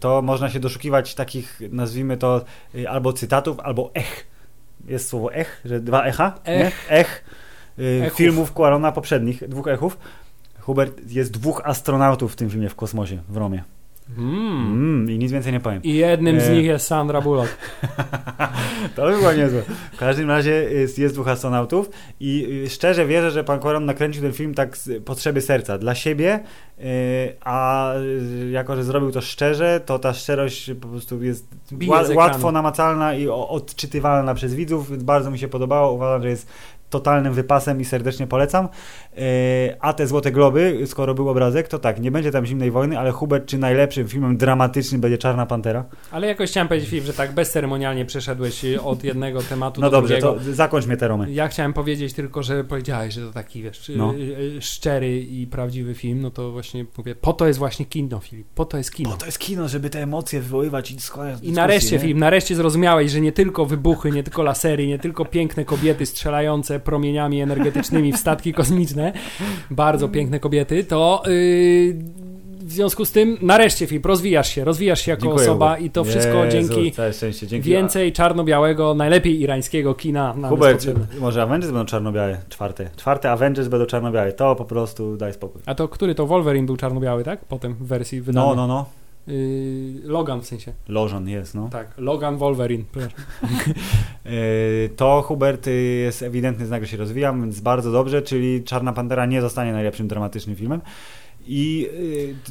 to można się doszukiwać takich, nazwijmy to, yy, albo cytatów, albo ech. Jest słowo ech, że dwa echa? Ech. Nie? Ech. Yy, Echów. filmów Quarona poprzednich, dwóch echów. Hubert, jest dwóch astronautów w tym filmie w kosmosie, w Romie. Mm. Mm, I nic więcej nie powiem. I jednym z E. nich jest Sandra Bullock. To by było niezłe. W każdym razie jest, jest dwóch astronautów i y, szczerze wierzę, że pan Koron nakręcił ten film tak z potrzeby serca, dla siebie, y, a y, jako, że zrobił to szczerze, to ta szczerość po prostu jest łatwo namacalna i odczytywalna przez widzów, bardzo mi się podobało. Uważam, że jest totalnym wypasem i serdecznie polecam. E, A te Złote Globy, skoro był obrazek, to tak, nie będzie tam Zimnej Wojny, ale Hubert, czy najlepszym filmem dramatycznym będzie Czarna Pantera? Ale jakoś chciałem powiedzieć, Filip, że tak bezceremonialnie przeszedłeś od jednego tematu No do dobrze, drugiego. to zakończ mnie tę Romę. Ja chciałem powiedzieć tylko, że powiedziałeś, że to taki, wiesz, No. y, szczery i prawdziwy film, no to właśnie mówię, po to jest właśnie kino, Filip, po to jest kino. Bo to jest kino, żeby te emocje wywoływać i składać I nareszcie, Filip, nareszcie zrozumiałeś, że nie tylko wybuchy, nie tylko lasery, nie tylko piękne kobiety strzelające promieniami energetycznymi w statki kosmiczne, bardzo piękne kobiety, to yy, w związku z tym, nareszcie, Filip, rozwijasz się, rozwijasz się jako Dziękuję, osoba i to wszystko Jezu, dzięki dzięki. więcej czarno-białego, najlepiej irańskiego kina nam Hubert, może Avengers będą czarno-białe? Czwarte. Czwarte Avengers będą czarno-białe. To po prostu daj spokój. A to który to Wolverine był czarno-biały, tak? Potem w wersji wydanej. No, no, no. Yy, Logan w sensie. Lożon jest, no. Tak, Logan Wolverine. Yy, To Hubert y, jest ewidentny znak, że się rozwijam, więc bardzo dobrze, czyli Czarna Pantera nie zostanie najlepszym dramatycznym filmem. I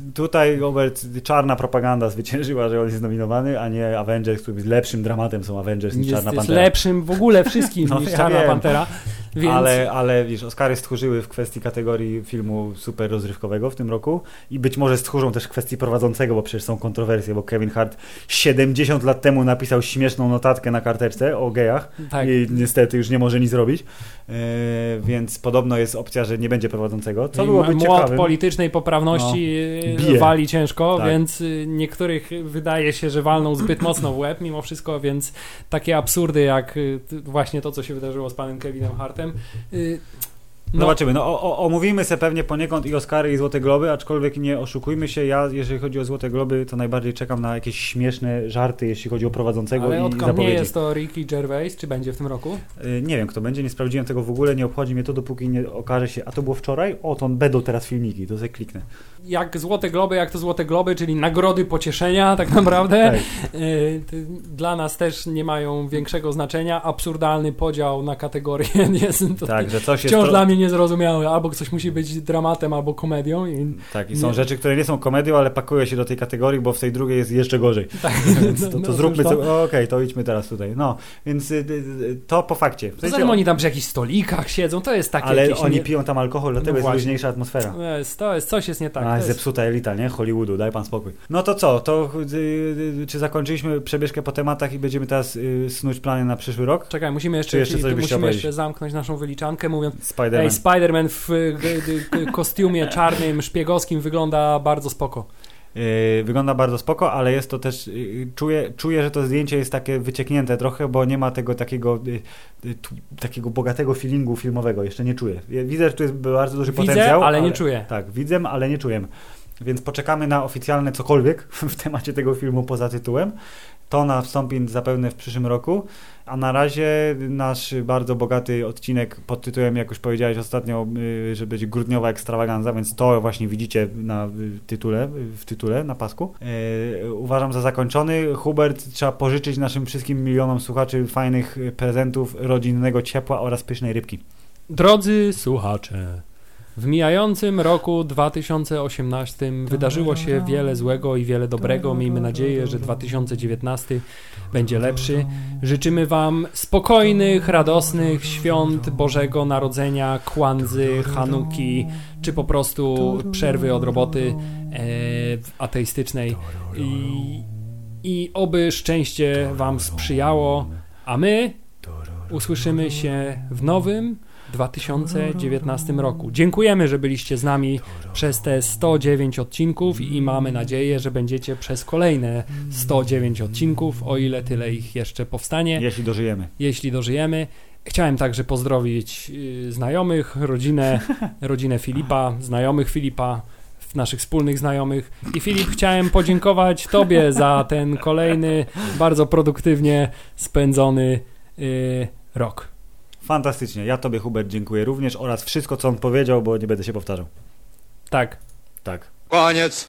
y, tutaj Hubert, czarna propaganda zwyciężyła, że on jest nominowany, a nie Avengers, który jest lepszym dramatem są Avengers niż Jest, Czarna jest Pantera. lepszym w ogóle wszystkim No, niż ja Czarna wiem. Pantera. Więc Ale, ale wiesz, Oscary stchórzyły w kwestii kategorii filmu super rozrywkowego w tym roku i być może stchórzą też w kwestii prowadzącego, bo przecież są kontrowersje, bo Kevin Hart 70 lat temu napisał śmieszną notatkę na karteczce o gejach tak, i niestety już nie może nic zrobić, e, więc podobno jest opcja, że nie będzie prowadzącego, co i byłoby młot ciekawym. politycznej poprawności yy, Bije. wali ciężko, Tak. więc yy, niektórych wydaje się, że walną zbyt mocno w łeb mimo wszystko, więc takie absurdy jak yy, właśnie to, co się wydarzyło z panem Kevinem Hartem. Yy, no, Zobaczymy. No, o, omówimy se pewnie poniekąd i Oscary, i Złote Globy, aczkolwiek nie oszukujmy się. Ja, jeżeli chodzi o Złote Globy, to najbardziej czekam na jakieś śmieszne żarty, jeśli chodzi o prowadzącego ale i odkąd nie zapowiedzi. jest to Ricky Gervais, czy będzie w tym roku? Y, Nie wiem, kto będzie, nie sprawdziłem tego w ogóle, nie obchodzi mnie to, dopóki nie okaże się, a to było wczoraj? O, to będą teraz filmiki, to sobie kliknę. jak Złote Globy, jak to Złote Globy, czyli nagrody pocieszenia tak naprawdę. Tak. Y, ty- Dla nas też nie mają większego znaczenia. Absurdalny podział na kategorie jest to Tak, że coś jest... wciąż To, dla mnie niezrozumiałe. Albo coś musi być dramatem, albo komedią. I, tak, i są nie- rzeczy, które nie są komedią, ale pakują się do tej kategorii, bo w tej drugiej jest jeszcze gorzej. tak, Więc to, to no, zróbmy to. Okej, to idźmy teraz tutaj. No, więc y, y, y, to po fakcie. W sensie, tym oni tam przy jakichś stolikach siedzą, to jest takie ale oni nie... piją tam alkohol, dlatego No jest właśnie. luźniejsza atmosfera. To jest, to jest, coś jest nie tak. A, jest... zepsuta elita, nie? Hollywoodu, daj pan spokój. No to co, to czy zakończyliśmy przebieżkę po tematach i będziemy teraz y, snuć plany na przyszły rok? Czekaj, musimy jeszcze, musimy jeszcze zamknąć naszą wyliczankę, mówiąc Spider-Man. Spider-Man w kostiumie czarnym, szpiegowskim wygląda bardzo spoko. Yy, Wygląda bardzo spoko, ale jest to też. yy, Czuję, czuję, że to zdjęcie jest takie wycieknięte trochę, bo nie ma tego takiego, yy, takiego bogatego feelingu filmowego. Jeszcze nie czuję. Widzę, że tu jest bardzo duży Widzę, potencjał. ale nie czuję. Tak, widzę, ale nie czuję. Więc poczekamy na oficjalne cokolwiek w temacie tego filmu poza tytułem. To nastąpi zapewne w przyszłym roku. A na razie nasz bardzo bogaty odcinek pod tytułem, jak już powiedziałeś ostatnio, yy, że będzie grudniowa ekstrawaganza, więc to właśnie widzicie na y, tytule, w tytule, na pasku. Yy, Uważam za zakończony. Hubert, trzeba pożyczyć naszym wszystkim milionom słuchaczy fajnych y, prezentów, rodzinnego ciepła oraz pysznej rybki. Drodzy słuchacze, w mijającym roku 2018 wydarzyło się wiele złego i wiele dobrego. Miejmy nadzieję, że 2019 będzie lepszy. Życzymy Wam spokojnych, radosnych świąt Bożego Narodzenia, Kwanzy, Hanuki, czy po prostu przerwy od roboty e, ateistycznej. I, I oby szczęście Wam sprzyjało, a my usłyszymy się w nowym 2019 roku. Dziękujemy, że byliście z nami przez te 109 odcinków i mamy nadzieję, że będziecie przez kolejne 109 odcinków, o ile tyle ich jeszcze powstanie, Jeśli dożyjemy. jeśli dożyjemy. Chciałem także pozdrowić y, znajomych, rodzinę, rodzinę Filipa, znajomych Filipa, naszych wspólnych znajomych. I Filip, chciałem podziękować Tobie za ten kolejny, bardzo produktywnie spędzony y, rok. Fantastycznie. Ja Tobie, Hubert, dziękuję również oraz wszystko, co on powiedział, bo nie będę się powtarzał. Tak. Tak. Koniec.